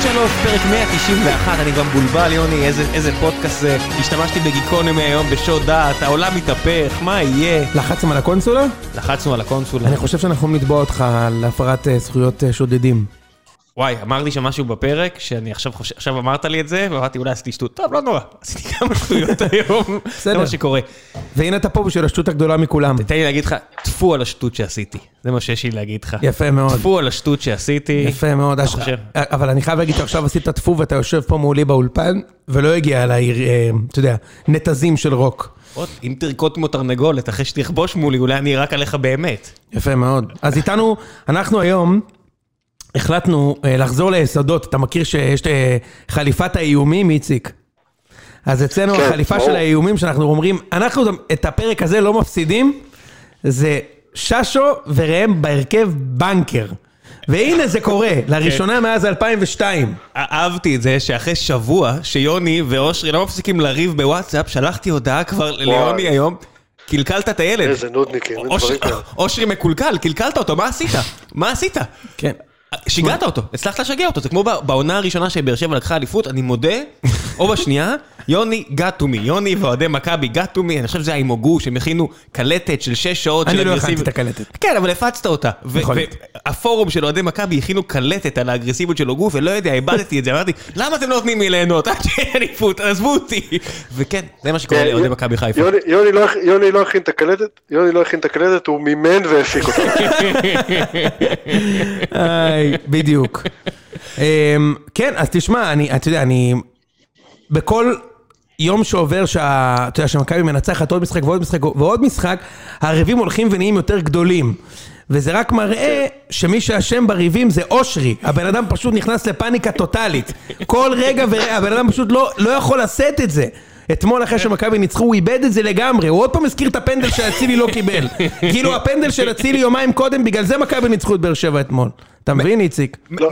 ציון שלוש, פרק 191, אני גם בולבל, יוני, איזה, איזה פודקאסט זה. השתמשתי בגיקונומי היום בשוד דעת, העולם מתהפך, מה יהיה? לחצתם על הקונסולה? לחצנו על הקונסולה. אני חושב שאנחנו יכולים לתבוע אותך על הפרת אה, זכויות אה, שודדים. וואי, אמרתי שם משהו בפרק, שאני עכשיו חושב, עכשיו אמרת לי את זה, ואמרתי אולי עשיתי שטות. טוב, לא נורא, עשיתי כמה שטויות היום, זה בסדר. מה שקורה. והנה אתה פה בשביל השטות הגדולה מכולם. תן לי להגיד לך, טפו על השטות שעשיתי. זה מה שיש לי להגיד לך. יפה מאוד. טפו על השטות שעשיתי. יפה מאוד. אתה חושב? אבל אני חייב להגיד שעכשיו עשית טפו ואתה יושב פה מולי באולפן, ולא הגיע אליי, אה, אתה יודע, נתזים של רוק. אם תרקוד כמו תרנגולת אחרי שתכבוש מולי, אולי אני ארק עליך באמת. יפה מאוד. אז איתנו, אנחנו היום החלטנו אה, לחזור ליסודות. אתה מכיר שיש אה, חליפת האיומים, איציק? אז אצלנו כן, החליפה ברור. של האיומים, שאנחנו אומרים, אנחנו את הפרק הזה לא מפסידים, זה ששו וראם בהרכב בנקר. והנה זה קורה, לראשונה מאז 2002. אהבתי את זה שאחרי שבוע שיוני ואושרי לא מפסיקים לריב בוואטסאפ, שלחתי הודעה כבר ליוני היום, קלקלת את הילד. איזה נודניקים, אין דברים כאלה. אושרי מקולקל, קלקלת אותו, מה עשית? מה עשית? כן. שיגעת אותו, הצלחת לשגע אותו, זה כמו בעונה הראשונה שבאר שבע לקחה אליפות, אני מודה, או בשנייה, יוני got to me, יוני ואוהדי מכבי got to me, אני חושב שזה היה עם הוגוש, הם הכינו קלטת של שש שעות של אני לא אגרסיביות. הכנתי את הקלטת. כן, אבל הפצת אותה. ו- יכול להיות. והפורום של אוהדי מכבי הכינו קלטת על האגרסיביות של הוגו, ולא יודע, איבדתי את זה, אמרתי, למה אתם לא נותנים לי ליהנות עד שיהיה אליפות, עזבו אותי. וכן, זה מה שקורה כן, לאוהדי מכבי חיפה. לא יוני לא הכין את הקלטת, יוני לא הכין את הקלטת, הוא מימן והפיק אותה. איי, בדיוק. אמ, כן, אז תשמע, אני, אתה יודע, אני... בכל יום שעובר, שה- אתה יודע, שמכבי מנצחת עוד משחק ועוד משחק ועוד משחק, הריבים הולכים ונהיים יותר גדולים. וזה רק מראה שמי שאשם בריבים זה אושרי. הבן אדם פשוט נכנס לפאניקה טוטאלית. כל רגע ורגע, הבן אדם פשוט לא, לא יכול לשאת את זה. אתמול אחרי שמכבי ניצחו, הוא איבד את זה לגמרי, הוא עוד פעם הזכיר את הפנדל שאצילי לא קיבל. כאילו הפנדל של אצילי יומיים קודם, בגלל זה מכבי ניצחו את באר שבע אתמול. אתה מבין, איציק? לא,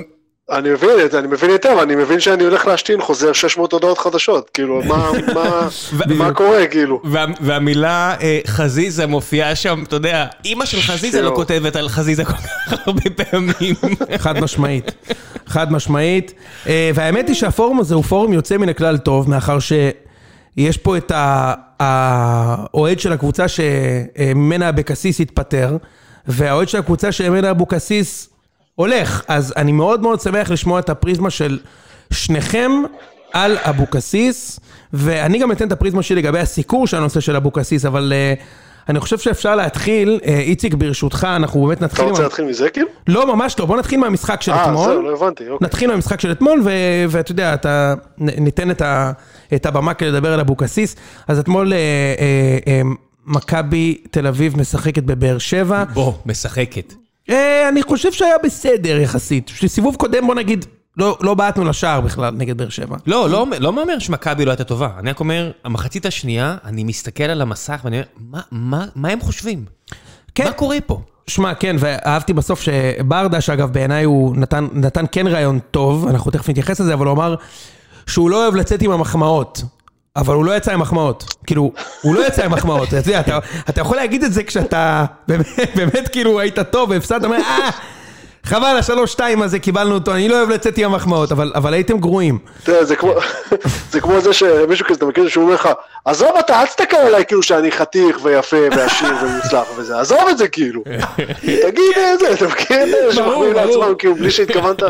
אני מבין את זה, אני מבין היטב, אני מבין שאני הולך להשתין חוזר 600 הודעות חדשות, כאילו, מה- מה- מה קורה, כאילו? וה, והמילה אה, חזיזה מופיעה שם, אתה יודע, אימא של חזיזה לא. כותבת על חזיזה כל כך הרבה פעמים. חד משמעית, חד משמעית. אה, והאמת היא שהפורום הזה הוא פורום יוצא מן הכלל טוב, מאחר שיש פה את האוהד של הקבוצה שממנה אבקסיס התפטר, והאוהד של הקבוצה שממנה אבוקסיס הולך. אז אני מאוד מאוד שמח לשמוע את הפריזמה של שניכם על אבוקסיס, ואני גם אתן את הפריזמה שלי לגבי הסיקור של הנושא של אבוקסיס, אבל... אה, אני חושב שאפשר להתחיל, אה, איציק ברשותך, אנחנו באמת אתה נתחיל רוצה עם... להתחיל מזה, כאילו? לא, ממש לא, בוא נתחיל מהמשחק של אה, אתמול. זהו, לא הבנתי, אוקיי. נתחיל מהמשחק של אתמול, ו- ואתה יודע, אתה, ניתן את, ה- את הבמה כדי לדבר על אבוקסיס. אז אתמול אה, אה, אה, מכבי תל אביב משחקת בבאר שבע. בוא, משחקת. אה, אני חושב שהיה בסדר יחסית. סיבוב קודם, בוא נגיד, לא, לא בעטנו לשער בכלל נגד באר שבע. לא, לא, לא אומר שמכבי לא הייתה טובה. אני רק אומר, המחצית השנייה, אני מסתכל על המסך ואני אומר, מה, מה, מה הם חושבים? כן. מה קורה פה? שמע, כן, ואהבתי בסוף שברדה, שאגב בעיניי הוא נתן, נתן כן רעיון טוב, אנחנו תכף נתייחס לזה, אבל הוא אמר שהוא לא אוהב לצאת עם המחמאות. אבל הוא לא יצא עם מחמאות. כאילו, הוא לא יצא עם מחמאות. אתה יודע, אתה, אתה יכול להגיד את זה כשאתה באמת, באמת כאילו היית טוב והפסדת, אומר, אה, חבל, השלוש-שתיים הזה קיבלנו אותו, אני לא אוהב לצאת עם המחמאות, אבל, אבל הייתם גרועים. יודע, זה כמו- זה כמו זה שמישהו כזה, אתה מכיר שהוא אומר לך, עזוב אתה, אל תסתכל עליי כאילו שאני חתיך ויפה ועשיר ומוצלח וזה, עזוב את זה כאילו. תגיד איזה, אתה מכיר ברור. לעצמם כאילו בלי שהתכוונת?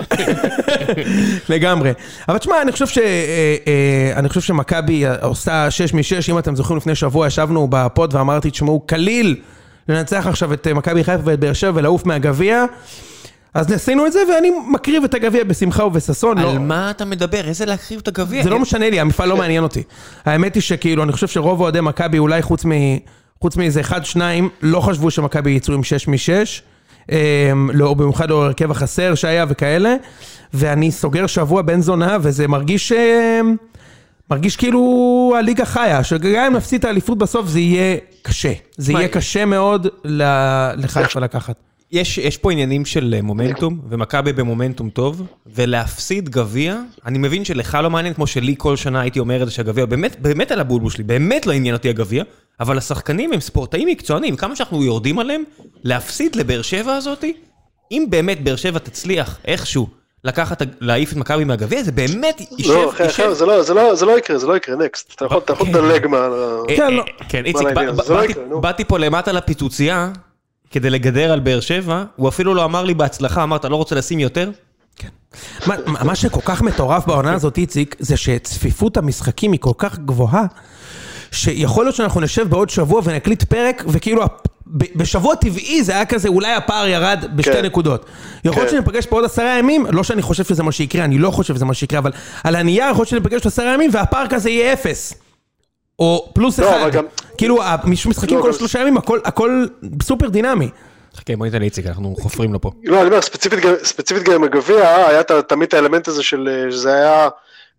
לגמרי. אבל תשמע, אני חושב ש... אה, אה, אני חושב שמכבי עושה 6 מ-6, אם אתם זוכרים לפני שבוע ישבנו בפוד ואמרתי, תשמעו, קליל לנצח עכשיו את מכבי חיפה ואת באר שבע ולעוף מהגביע. אז עשינו את זה ואני מקריב את הגביע בשמחה ובששון. לא- על מה אתה מדבר? איזה להקריב את הגביע? זה לא משנה לי, המפעל לא מעניין אותי. האמת היא שכאילו, אני חושב שרוב אוהדי מכבי, אולי חוץ מ... חוץ מאיזה אחד, שניים, לא חשבו שמכבי יצאו עם 6 מ-6. לא, במיוחד לאור הרכב החסר שהיה וכאלה. ואני סוגר שבוע בן זונה, וזה מרגיש... אה, מרגיש כאילו הליגה חיה, שגם אם נפסיד את האליפות בסוף זה יהיה קשה. זה יהיה קשה מאוד לחיפה לקחת. יש, יש פה עניינים של אה, מומנטום, ומכבי במומנטום טוב, ולהפסיד גביע, אני מבין שלך לא מעניין, כמו שלי כל שנה הייתי אומר את זה שהגביע, באמת, באמת על הבולבול שלי, באמת לא עניין אותי הגביע, אבל השחקנים הם ספורטאים מקצוענים, כמה שאנחנו יורדים עליהם, להפסיד לבאר שבע הזאתי, אם באמת באר שבע תצליח איכשהו לקחת, להעיף את מכבי מהגביע, זה באמת יישב, לא, אחי, אחי, זה לא- זה לא- זה לא יקרה, זה לא יקרה, נקסט. אתה יכול כן. לדלג מעל ה... אה, כן, לא. כן, איציק, מה לא. באתי פה למטה לפיצוצייה, כדי לגדר על באר שבע, הוא אפילו לא אמר לי בהצלחה, אמר, אתה לא רוצה לשים יותר? מה, מה שכל כך מטורף בעונה הזאת, איציק, זה שצפיפות המשחקים היא כל כך גבוהה, שיכול להיות שאנחנו נשב בעוד שבוע ונקליט פרק, וכאילו בשבוע טבעי זה היה כזה, אולי הפער ירד בשתי כן. נקודות. יכול להיות כן. שניפגש פה עוד עשרה ימים, לא שאני חושב שזה מה שיקרה, אני לא חושב שזה מה שיקרה, אבל על הנייר יכול להיות שניפגש עוד עשרה ימים והפער כזה יהיה אפס. או פלוס לא, אחד. גם- כאילו, המשחקים לא, כל גם- שלושה ימים, הכל- הכל סופר דינמי. חכה, בוא ניתן לאיציק, אנחנו חופרים לו פה. לא, אני אומר, ספציפית גם- ספציפית גם עם הגביע, היה ת- תמיד את האלמנט הזה של, אה, שזה היה,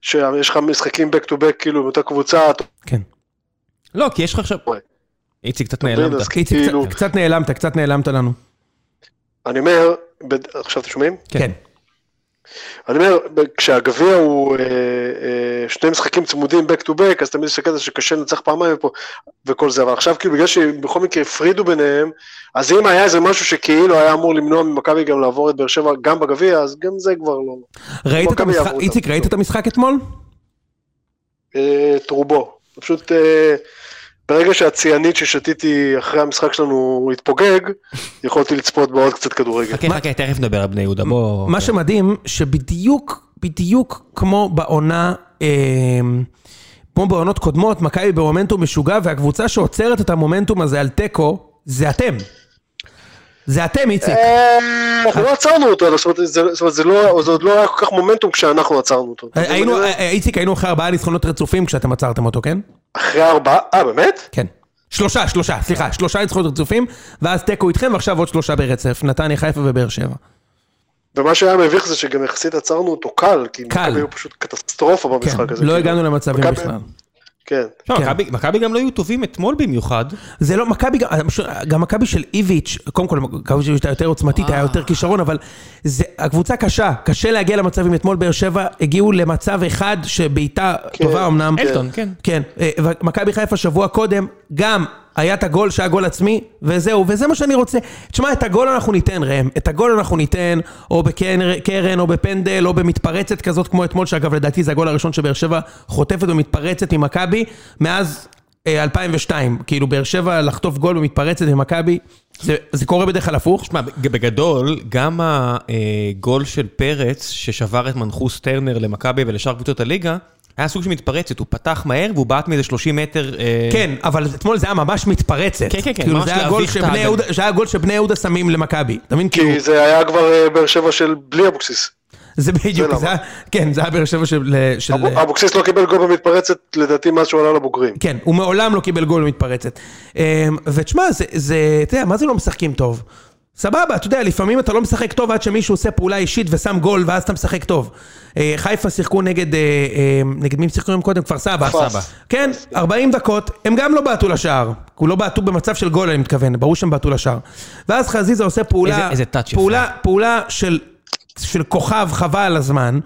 שיש לך משחקים back to back, כאילו, עם אותה קבוצה, כן. לא, כי יש לך עכשיו... וואי. איציק, קצת נעלמת. איציק, כאילו- קצת- נעלמת, קצת נעלמת לנו. אני אומר, בד- עכשיו אתם שומעים? כן. אני אומר, כשהגביע הוא אה, אה, שני משחקים צמודים back to back, אז תמיד יש הקטע שקשה לנצח פעמיים ופה, וכל זה, אבל עכשיו כאילו בגלל שבכל מקרה הפרידו ביניהם, אז אם היה איזה משהו שכאילו היה אמור למנוע ממכבי גם לעבור את באר שבע גם בגביע, אז גם זה כבר לא. ראית את המשחק, איציק. ראית את המשחק אתמול? אה, את רובו. פשוט אה, ברגע שהציאנית ששתיתי אחרי המשחק שלנו התפוגג, יכולתי לצפות בעוד קצת כדורגל. חכה, חכה, תכף נדבר על בני יהודה, בוא... מה שמדהים, שבדיוק, בדיוק כמו בעונה, אה, כמו בעונות קודמות, מכבי במומנטום משוגע, והקבוצה שעוצרת את המומנטום הזה על תיקו, זה אתם. זה אתם, איציק. אה, אנחנו לא עצרנו אותו, זאת אומרת, זה- לא- זה עוד לא היה כל כך מומנטום כשאנחנו עצרנו אותו. היינו, אה, איציק, היינו אחרי ארבעה ניצחונות רצופים כשאתם עצרתם אותו, כן? אחרי ארבעה, אה באמת? כן. שלושה, שלושה, סליחה, שלושה ניצחונות רצופים, ואז תיקו איתכם, ועכשיו עוד שלושה ברצף, נתניה, חיפה ובאר שבע. ומה שהיה מביך זה שגם יחסית עצרנו אותו קל, כי. מכבי היו פשוט קטסטרופה כן, במשחק הזה. לא כאילו. הגענו למצבים בכלל. כן. לא, כן. מכבי- מכבי גם לא היו טובים אתמול במיוחד. זה לא, מכבי, גם- גם מכבי של איביץ', קודם כל, מכבי של איביץ' הייתה יותר עוצמתית, היה יותר כישרון, אבל זה, הקבוצה קשה, קשה להגיע למצבים. אתמול באר שבע הגיעו למצב אחד שבעיטה כן, טובה אמנם. אלטון, כן. כן, אה, ומכבי חיפה שבוע קודם, גם היה את הגול שהיה גול עצמי, וזהו, וזה מה שאני רוצה. תשמע, את הגול אנחנו ניתן, ראם, את הגול אנחנו ניתן, או בקרן, או בפנדל, או במתפרצת כזאת כמו אתמול, שאגב, לדעתי זה הגול הראשון שבאר שבע חוטפת ומתפרצת ממכבי, מאז אה, 2002. כאילו, באר שבע לחטוף גול במתפרצת ממכבי, זה, זה קורה בדרך כלל הפוך. שמע, בגדול, גם הגול של פרץ, ששבר את מנחוס טרנר למכבי ולשאר קבוצות הליגה, היה סוג של מתפרצת, הוא פתח מהר והוא בעט מאיזה 30 מטר. אה, כן, אבל אתמול זה היה ממש מתפרצת. כן, כן, כן, כאילו, ממש זה היה גול להביך את. יהודה- זה היה גול שבני יהודה שמים למכבי. אתה מבין? כאילו, כי זה היה כבר אה, באר שבע של בלי אבוקסיס. זה בדיוק. זה היה, כן, זה היה באר שבע של... של אבו- אבוקסיס לא קיבל גול במתפרצת לדעתי מאז שהוא עלה לבוגרים. כן, הוא מעולם לא קיבל גול במתפרצת. אמ, ותשמע, זה, זה, אתה יודע, מה זה לא משחקים טוב? סבבה, אתה יודע, לפעמים אתה לא משחק טוב עד שמישהו עושה פעולה אישית ושם גול, ואז אתה משחק טוב. אה, חיפה שיחקו נגד, אה, אה, נגד מי הם שיחקו היום קודם? כפר סבא. כפר סבא. כן, 40 דקות, הם גם לא בעטו לשער. הוא לא בעטו במצב של גול, אני מתכוון, ברור שהם בעטו לשער. ואז חזיזה עושה פעולה, איזה- איזה. פעולה, פעולה של, של כוכב חבל על הזמן.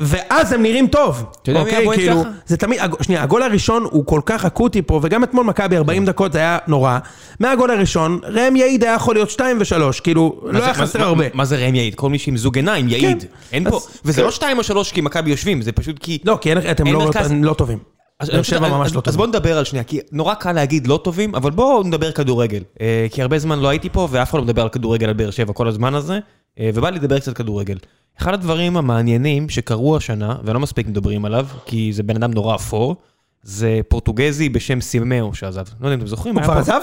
ואז הם נראים טוב. אתה יודע מי אוקיי? הבועט כאילו, ככה? זה תמיד, שנייה, הגול הראשון הוא כל כך אקוטי פה, וגם אתמול מכבי 40 דקות זה היה נורא. מהגול הראשון, ראם יעיד היה יכול להיות 2 ו-3, כאילו, לא זה- היה מה- חסר מה- הרבה. מה זה ראם יעיד? כל מי שעם זוג עיניים יעיד. אין פה, אז- וזה כן. לא שתיים או שלוש כי מכבי יושבים, זה פשוט כי... לא, כי אין- אתם אין לא- מרכז- אתם לא טובים. אז- באר שבע אז- ממש אז- לא אז טובים. בוא נדבר על שנייה, כי נורא קל להגיד לא טובים, אבל בואו נדבר כדורגל. אה, כי הרבה זמן לא הייתי פה, ואף אחד לא מדבר על כדורגל על באר שבע כל הזמן הזה, ובא לי לדבר קצת כדורגל. אחד הדברים המעניינים שקרו השנה, ולא מספיק מדברים עליו, כי זה בן אדם נורא אפור, זה פורטוגזי בשם סימאו שעזב. לא יודע אם אתם זוכרים, הוא כבר פה- עזב?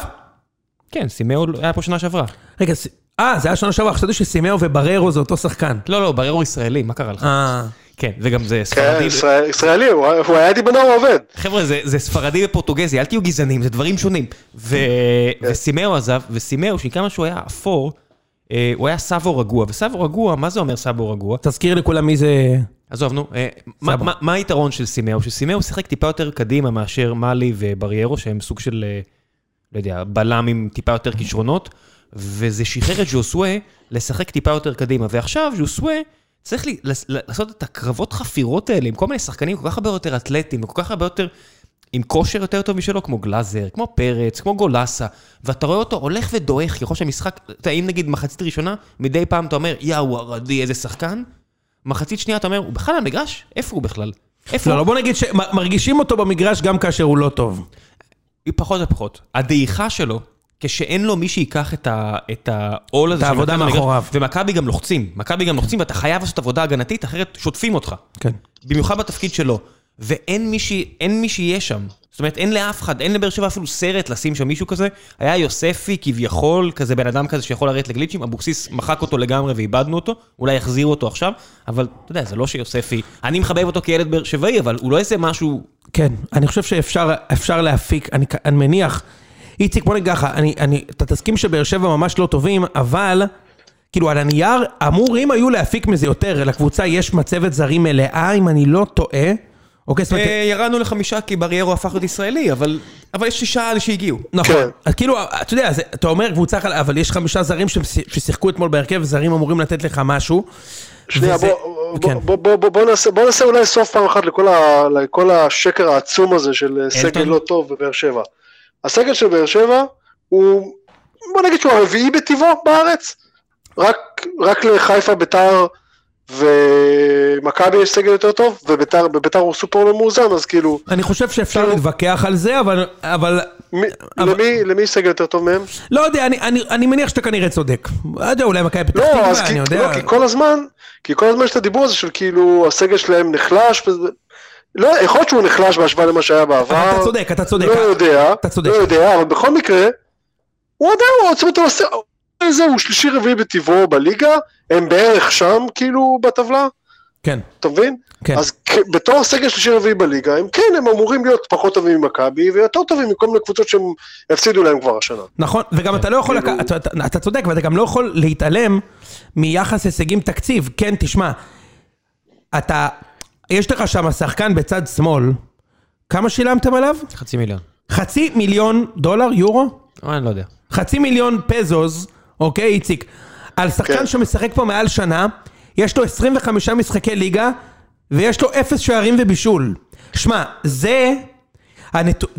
כן, סימאו היה פה שנה שעברה. רגע, ס- אה, זה היה שנה שעברה, חשבתי שסימאו ובררו זה אותו שחקן. לא, לא, בררו ישראלי, מה קרה לך? אה, כן, וגם זה כן, ספרדי. ישראל- ישראלי, הוא היה- הוא היה איתי בנוער עובד. חבר'ה, זה, זה ספרדי ופורטוגזי, אל תהיו גזענים, זה דברים שונים. ו... וסימאו עזב, וסימאו, שכמה שהוא היה אפור, אה, הוא היה סאבו רגוע. וסאבו רגוע, מה זה אומר סאבו רגוע? תזכיר לכולם מי זה... עזוב, נו, אה, מה, סבו. היתרון של סימאו? שסימאו שיחק טיפה יותר קדימה מאשר מאלי ובריירו, שהם סוג של, אה, לא יודע, בלם עם טיפה יותר כישרונות, וזה שחרר את ז'וסווה לשחק טיפה יותר קדימה. ועכשיו ז'וסווה צריך לעשות את הקרבות חפירות האלה עם כל מיני שחקנים כל כך הרבה יותר אתלטים וכל כך הרבה יותר עם כושר יותר טוב משלו, כמו גלאזר, כמו פרץ, כמו גולסה, ואתה רואה אותו הולך ודועך ככל שהמשחק, אתה יודע, אם נגיד מחצית ראשונה, מדי פעם אתה אומר, יאו, ארדי, איזה שחקן, מחצית שנייה אתה אומר, הוא בכלל המגרש? איפה הוא בכלל? איפה לא, הוא? לא, בוא נגיד שמרגישים אותו במגרש גם כאשר הוא לא טוב. פחות ופחות. הדעיכה שלו, כשאין לו מי שייקח את העול הזה, את העבודה מאחוריו. ומכבי גם לוחצים, מכבי גם לוחצים ואתה חייב לעשות עבודה הגנתית, אחרת שוטפים אותך. כן. במיוחד בתפקיד שלו. ואין מי, שיהיה שם. זאת אומרת, אין לאף אחד, אין לבאר שבע אפילו סרט לשים שם מישהו כזה. היה יוספי כביכול, כזה בן אדם כזה שיכול לרדת לגליצ'ים, אבוקסיס מחק אותו לגמרי ואיבדנו אותו, אולי יחזירו אותו עכשיו, אבל אתה יודע, זה לא שיוספי, אני מחבב אותו כילד באר שבעי, אבל הוא לא איזה משהו... כן, אני חושב שאפשר אפשר להפיק, אני, אני מניח, איציק, בוא נגיד ככה, אתה תסכים שבאר שבע ממש לא טובים, אבל, כאילו על הנייר, אמורים היו להפיק מזה יותר, לקבוצה יש מצבת זרים מלאה, אם אני לא טועה, אוקיי, זאת אומרת, אה, ירדנו לחמישה כי בריירו הפך להיות ישראלי, אבל אבל יש שישה אלה שהגיעו. נכון, כן. אז כאילו, אתה יודע, אתה אומר קבוצה, אבל יש חמישה זרים שמש- ששיחקו אתמול בהרכב, וזרים אמורים לתת לך משהו. שנייה, בוא, כן. בוא, נעשה, אולי סוף פעם אחת לכל, השקר העצום הזה של אה, סגל? לא טוב בבאר שבע. הסגל של באר שבע הוא, בוא נגיד שהוא הרביעי בטבעו בארץ. רק, רק לחיפה, ביתר ומכבי יש סגל יותר טוב, וביתר בביתר הוא סופר לא מאוזן, אז כאילו, אני חושב שאפשר כאילו- להתווכח על זה, אבל, אבל מי, אבל- למי, למי סגל יותר טוב מהם? לא יודע, אני, אני, אני מניח שאתה כנראה צודק. לא יודע, אולי מכבי פתח לא, תקווה, אני כי, יודע. לא, כי כל הזמן, כי כל הזמן יש את הדיבור הזה של כאילו הסגל שלהם נחלש, וזה, לא, יכול להיות שהוא נחלש בהשוואה למה שהיה בעבר, אתה צודק, אתה צודק. לא יודע, אתה צודק. לא יודע, אבל בכל מקרה, הוא עדיין, הוא לס- זה, הוא שלישי רביעי בטבעו בליגה, הם בערך שם כאילו בטבלה, כן, אתה מבין? כן. אז כ- בתור סגל שלישי רביעי בליגה, הם כן, הם אמורים להיות פחות טובים ממכבי, ויותר טובים מכל מיני קבוצות שהם הפסידו להם כבר השנה. נכון, וגם אתה לא יכול, כאילו- לק... אתה, אתה, אתה צודק, ואתה גם לא יכול להתעלם מיחס הישגים תקציב. כן, תשמע, אתה, יש לך שם שחקן בצד שמאל, כמה שילמתם עליו? חצי מיליון. חצי מיליון דולר, יורו? אני לא יודע. חצי מיליון פזוז, אוקיי, איציק, על שחקן כן. שמשחק פה מעל שנה, יש לו 25 משחקי ליגה, ויש לו אפס שערים ובישול. שמע, זה...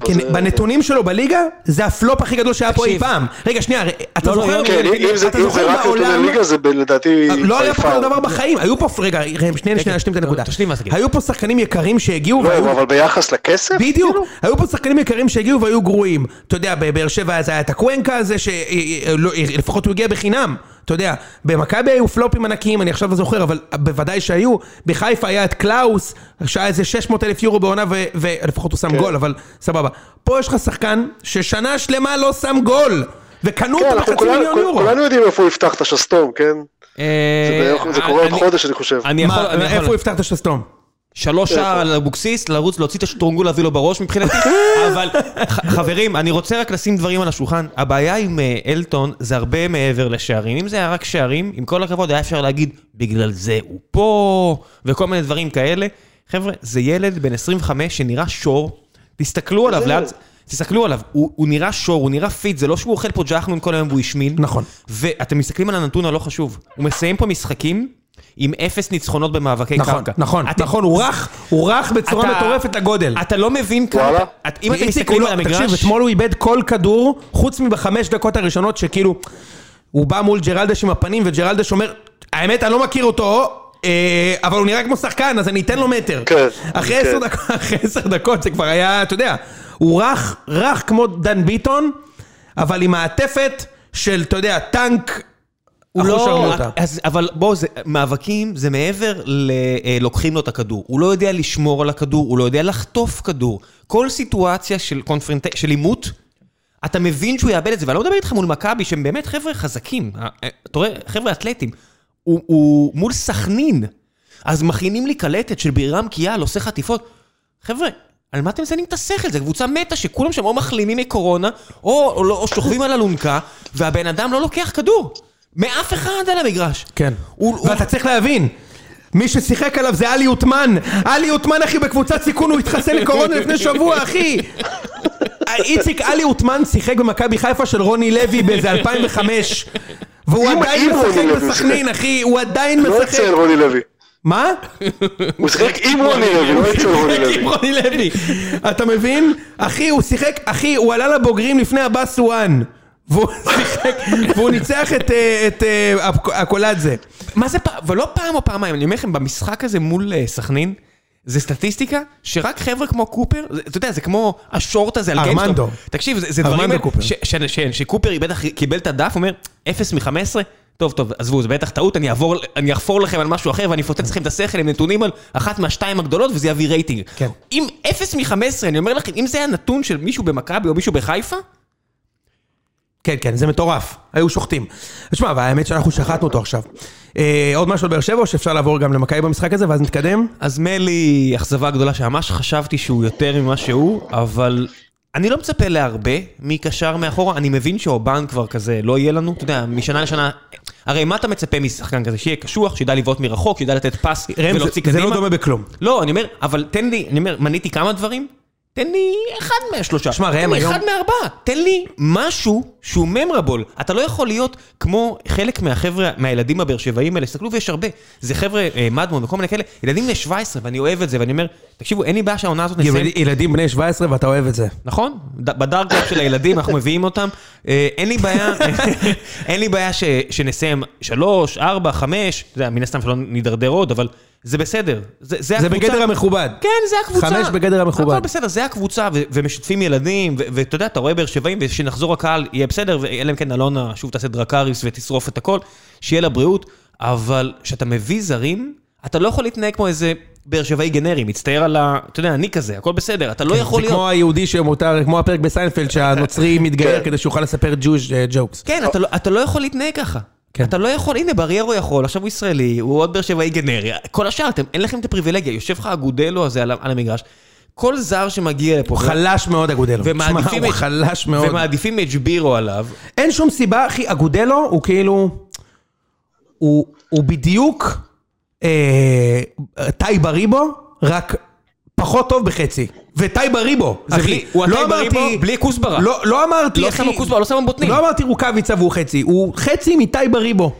כן, זה- בנתונים שלו בליגה, זה הפלופ הכי גדול שהיה פה אי. פעם. רגע, שנייה, אתה לא, לא, זוכר? כן, אם זה זה רק נתוני ליגה, זה לדעתי... לא היה פה כזה far. דבר בחיים, היו פה, רגע, ראם, שנייה, שנייה, נשלים את הנקודה. היו פה שחקנים יקרים שהגיעו, והיו לא, אבל ביחס לכסף? בדיוק, כאילו? היו פה שחקנים יקרים שהגיעו והיו גרועים. אתה יודע, בבאר שבע אז היה את הקוונקה הזה, שלפחות הוא הגיע בחינם. אתה יודע, במכבי היו פלופים ענקיים, אני עכשיו לא זוכר, אבל בוודאי שהיו. בחיפה היה את קלאוס, שהיה איזה 600 אלף יורו בעונה, ולפחות הוא שם כן. גול, אבל סבבה. פה יש לך שחקן ששנה שלמה לא שם גול, וקנו כן, אותו בחצי כולנו- מיליון יורו. כולנו יודעים איפה הוא יפתח את השסתום, כן? זה אה, זה קורה עוד חודש, אני חושב. איפה הוא יפתח את השסתום? שלוש שער על אבוקסיס, לרוץ, להוציא את השטרונגול, להביא לו בראש מבחינתי, אבל חברים, אני רוצה רק לשים דברים על השולחן. הבעיה עם אה, אלטון זה הרבה מעבר לשערים. אם זה היה רק שערים, עם כל הכבוד, היה אפשר להגיד, בגלל זה הוא פה, וכל מיני דברים כאלה. חבר'ה, זה ילד בן 25 שנראה שור, תסתכלו עליו, לאט... תסתכלו עליו, הוא, הוא נראה שור, הוא נראה fit, זה לא שהוא אוכל פה ג'חנון כל היום והוא השמין. נכון. ואתם מסתכלים על הנתון הלא חשוב, הוא מסיים פה משחקים עם אפס ניצחונות במאבקי נכון, קרקע. נכון, אתם- נכון, הוא רך, הוא רך בצורה אתה- מטורפת לגודל. אתה לא מבין כמה... את- אם אתם מסתכלים הוא על לא- תקשיב, המגרש... אתמול הוא איבד כל כדור, חוץ מבחמש דקות הראשונות שכאילו, הוא בא מול ג'רלדש עם הפנים, וג'רלדש אומר, האמת, אני לא מכיר אותו, אה, אבל הוא נראה כמו שחקן, אז אני אתן לו מטר. כן, אחרי כן. עשר דקות, אחרי עשר דקות זה כבר היה, אתה יודע, הוא רך, רך כמו דן ביטון, אבל עם מעטפת של, אתה יודע, טנק, הוא לא... אז, אבל בואו, מאבקים זה מעבר ל... אה, לו את הכדור. הוא לא יודע לשמור על הכדור, הוא לא יודע לחטוף כדור. כל סיטואציה של קונפרנט... של עימות, אתה מבין שהוא יאבד את זה, ואני לא מדבר איתך מול מכבי, שהם באמת חבר'ה חזקים. אה, אה, אתה רואה, חבר'ה אתלטים. הוא, הוא מול סכנין. אז מכינים לי קלטת של בירם קיאל, עושה חטיפות. חבר'ה, על מה אתם מזיינים את השכל? זו קבוצה מתה שכולם שם או מחלימים מקורונה, או, או, לא- או שוכבים על אלונקה, והבן אדם לא לוקח כדור. מאף אחד על המגרש. כן. הוא, הוא, ואתה צריך להבין, מי ששיחק עליו זה עלי עותמן. עלי עותמן, אחי, בקבוצת סיכון, הוא התחסן לקורונה לפני שבוע, אחי. איציק עלי עותמן שיחק במכבי חיפה של רוני לוי באיזה 2005. והוא עדיין משחק בסכנין, אחי, הוא עדיין לא משחק. אצל רוני לוי. מה? הוא שיחק עם רוני לוי, לא אצל רוני עם לוי. רוני לוי. אתה מבין? אחי, הוא שיחק, אחי, הוא עלה לבוגרים לפני הבאס וואן. והוא ניצח את, אה, אה, אקולדזה. מה זה פעם, ולא פעם או פעמיים, אני אומר לכם, במשחק הזה מול אה, סכנין, זה סטטיסטיקה שרק חבר'ה כמו קופר, אתה יודע, זה כמו השורט הזה על ארמנדו. גיימסטופ. תקשיב, זה, דברים... ארמנדו שקופר בטח קיבל את הדף, אומר, 0 מ-15, טוב, טוב, עזבו, זה בטח טעות, אני אעבור, אני אחפור לכם על משהו אחר ואני אפוצץ לכם את השכל עם נתונים על אחת מהשתיים הגדולות וזה יביא רייטינג. כן. אם 0 מ-15, אני אומר לכם, אם זה היה נתון של מישהו במכבי או מישהו בחיפה, כן, כן, זה מטורף. היו שוחטים. תשמע, אבל האמת שאנחנו שחטנו אותו עכשיו. אה, עוד משהו על באר שבע, או שאפשר לעבור גם למכבי במשחק הזה, ואז נתקדם? אז מלי, אכזבה גדולה שממש חשבתי שהוא יותר ממה שהוא, אבל אני לא מצפה להרבה מקשר מאחורה, אני מבין שאובן כבר כזה לא יהיה לנו, אתה יודע, משנה לשנה, הרי מה אתה מצפה משחקן כזה? שיהיה קשוח, שידע לבעוט מרחוק, שידע לתת פס ולהוציא זה- זה קדימה? לא דומה בכלום. לא, אני אומר, אבל תן לי, אני אומר, מניתי כמה דברים, תן לי אחד מהשלושה. שמע, ראם, תן לי היום- אחד מארבעה. תן לי משהו שהוא ממרבול. אתה לא יכול להיות כמו חלק מהחבר'ה, מהילדים הבאר שבעים האלה, תסתכלו ויש הרבה. זה חבר'ה, אה, מדמון וכל מיני כאלה, ילדים בני 17, ואני אוהב את זה, ואני אומר, תקשיבו, אין לי בעיה שהעונה הזאת נסיים. ילד- ילדים בני 17 ואתה אוהב את זה. נכון? ד- בדארק ווב של הילדים, אנחנו מביאים אותם. אה, אין לי בעיה, אין לי בעיה שנסיים שלוש, ארבע, חמש, אתה יודע, מן הסתם שלא נידרדר עוד, אבל זה בסדר. זה זה זה הקבוצה. בגדר המכובד. כן, זה הקבוצה. חמש בגדר המכובד. הכל בסדר, זה הקבוצה, ו- ומשתפים ילדים, ו- ואתה יודע, אתה רואה באר שבעים, ושנחזור הקהל, יהיה בסדר, ואלא אם כן אלונה שוב תעשה דרקריס ותשרוף את הכל, שיהיה לה בריאות, אבל כשאתה מביא זרים, אתה לא יכול להתנהג כמו איזה באר שבעי גנרי, מצטער על ה... אתה יודע, אני כזה, הכל בסדר, אתה לא יכול זה להיות... כמו היהודי שמותר, כמו הפרק בסיינפלד שהנוצרי מתגייר כן. כדי שיוכל לספר Jewish jokes. כן, אתה לא, אתה לא יכול להתנהג ככה. כן. אתה לא יכול, הנה בריירו יכול, עכשיו הוא ישראלי, הוא עוד באר שבעי גנרי, כל השאר, אתם, אין לכם את הפריבילגיה, יושב לך אגודלו הזה על, על המגרש, כל זר שמגיע לפה, הוא חלש מאוד אגודלו. ומעדיפים הוא חלש מאוד. ומעדיפים את ג'בירו עליו, אין שום סיבה, אחי, אגודלו הוא כאילו... הוא, הוא בדיוק אה, טאי בריבו, רק פחות טוב בחצי. וטאי בריבו, זה אחי. הוא לא הטאי בריבו אמרתי- בלי כוסברה. לא, לא אמרתי, לא אחי. שמו כוסברה, לא שמו בוטנים. לא אמרתי רוקאביצה והוא חצי, הוא חצי מטאי בריבו.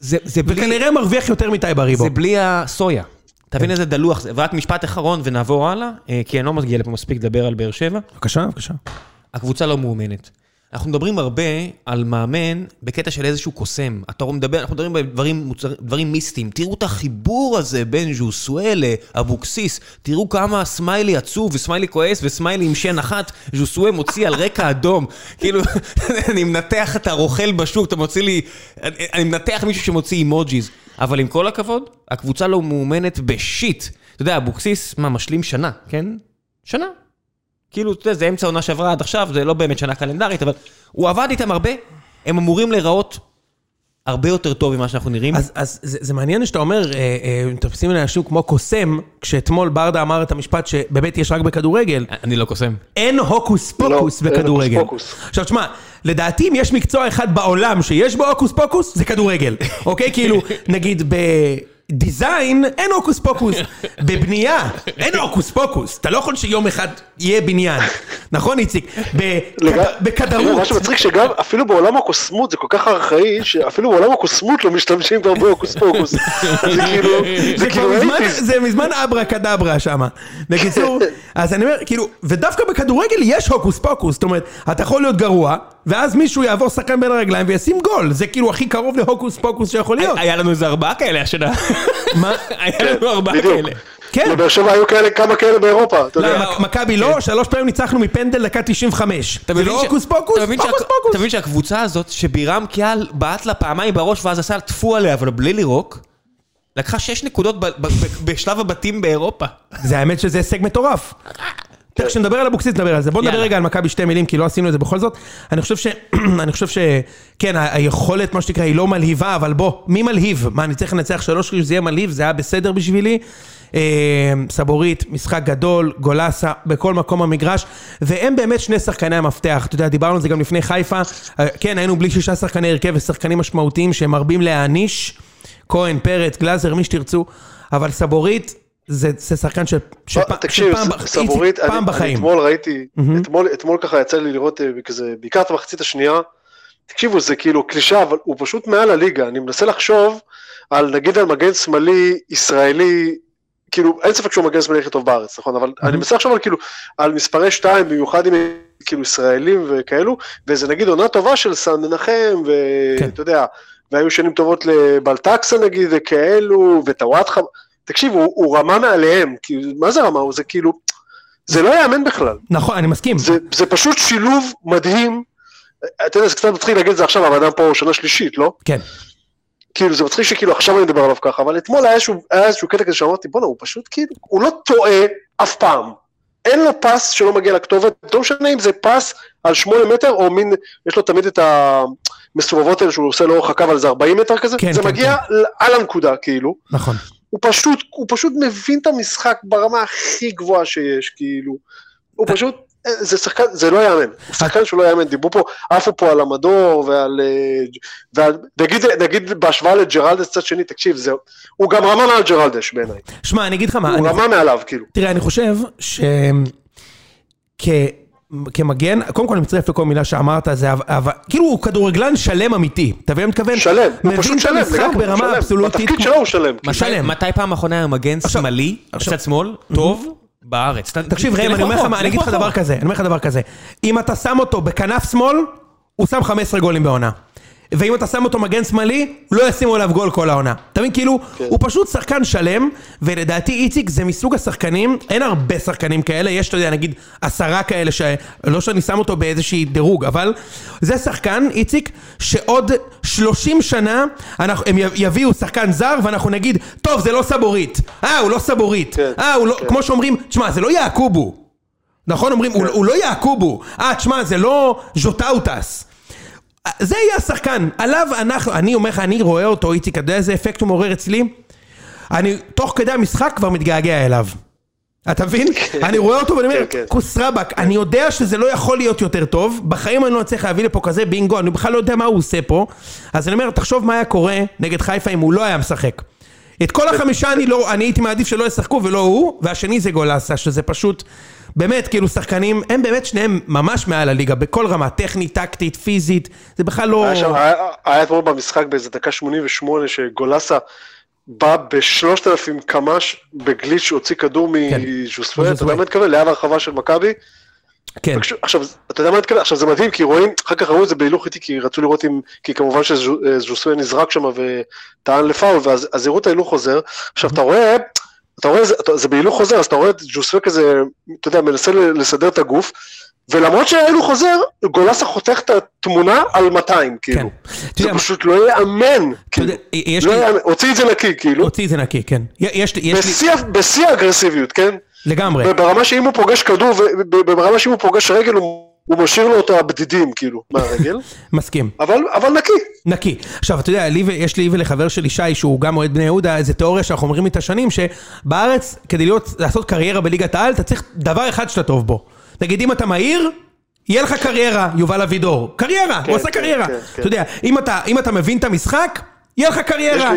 זה, בלי, וכנראה מרוויח יותר מטאי בריבו. זה בלי הסויה. תבין איזה דלוח זה. ורק משפט אחרון ונעבור הלאה, אה, כי אני לא מגיע לפה מספיק לדבר על באר שבע. בבקשה, בבקשה. הקבוצה לא מאומנת. אנחנו מדברים הרבה על מאמן בקטע של איזשהו קוסם. אתה מדבר, אנחנו מדברים בדברים מוצר, דברים מיסטיים. תראו את החיבור הזה בין ז'וסואל לאבוקסיס. תראו כמה סמיילי עצוב וסמיילי כועס וסמיילי עם שן אחת. ז'וסואל מוציא על רקע אדום. כאילו, אני מנתח את הרוכל בשוק, אתה מוציא לי... אני מנתח מישהו שמוציא אימוג'יז. אבל עם כל הכבוד, הקבוצה לא מאומנת בשיט. אתה יודע, אבוקסיס, מה, משלים שנה, כן? שנה. כאילו, אתה יודע, זה אמצע עונה שעברה עד עכשיו, זה לא באמת שנה קלנדרית, אבל הוא עבד איתם הרבה, הם אמורים להיראות הרבה יותר טוב ממה שאנחנו נראים. אז, אז זה, זה מעניין שאתה אומר, אה, אה, מתייחסים לאנשים כמו קוסם, כשאתמול ברדה אמר את המשפט שבאמת יש רק בכדורגל, אני לא קוסם. אין הוקוס פוקוס לא, אין בכדורגל. הוקוס פוקוס. עכשיו תשמע, לדעתי אם יש מקצוע אחד בעולם שיש בו הוקוס פוקוס, זה כדורגל. אוקיי? כאילו, נגיד בדיזיין, אין הוקוס פוקוס. בבנייה, אין הוקוס פוקוס. אתה לא יכול שיום אחד יהיה בניין. נכון, איציק? בכדרות. מה שמצחיק שגם אפילו בעולם הקוסמות זה כל כך ארכאי, שאפילו בעולם הקוסמות לא משתמשים כבר בהוקוס פוקוס. זה כאילו, זה כאילו. זה מזמן אברה קדברה שמה. בקיצור, אז אני אומר, כאילו, ודווקא בכדורגל יש הוקוס פוקוס, זאת אומרת, אתה יכול להיות גרוע, ואז מישהו יעבור שחקן בין הרגליים וישים גול, זה כאילו הכי קרוב להוקוס פוקוס שיכול להיות. היה לנו איזה ארבעה כאלה השנה. מה? היה לנו ארבעה בדיוק. כאלה. כן. בבאר שבע היו כאלה, כמה כאלה באירופה, אתה לא, יודע. מכבי לא, שלוש פעמים ניצחנו מפנדל דקה 95. אתה זה מבין לא ש- הוקוס פוקוס? הוקוס שה- פוקוס. אתה מבין שהקבוצה הזאת, שבירם קיאל בעט לה פעמיים בראש ואז עשה טפו עליה, אבל בלי לירוק, לקחה שש נקודות ב- ב- ב- בשלב הבתים באירופה. זה האמת שזה הישג מטורף. תכף כשנדבר על אבוקסיס נדבר על זה. בוא נדבר. רגע על מכבי שתי מילים, כי לא עשינו את זה בכל זאת. אני חושב ש... אני חושב ש... כן, היכולת, מה שנקרא, היא לא מלהיבה, אבל בוא, מי מלהיב? מה, אני צריך לנצח שלוש כאילו זה יהיה מלהיב, זה היה בסדר בשבילי. אה, סבורית, משחק גדול, גולסה, בכל מקום במגרש, והם באמת שני שחקני המפתח. אתה יודע, דיברנו על זה גם לפני חיפה. אה, כן, היינו בלי שישה שחקני הרכב ושחקנים משמעותיים שהם מרבים להעניש. כהן, פרץ, גלאזר, מי שתרצו, אבל סבורית זה, זה שחקן של, פעם- בחיים. אתמול ראיתי, אתמול אתמול ככה יצא לי לראות אה, כזה, בעיקר את המחצית השנייה, תקשיבו, זה כאילו קלישה, אבל הוא פשוט מעל הליגה. אני מנסה לחשוב על, נגיד, על מגן שמאלי ישראלי, כאילו, אין ספק שהוא מגן שמאלי הכי טוב בארץ, נכון? אבל אני מנסה לחשוב על כאילו, על מספרי שתיים, במיוחד עם כאילו ישראלים וכאלו, וזה נגיד עונה טובה של סן מנחם, כן. ואתה יודע, והיו שנים טובות לבלטקסה נגיד, וכאלו, וטוואטחה, תקשיב, הוא, הוא רמה מעליהם, כאילו, מה זה רמה? זה כאילו, זה לא ייאמן בכלל. נכון, אני מסכים. זה, זה פשוט שילוב מדהים. אתה יודע, זה קצת מצחיק להגיד את זה עכשיו, אדם פה שנה שלישית, לא? כן. כאילו, זה מצחיק שכאילו עכשיו אני מדבר עליו ככה, אבל אתמול היה איזשהו, היה איזשהו קטע כזה שאמרתי, בואנה, הוא פשוט כאילו, הוא לא טועה אף פעם. אין לו פס שלא מגיע לכתובת, לא משנה אם זה פס על שמונה מטר, או מין, יש לו תמיד את המסובבות האלה שהוא עושה לאורך הקו על איזה 40 מטר כזה, כן, זה כן, מגיע על הנקודה, כאילו. נכון. הוא פשוט, הוא פשוט מבין את המשחק ברמה הכי גבוהה שיש, כאילו. הוא פשוט, זה שחקן, זה לא יאמן. הוא שחקן שלא יאמן. דיברו פה, עפו פה על המדור ועל... אה, ועל נגיד, נגיד בהשוואה לג'רלדס צד שני, תקשיב, זה... הוא גם רמה מעל ג'רלדש בעיניי. שמע, אני אגיד לך מה, הוא אני- רמה מעליו, כאילו. תראה, אני חושב ש... כ... כמגן, קודם כל אני מצטרף לכל מילה שאמרת, זה אבל, כאילו הוא כדורגלן שלם אמיתי, אתה מבין מה מתכוון? שלם, הוא פשוט מבין שלם, את המשחק ברמה שלם. אבסולוטית. בתפקיד שלו הוא שלם. שלם. מתי פעם אחרונה היה מגן שמאלי, עכשיו- בצד שמאל, טוב, בארץ? תקשיב ראם, אני אומר לך אחורה, מה, אני אגיד לך אחורה. דבר כזה, אני אומר לך דבר כזה, אם אתה שם אותו בכנף שמאל, הוא שם 15 גולים בעונה. ואם אתה שם אותו מגן שמאלי, לא ישימו עליו גול כל העונה. אתה מבין? כאילו, כן. הוא פשוט שחקן שלם, ולדעתי איציק זה מסוג השחקנים, אין הרבה שחקנים כאלה, יש, אתה יודע, נגיד עשרה כאלה. לא שאני שם אותו באיזושהי דירוג, אבל זה שחקן, איציק, שעוד 30 שנה, אנחנו, הם יביאו שחקן זר, ואנחנו נגיד, טוב, זה לא סבורית. אה, הוא לא סבורית. כן, אה, הוא לא, כן. כמו שאומרים, תשמע, זה לא יעקובו. נכון? אומרים, הוא, הוא לא יעקובו. אה, תשמע, זה לא ז'וטאוטס. זה יהיה השחקן, עליו אנחנו, אני אומר לך, אני רואה אותו, איציק, אתה יודע איזה אפקט הוא מעורר אצלי? אני תוך כדי המשחק כבר מתגעגע אליו. אתה מבין? אני רואה אותו ואני אומר, כן, כן. כוס רבאק, אני יודע שזה לא יכול להיות יותר טוב, בחיים אני לא צריך להביא לפה כזה בינגו, אני בכלל לא יודע מה הוא עושה פה, אז אני אומר, תחשוב מה היה קורה נגד חיפה אם הוא לא היה משחק. את כל החמישה אני לא, אני הייתי מעדיף שלא ישחקו ולא הוא, והשני זה גולסה, שזה פשוט, באמת, כאילו שחקנים, הם באמת שניהם ממש מעל הליגה, בכל רמה, טכנית, טקטית, פיזית, זה בכלל לא... היה שם- היה- היה אתמול במשחק באיזה דקה 88 שגולסה בא בשלושת אלפים קמ"ש בגליץ' שהוציא כדור כן. מז'וסווה, אתה יודע. מה אני מתכוון? ליד הרחבה של מכבי. כן, עכשיו, אתה יודע מה אני מתכוון? עכשיו זה מדהים, כי רואים, אחר כך ראו את זה בהילוך איתי, כי רצו לראות אם, כי כמובן שז'וסווה נזרק שם וטען לפאול, ואז אז הראו את ההילוך חוזר. עכשיו אתה רואה, אתה רואה, זה- זה בהילוך חוזר, אז אתה רואה את ז'וסווה כזה, אתה יודע, מנסה לסדר את הגוף, ולמרות שההילוך חוזר, גולסה חותך את התמונה על 200, כאילו. כן. זה פשוט לא ייאמן, כאילו. לא לי- ייאמן, הוציא את זה נקי, כאילו. הוציא את זה נקי, כן. יש לי, יש לי, בשיא ה- בשיא האגרסיביות, כן? לגמרי. ברמה שאם הוא פוגש כדור, ברמה שאם הוא פוגש רגל, הוא הוא משאיר לו אותו הבדידים, כאילו, מהרגל, מסכים. אבל אבל נקי. נקי. עכשיו, אתה יודע, לי, יש לי ולחבר שלי שי, שהוא גם אוהד בני יהודה, איזה תיאוריה שאנחנו אומרים איתה שנים, שבארץ, כדי להיות, לעשות קריירה בליגת העל, אתה צריך דבר אחד שאתה טוב בו. נגיד, אם אתה מהיר, יהיה לך קריירה, יובל אבידור. קריירה, הוא עשה כן, קריירה. כן, כן. אתה יודע, אם אתה, אם אתה מבין את המשחק, יהיה לך קריירה.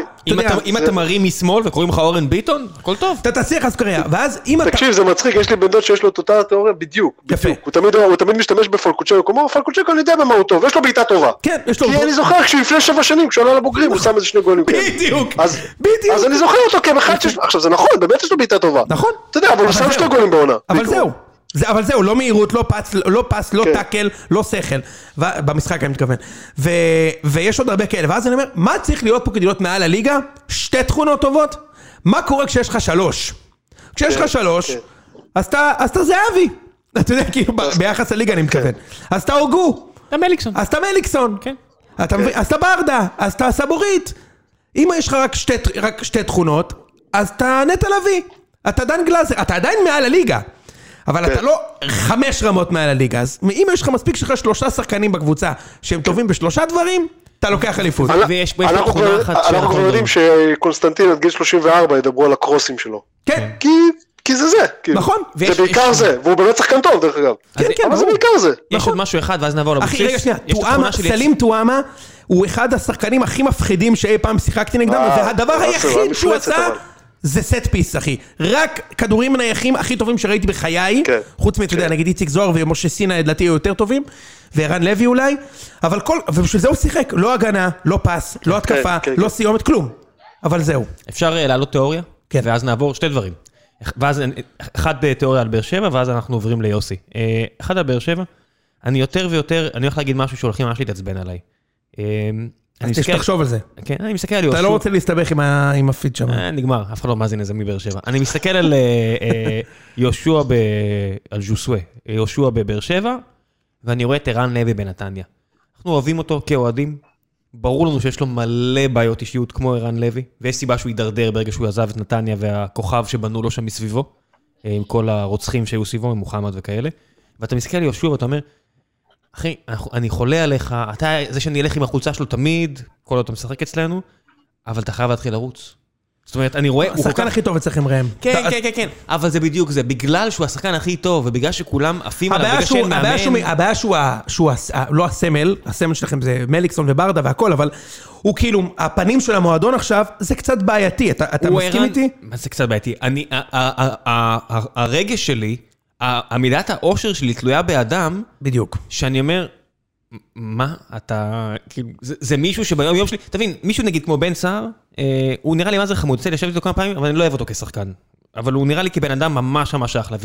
אם אתה- מרים משמאל וקוראים לך אורן ביטון, הכל טוב. אתה תצליח לעשות קריירה. ואז אם אתה... תקשיב, זה מצחיק, יש לי בן דוד שיש לו את אותה התיאוריה בדיוק. יפה. בדיוק. הוא תמיד- משתמש בפולקוצ'נקו, הוא אומר, פולקוצ'נקו אני יודע במה הוא טוב, יש לו בעיטה טובה. כן, יש לו... כי אני זוכר כשלפני שבע שנים, כשהוא עלה לבוגרים, הוא שם איזה שני גולים כאלה. בדיוק, אז- בדיוק. אז אני זוכר אותו כאחד שיש... עכשיו זה נכון, באמת יש לו בעיטה טובה. נכון. אתה יודע, אבל הוא שם. שני גולים בעונה. אבל. זהו. זה, אבל זהו, לא מהירות, לא פס, לא, פס, לא כן. טאקל, לא שכל. ו, במשחק אני מתכוון. ו, ויש עוד הרבה כאלה. ואז אני אומר, מה צריך להיות פה כדי להיות מעל הליגה? שתי תכונות טובות? מה קורה כשיש לך שלוש? כשיש כן, לך שלוש, כן. אז אתה זהבי. אתה יודע, כאילו, ב- ביחס לליגה אני מתכוון. אז אתה הוגו. אתה מליקסון. אז אתה מליקסון. כן. אתה מבין? אז אתה ברדה. אז אתה סבורית. אם יש לך רק שתי, רק שתי תכונות, אז אתה נטע לביא. אתה דן גלאזר. אתה עדיין מעל הליגה. אבל אתה כן. לא חמש רמות מעל הליגה. אז אם יש לך מספיק שלך שלושה שחקנים בקבוצה שהם טובים בשלושה דברים, אתה לוקח אליפות. ויש- אנחנו תכונה כבר- אחת אנחנו שאנחנו כבר לא יודעים שקונסטנטין עד גיל 34 ידברו על הקרוסים שלו. כן, כי כי זה זה. כאילו. נכון. זה ויש- בעיקר יש- זה, והוא באמת שחקן טוב דרך אגב. כן, כן, אבל זה. בעיקר זה. יש נכון. עוד משהו אחד ואז נעבור לאבוקסיס. אחי, רגע שנייה, טועמה, סלים טועמה הוא אחד השחקנים הכי מפחידים שאי פעם שיחקתי נגדם, אה, והדבר אבל היחיד סבבה, שהוא עשה אבל. זה סט פיס, אחי. רק כדורים נייחים הכי טובים שראיתי בחיי, כן, חוץ מאתה יודע, כן. נגיד איציק זוהר ומשה סינה, לדעתי היו יותר טובים, וערן לוי אולי, אבל כל, ובשביל זה הוא שיחק, לא הגנה, לא פס, לא התקפה, כן, לא כן. סיומת, כלום. אבל זהו. אפשר אה, להעלות תיאוריה? כן. ואז נעבור שתי דברים. ואז, אה, אחד אה, תיאוריה על באר שבע, ואז אנחנו עוברים ליוסי. אחד על באר שבע, אני יותר ויותר, אני הולך להגיד משהו שהולכים ממש להתעצבן עליי. אז תחשוב על זה. כן, אני מסתכל על אתה יהושע. לא רוצה להסתבך עם הפיד שם. אה, נגמר, אף אחד לא מאזין לזה מבאר שבע. אני מסתכל על אה, אה, יהושע ב... על ז'וסווה, יהושע בבאר שבע, ואני רואה את ערן לוי בנתניה. אנחנו אוהבים אותו כאוהדים, ברור לנו שיש לו מלא בעיות אישיות כמו ערן לוי, ויש סיבה שהוא יידרדר ברגע שהוא עזב את נתניה והכוכב שבנו לו שם מסביבו, עם כל הרוצחים שהיו סביבו, עם מוחמד וכאלה. ואתה מסתכל על יהושע ואתה אומר, אחי, אני חולה עליך, אתה זה שאני אלך עם החולצה שלו תמיד, כל עוד אתה משחק אצלנו, אבל אתה חייב להתחיל לרוץ. זאת אומרת, אני רואה, השחקן. הכי טוב אצלכם ראם. כן, כן, כן, כן, אבל זה בדיוק זה, בגלל שהוא השחקן הכי טוב, ובגלל שכולם עפים עליו, בגלל שאין מאמן, הבעיה שהוא, לא הסמל, הסמל שלכם זה מליקסון וברדה והכל, אבל הוא כאילו, הפנים של המועדון עכשיו, זה קצת בעייתי, אתה, מסכים איתי? מה זה קצת בעייתי? הרגש שלי, המידת האושר שלי תלויה באדם, בדיוק. שאני אומר, מה אתה, כאילו, זה, זה מישהו שביום יום שלי, תבין, מישהו נגיד כמו בן סער, אה, הוא נראה לי מה זה חמוד, לי לשבת איתו כמה פעמים, אבל אני לא אוהב אותו כשחקן. אבל הוא נראה לי כבן אדם ממש ממש אחלה,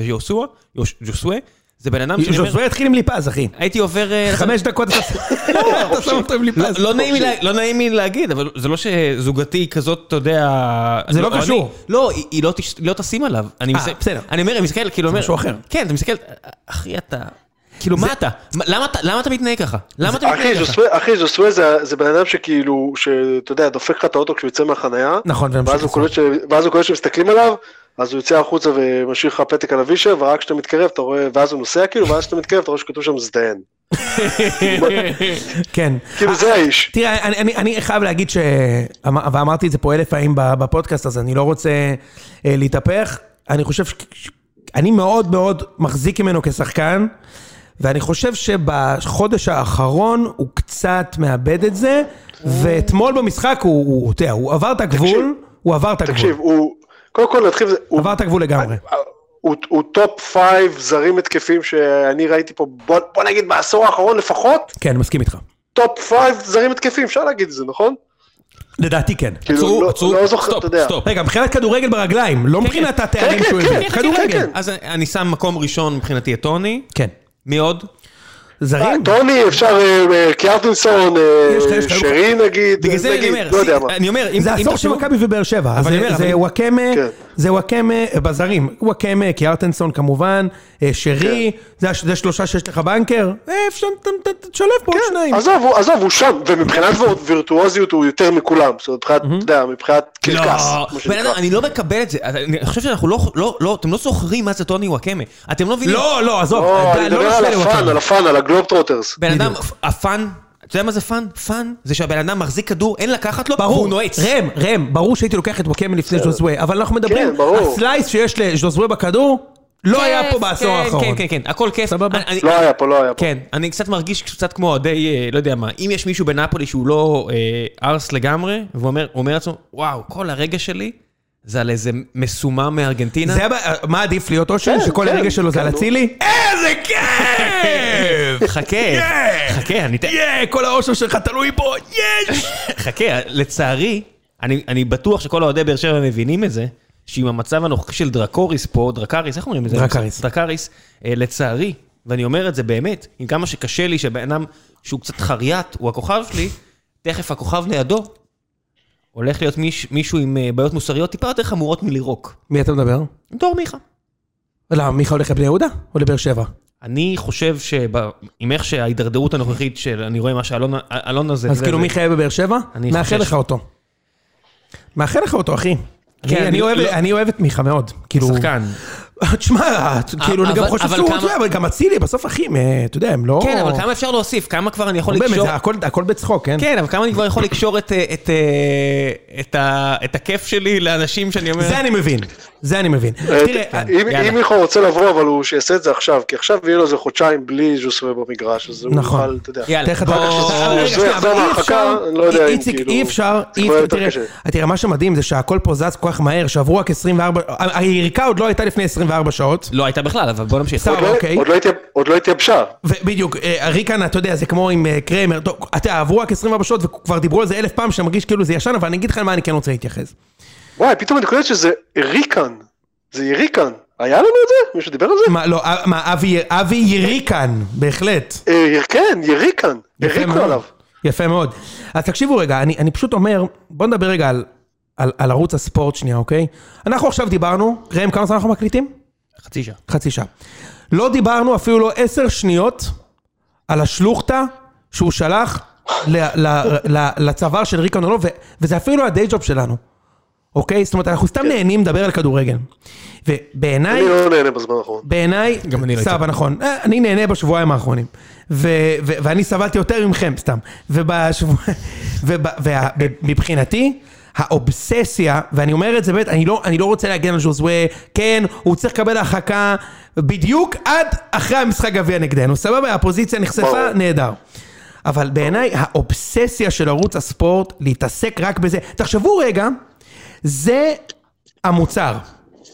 ז'וסווה, זה בן אדם שאני אומר, ז'וזווה התחיל עם ליפז, אחי. הייתי עובר... אה, חמש דקות אתה אתה שם אותו עם לא, ליפז. לא נעים לי לה- לא נעים לי להגיד, אבל זה לא שזוגתי כזאת, אתה יודע... זה לא קשור. לא, היא- לא תש- לא תשים עליו. אני אה, בסדר. אני אומר, אני מסתכל, כאילו, אומר... משהו אחר. כן, אתה מסתכל, אחי, אתה... כאילו, מה אתה? מה- למה אתה- למה אתה מתנהג ככה? למה אתה אחי, מתנהג ככה? ז'וסווה, אחי, ז'וסווה זה, זה בן אדם שכאילו, שאתה יודע, דופק לך את האוטו כשהוא יוצא מהחנייה, נכון, ואז הוא קולט שמסתכלים עליו, אז הוא יוצא החוצה ומשאיר לך פתק על הווישר, ורק כשאתה מתקרב אתה רואה, ואז הוא נוסע כאילו, ואז כשאתה מתקרב אתה רואה שכתוב שם מזדיין. כן. כאילו זה האיש. תראה, אני, אני, אני חייב להגיד ש... אמר- ואמרתי את זה פה אלף פעמים בפודקאסט, אז אני לא רוצה אה, להתהפך. אני חושב ש... אני מאוד מאוד מחזיק ממנו כשחקן, ואני חושב שבחודש האחרון הוא קצת מאבד את זה, ואתמול במשחק הוא, הוא, אתה יודע, הוא עבר את הגבול, הוא עבר את הגבול. תקשיב, הוא, קודם כל נתחיל בזה, הוא- עבר את הגבול לגמרי. הוא, הוא top five זרים התקפים שאני ראיתי פה, בוא, בוא נגיד בעשור האחרון לפחות, כן, מסכים איתך. top five זרים התקפים, אפשר להגיד את זה, נכון? לדעתי כן. כאילו, עצרו, לא- עצרו, לא זוכר, סטופ, אתה יודע. סטופ. רגע, מבחינת כדורגל ברגליים, לא מבחינת התארים כן, שהוא כן, הביא. כן, כדורגל. כן. אז אני שם מקום ראשון מבחינתי את טוני. כן. מי עוד? זרים? טוני, אפשר, אה, אה, אה, לך- שרי נגיד, נגיד, אומר, לא יודע מה. אני אומר, אם זה עשור של מכבי ובאר שבע, אז אבל אני זה- אומר, זה אבל- וואקמה, כן. זה וואקמה בזרים, וואקמה, קיארטנסון כמובן, אה, שרי, זה הש- זה שלושה שיש לך בנקר, אה, אפשר, ת- ת- ת- תשלב פה עוד שניים. עזוב, עזוב, הוא שם, ומבחינת וירטואוזיות הוא יותר מכולם, זאת אומרת, מבחינת, אתה יודע, מבחינת קרקס, לא, אדם, שנקרא. אני לא מקבל את זה. אני חושב שאנחנו לא, לא, לא, אתם לא זוכרים מה זה טוני וואקמה. אתם לא מבינים. לא, לא, עזוב, לא, אני לא מדבר על ה fun. על ה fun, על ה Globetrotters. בן אדם. ה fun, אתה יודע מה זה fun? fun זה שהבן אדם מחזיק כדור, אין לקחת לו, ברור, והוא נועץ. ראם, ראם, ברור שהייתי לוקח את וואקמה לפני ז'וזווה, אבל אנחנו מדברים, כן, ברור. ה slice שיש לז'וזווה בכדור, לא היה פה בעשור כן, האחרון. כן, כן, כן, הכל כיף. סבבה? אני- אני- לא היה פה, לא היה פה. כן, אני קצת מרגיש קצת כמו אוהדי, אה, לא יודע מה, אם יש מישהו בנפולי שהוא לא אה, ארס לגמרי, והוא אומר הוא אומר לעצמו, וואו, כל הרגע שלי זה על איזה מסומם מארגנטינה. זה הבע- מה עדיף להיות אושר? כן, שכל כן, הרגע שלו זה כן, על. אצילי? איזה כיף! חכה! חכה, אני. יא, כל האושר שלך תלוי בו, יש! חכה, לצערי, אני, אני בטוח שכל אוהדי באר שבע מבינים את זה, שעם המצב הנוכחי של דרקוריס פה, דרקריס, איך אומרים את זה? דרקריס. דרקריס, אה, לצערי, ואני אומר את זה באמת, עם כמה שקשה לי שבן אדם שהוא קצת חריית, הוא הכוכב שלי, תכף הכוכב לידו, הולך להיות מיש, מישהו עם אה, בעיות מוסריות טיפה יותר חמורות מלירוק. מי אתה מדבר? דור מיכה. למה, מיכה הולך לבני יהודה? או לבאר שבע? אני חושב שעם איך שההידרדרות הנוכחית של, אני רואה מה שאלון הזה... אז כאילו מיכה יהיה בבאר שבע? אני מאחל. לך אותו. מאחל לך אותו, אחי. כן, אני- אני אני אוהב- לא- אני אוהב את מיכה מאוד. כאילו... שחקן. תשמע, כאילו, אני גם חושב שהוא... אתה יודע, אבל גם אצילי, בסוף אחים, אה, אתה יודע, הם לא... כן, אבל כמה אפשר להוסיף? כמה כבר אני יכול באמת, לקשור? זה הכל- בצחוק, כן? כן, אבל כמה אני כבר יכול לקשור את, אה, את, אה, את, הכיף שלי לאנשים שאני אומר... זה אני מבין. זה אני מבין. אה, תראה, אם מיכה רוצה לבוא, אבל הוא שיעשה את זה עכשיו, כי עכשיו יהיה לו איזה חודשיים בלי ז'וסווה במגרש, אז הוא נכון. יוכל, אתה יודע. יאללה, תכף אתה... בוא- אבל רגע, זה שנייה, יחזור אבל אי מהרחקה, אפשר, אני לא יודע אם איציק, כאילו- אי אפשר. תראה, מה שמדהים זה שהכל פה זז כל כך מהר, שעברו רק 24, היריקה עוד לא הייתה לפני 24 24 שעות. לא הייתה בכלל, אבל בוא נמשיך. סבבה. עוד לא- אוקיי. עוד לא לא התייבשה. ובדיוק, אה, ריקן, אתה יודע, זה כמו עם אה, קרמר, טוב, אתה יודע, עברו רק 24 שעות וכבר דיברו על זה אלף פעם, שאתה מרגיש כאילו זה ישן, אבל אני אגיד לך למה אני כן רוצה להתייחס. וואי, פתאום אני קולט שזה יריקן. זה יריקן. היה לנו את זה? מישהו דיבר על זה? מה, לא, אה, מה, אבי, יריקן, בהחלט. כן, יריקן. עליו. יפה מאוד. אז תקשיבו רגע, אני, אני פשוט אומר, בוא נדבר רגע על, על, על ערוץ הספורט שנייה, אוקיי? אנחנו עכשיו דיברנו, ראם, כמה זמן אנחנו מקליטים? חצי שעה. חצי שעה. לא דיברנו אפילו לא עשר שניות על השלוחתא שהוא שלח ל, ל, ל, לצוואר של ריקן אולוב, ו- וזה אפילו לא הדיי ג'וב שלנו, אוקיי? זאת אומרת, אנחנו סתם נהנים לדבר על כדורגל. ובעיניי... אני לא נהנה בזמן האחרון. בעיניי, גם אני לא הייתי. נכון. אה, אני נהנה בשבועיים האחרונים. ו- ו- ואני סבלתי יותר מכם, סתם. ומבחינתי, האובססיה, ואני אומר את זה באמת, אני לא, אני לא רוצה להגן על ז'וזווה, כן, הוא צריך לקבל הרחקה בדיוק עד אחרי המשחק גביע נגדנו, סבבה, הפוזיציה נחשפה. נהדר. אבל בעיניי, האובססיה של ערוץ הספורט, להתעסק רק בזה, תחשבו רגע, זה המוצר.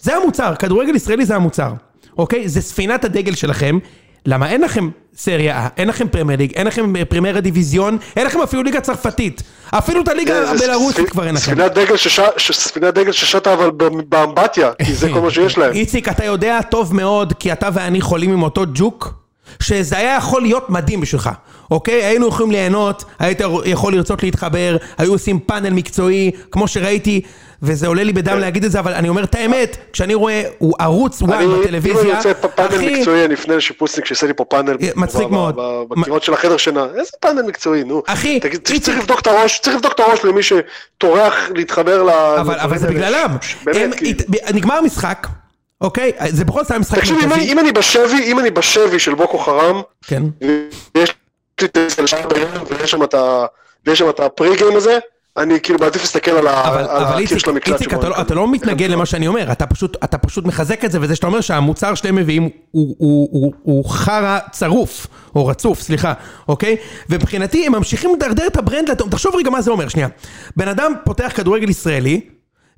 זה המוצר, כדורגל ישראלי זה המוצר, אוקיי? זה ספינת הדגל שלכם. למה אין לכם סריה A, אין לכם פרמייר ליג, אין לכם פרמייר דיוויזיון, אין לכם אפילו ליגה צרפתית. אפילו את הליגה זה הבלארוסית כבר אין לכם. ספינת דגל ששטה אבל באמבטיה, כי זה כל מה שיש להם. איציק, אתה יודע טוב מאוד, כי אתה ואני חולים עם אותו ג'וק, שזה היה יכול להיות מדהים בשבילך, אוקיי? היינו יכולים ליהנות, היית יכול לרצות להתחבר, היו עושים פאנל מקצועי, כמו שראיתי, וזה עולה לי בדם להגיד את זה, אבל אני אומר את האמת, כשאני רואה, הוא ערוץ וואן אני- אם אני בטלוויזיה, רוצה פאנל אחי, מקצועי, אני אפנה לשיפוצניק שיעשה לי פה פאנל. מצחיק מאוד. בקירות של החדר שינה. איזה פאנל מקצועי, נו. אחי, צריך- לבדוק את הראש, צריך לבדוק את הראש למי שטורח להתחבר ל... אבל, זה. בגללם, באמת, כאילו. נגמר המשחק, אוקיי? זה בכל זאת היה משחק תקשיב, אם אני- מרכזי, אני בשבי, אם אני בשבי של בוקו חרם, כן, ויש לי את זה לשם בערב, ויש שם את ה- ויש שם את ה pre-game הזה, אני כאילו מעדיף להסתכל על אבל, אבל הקיר איציק, של המקלט. איציק שבו אתה, לא, אתה לא מתנגד למה שאני אומר, אתה פשוט, אתה פשוט מחזק את זה, וזה שאתה אומר שהמוצר שאתם מביאים הוא, חרא צרוף, או רצוף, סליחה, אוקיי? ומבחינתי הם ממשיכים לדרדר את ה brand תחשוב רגע מה זה אומר, שנייה. בן אדם פותח כדורגל ישראלי,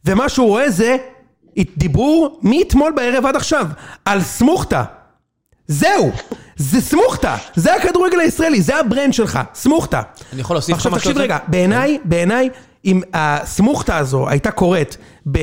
ומה שהוא רואה זה דיבור מאתמול בערב עד עכשיו, על סמוחטה. זהו, זה סמוחטה, זה הכדורגל הישראלי, זה ה brand שלך, סמוחטה. אני יכול להוסיף לך עכשיו משהו תקשיב על זה? רגע, בעיניי, בעיניי, אם הסמוחטה הזו הייתה קורית ב...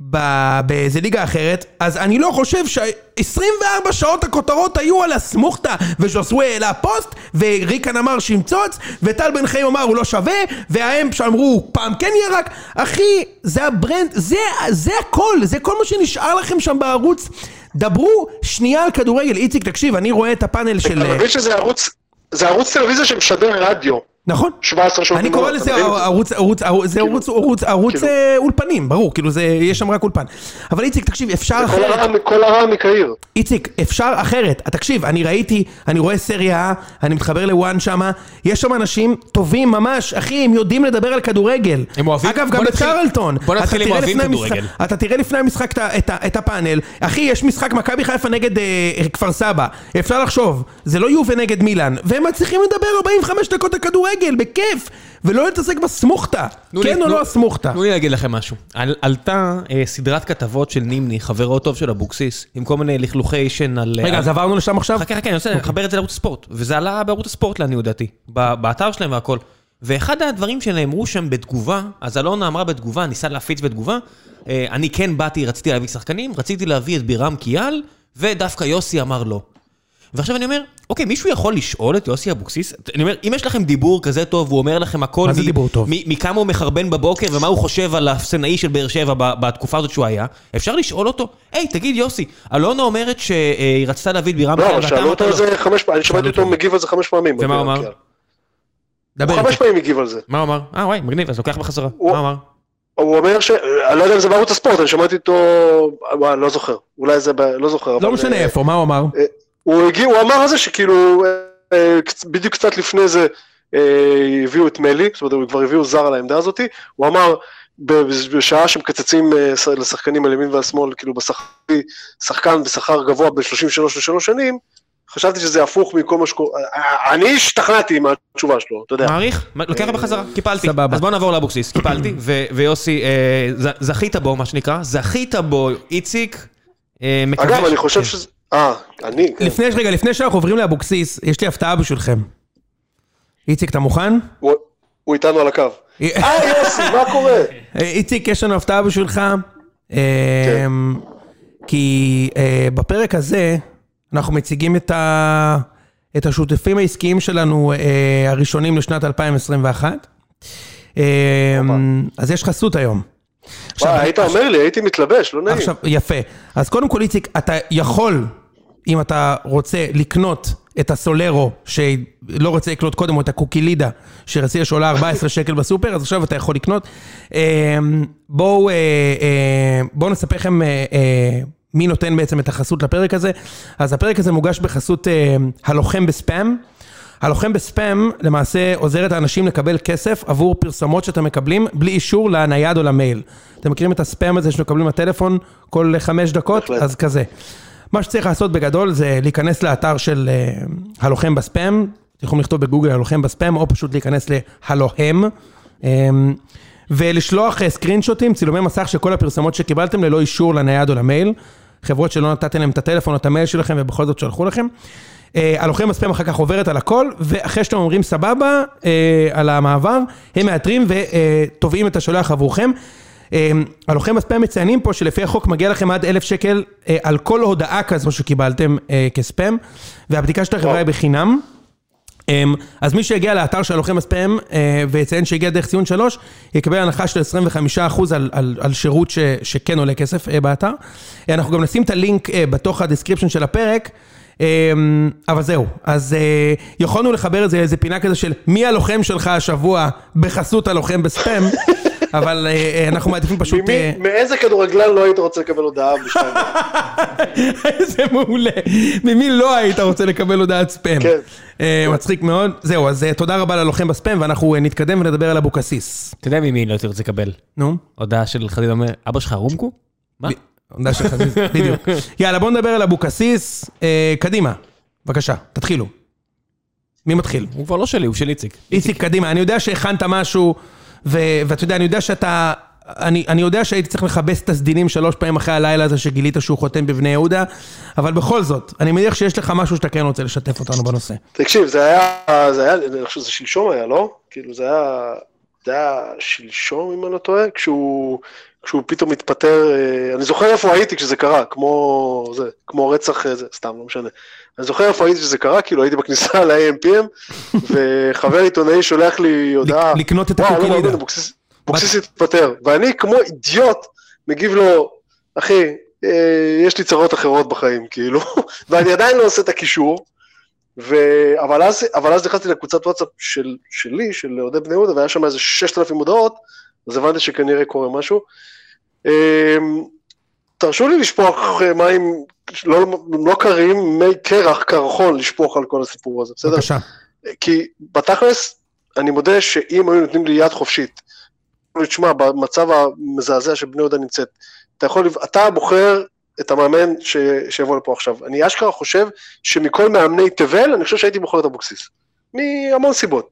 באיזה ליגה אחרת, אז אני לא חושב ש-24 שעות הכותרות היו על הסמוחטה, וז'וסווה העלה פוסט, וריקן אמר שימצוץ, וטל בן חיים אמר הוא לא שווה, וההם שאמרו פעם כן ירק, אחי, זה ה brand, זה, זה הכל, זה כל מה שנשאר לכם שם בערוץ. דברו שנייה על כדורגל, איציק, תקשיב, אני רואה את הפאנל של... אתה מבין שזה ערוץ, זה ערוץ טלוויזיה שמשדר רדיו. נכון. 17 שעות אני קורא לזה? ערוץ, ערוץ, זה ערוץ, ערוץ, ערוץ כאילו- אה, אולפנים, ברור, כאילו זה, יש שם רק אולפן. אבל איציק, תקשיב, אפשר אחרת. כל הרע מקהיר. איציק, אפשר אחרת. תקשיב, אני ראיתי, אני רואה סריה, אני מתחבר לוואן שמה, יש שם אנשים טובים ממש, אחי, הם יודעים לדבר על כדורגל. הם אוהבים- אגב, גם בקרלטון. בוא נתחיל אתה עם אוהבים כדורגל. אתה תראה לפני המשחק את הפאנל. אחי, יש משחק מכבי חיפה נגד אה, כפר סבא. אפשר לחשוב, זה לא יובה נגד מילאן. והם מצליחים לדבר 45 דקות על כדורגל, בכיף. ולא להתעסק בסמוכתה. תנו לי- כן או לא הסמוכתה? תנו לי להגיד לכם משהו. על- עלתה אה, סדרת כתבות של נימני, חברו טוב של אבוקסיס, עם כל מיני לכלוכי שן על... רגע, אז עברנו לשם עכשיו? חכה, חכה, אני רוצה לחבר את זה לערוץ הספורט. וזה עלה בערוץ הספורט לעניות דעתי, באתר שלהם והכל. ואחד הדברים שנאמרו שם בתגובה, אז אלונה אמרה בתגובה, ניסה להפיץ בתגובה, אה, אני כן באתי, רציתי להביא שחקנים, רציתי להביא את בירם קיאל, ודווקא יוסי אמר לא. ועכשיו אני אומר, אוקיי, מישהו יכול לשאול את יוסי אבוקסיס? אני אומר, אם יש לכם דיבור כזה טוב, והוא אומר לכם הכל... מה זה מ- דיבור טוב? מ- מכמה הוא מחרבן בבוקר, ומה הוא חושב על האפסנאי של באר שבע ב- בתקופה הזאת שהוא היה, אפשר לשאול אותו, היי, תגיד יוסי, אלונה אומרת שהיא רצתה להביא את בירם לא, שאלו אותו לא. על זה חמש פעמים, אני שמעתי אותו מגיב על זה חמש פעמים. ומה הוא אמר? כן. דבר הוא חמש. פעמים הגיב על זה. מה הוא אמר? אה, וואי, מגניב, אז לוקח בחזרה. הוא- מה הוא אמר? הוא אומר ש... אני לא יודע אם זה בערוץ הספורט, אני שמעתי אותו... וואי, לא זוכר. אולי זה... ב... לא זוכר. לא משנה אה, איפה, מה הוא אמר? הוא הגיע, הוא אמר על זה שכאילו, אה, בדיוק קצת לפני זה אה, הביאו את מלי, זאת אומרת, הם כבר הביאו זר על העמדה הזאת, הוא אמר, בשעה שמקצצים אה, לשחקנים על ימין ועל שמאל, כאילו בשכר, שחקן בשכר גבוה ב-33 לשלוש שנים, חשבתי שזה הפוך מכל מה שקורה, אני השתכנעתי מהתשובה שלו, אתה יודע. מעריך? לוקח בחזרה, קיפלתי. סבבה. אז בוא נעבור לאבוקסיס, קיפלתי, ויוסי, זכית בו, מה שנקרא, זכית בו, איציק, אגב, אני חושב כן. שזה... אה, אני, כן. לפני, רגע, לפני שאנחנו עוברים לאבוקסיס, יש לי הפתעה בשבילכם. איציק, אתה מוכן? הוא- הוא איתנו על הקו. אה, יוסי, מה קורה? אה, איציק, יש לנו הפתעה בשבילך. אה, כי אה, בפרק הזה אנחנו מציגים את, ה... את השותפים העסקיים שלנו אה, הראשונים לשנת 2021. אה, אז יש חסות היום. וואי, היית אומר לי, הייתי מתלבש, לא נעים. עכשיו, יפה. אז קודם כל, איציק, אתה יכול, אם אתה רוצה לקנות את הסולרו, שלא רוצה לקנות קודם, או את הקוקילידה, שרציתי שעולה 14 שקל בסופר, אז עכשיו אתה יכול לקנות. אה, בואו אה, אה, בואו נספר לכם אה, מי נותן בעצם את החסות לפרק הזה. אז הפרק הזה מוגש בחסות הלוחם בספאם. הלוחם בספאם למעשה עוזר את האנשים לקבל כסף עבור פרסומות שאתם מקבלים בלי אישור לנייד או למייל. אתם מכירים את הספאם הזה שמקבלים בטלפון כל חמש דקות? אז כזה. מה שצריך לעשות בגדול זה להיכנס לאתר של אה, הלוחם בספאם, אתם יכולים לכתוב בגוגל הלוחם בספאם, או פשוט להיכנס להלוהם. אה, ולשלוח אה, סקרינשוטים, צילומי מסך של כל הפרסומות שקיבלתם ללא אישור לנייד או למייל. חברות שלא נתתם להם את הטלפון או את המייל שלכם ובכל זאת שלחו לכם. הלוחם בספאם אחר כך עוברת על הכל, ואחרי שאתם אומרים סבבה על המעבר, הם מאתרים ותובעים את השולח עבורכם. אה, הלוחם בספאם מציינים פה שלפי החוק מגיע לכם עד אלף שקל אה, על כל הודעה כזו שקיבלתם אה, כספאם, והבדיקה של החברה היא בחינם. אמ, אז מי שיגיע לאתר של הלוחם בספאם אה, ויציין שהגיע דרך ציון 3, יקבל הנחה של 25% על, על, על שירות ש, שכן עולה כסף באתר. אנחנו גם נשים את הלינק בתוך ה description של הפרק. אמ, אבל זהו, אז יכולנו לחבר את זה לאיזה פינה כזה של מי הלוחם שלך השבוע בחסות הלוחם בספאם, אבל אה, אה, אנחנו מעדיפים פשוט... ממי- אה, מאיזה כדורגלן לא היית רוצה לקבל הודעה בשתיים? איזה מעולה. ממי לא היית רוצה לקבל הודעת ספאם? כן. מצחיק מאוד. זהו, אז תודה רבה ללוחם בספאם, ואנחנו נתקדם ונדבר על אבוקסיס. אתה יודע ממי לא הייתי רוצה לקבל? נו. הודעה של חדיד אומר, אבא שלך רומקו? מה? עמדה של חזיז, בדיוק. יאללה, בואו נדבר על אבוקסיס. קדימה, בבקשה, תתחילו. מי מתחיל? הוא כבר לא שלי, הוא של איציק. איציק, קדימה. אני יודע שהכנת משהו, ואתה יודע, אני יודע שאתה... אני, אני יודע שהייתי צריך לכבס את הסדינים שלוש פעמים אחרי הלילה הזה שגילית שהוא חותם בבני יהודה, אבל בכל זאת, אני מניח שיש לך משהו שאתה כן רוצה לשתף אותנו בנושא. תקשיב, זה היה, זה היה, אני חושב שזה שלשום היה, לא? כאילו זה היה, זה היה שלשום אם אני לא טועה, כשהוא, כשהוא פתאום התפטר, אה, אני זוכר איפה הייתי כשזה קרה, כמו זה, כמו רצח, אה, זה, סתם, לא משנה. אני זוכר איפה הייתי כשזה קרה, כאילו הייתי בכניסה ל-AMPM, וחבר עיתונאי שולח לי הודעה, לקנות את לא הקוקילידה. אבוקסיס אבוקסיס התפטר, ואני כמו אידיוט מגיב לו, אחי, אה, יש לי צרות אחרות בחיים, כאילו, ואני עדיין לא עושה את הקישור, ו... אבל, אז, אבל אז נכנסתי לקבוצת וואטסאפ של, שלי, של אוהדי בני יהודה, והיה שם איזה 6,000 הודעות, אז הבנתי שכנראה קורה משהו. תרשו לי לשפוך אה, מים לא, לא קרים, מי קרח, קרחון, לשפוך על כל הסיפור הזה, בסדר? בבקשה. כי בתכלס, אני מודה שאם היו נותנים לי יד חופשית, תשמע, במצב המזעזע שבני יהודה נמצאת, אתה יכול, אתה בוחר את המאמן ש, שיבוא לפה עכשיו. אני אשכרה חושב שמכל מאמני תבל, אני חושב שהייתי בוחר את אבוקסיס. מהמון סיבות.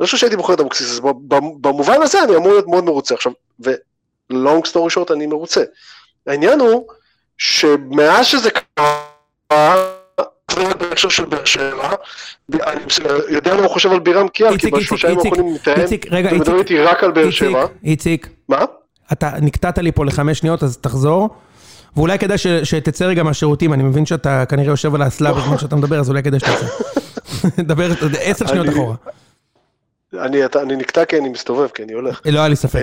אני חושב שהייתי בוחר את אבוקסיס, אז במובן הזה אני אמור להיות מאוד מרוצה. עכשיו, ו long story short אני מרוצה. העניין הוא שמאז שזה קרה, בהקשר של באר שבע, אני יודע מה הוא חושב על בירם קיאל, כי בשלושה ימים האחרונים מתאם, ומדבר איתי רק על באר שבע. איציק, מה? אתה נקטעת לי פה לחמש שניות, אז תחזור. ואולי כדאי ש, שתצא רגע מהשירותים, אני מבין שאתה כנראה יושב על האסלה בזמן שאתה מדבר, אז אולי כדאי שתצא. דבר עשר שניות אחורה. אני, אתה, אני נקטע כי אני מסתובב, כי אני הולך. לא היה לי ספק.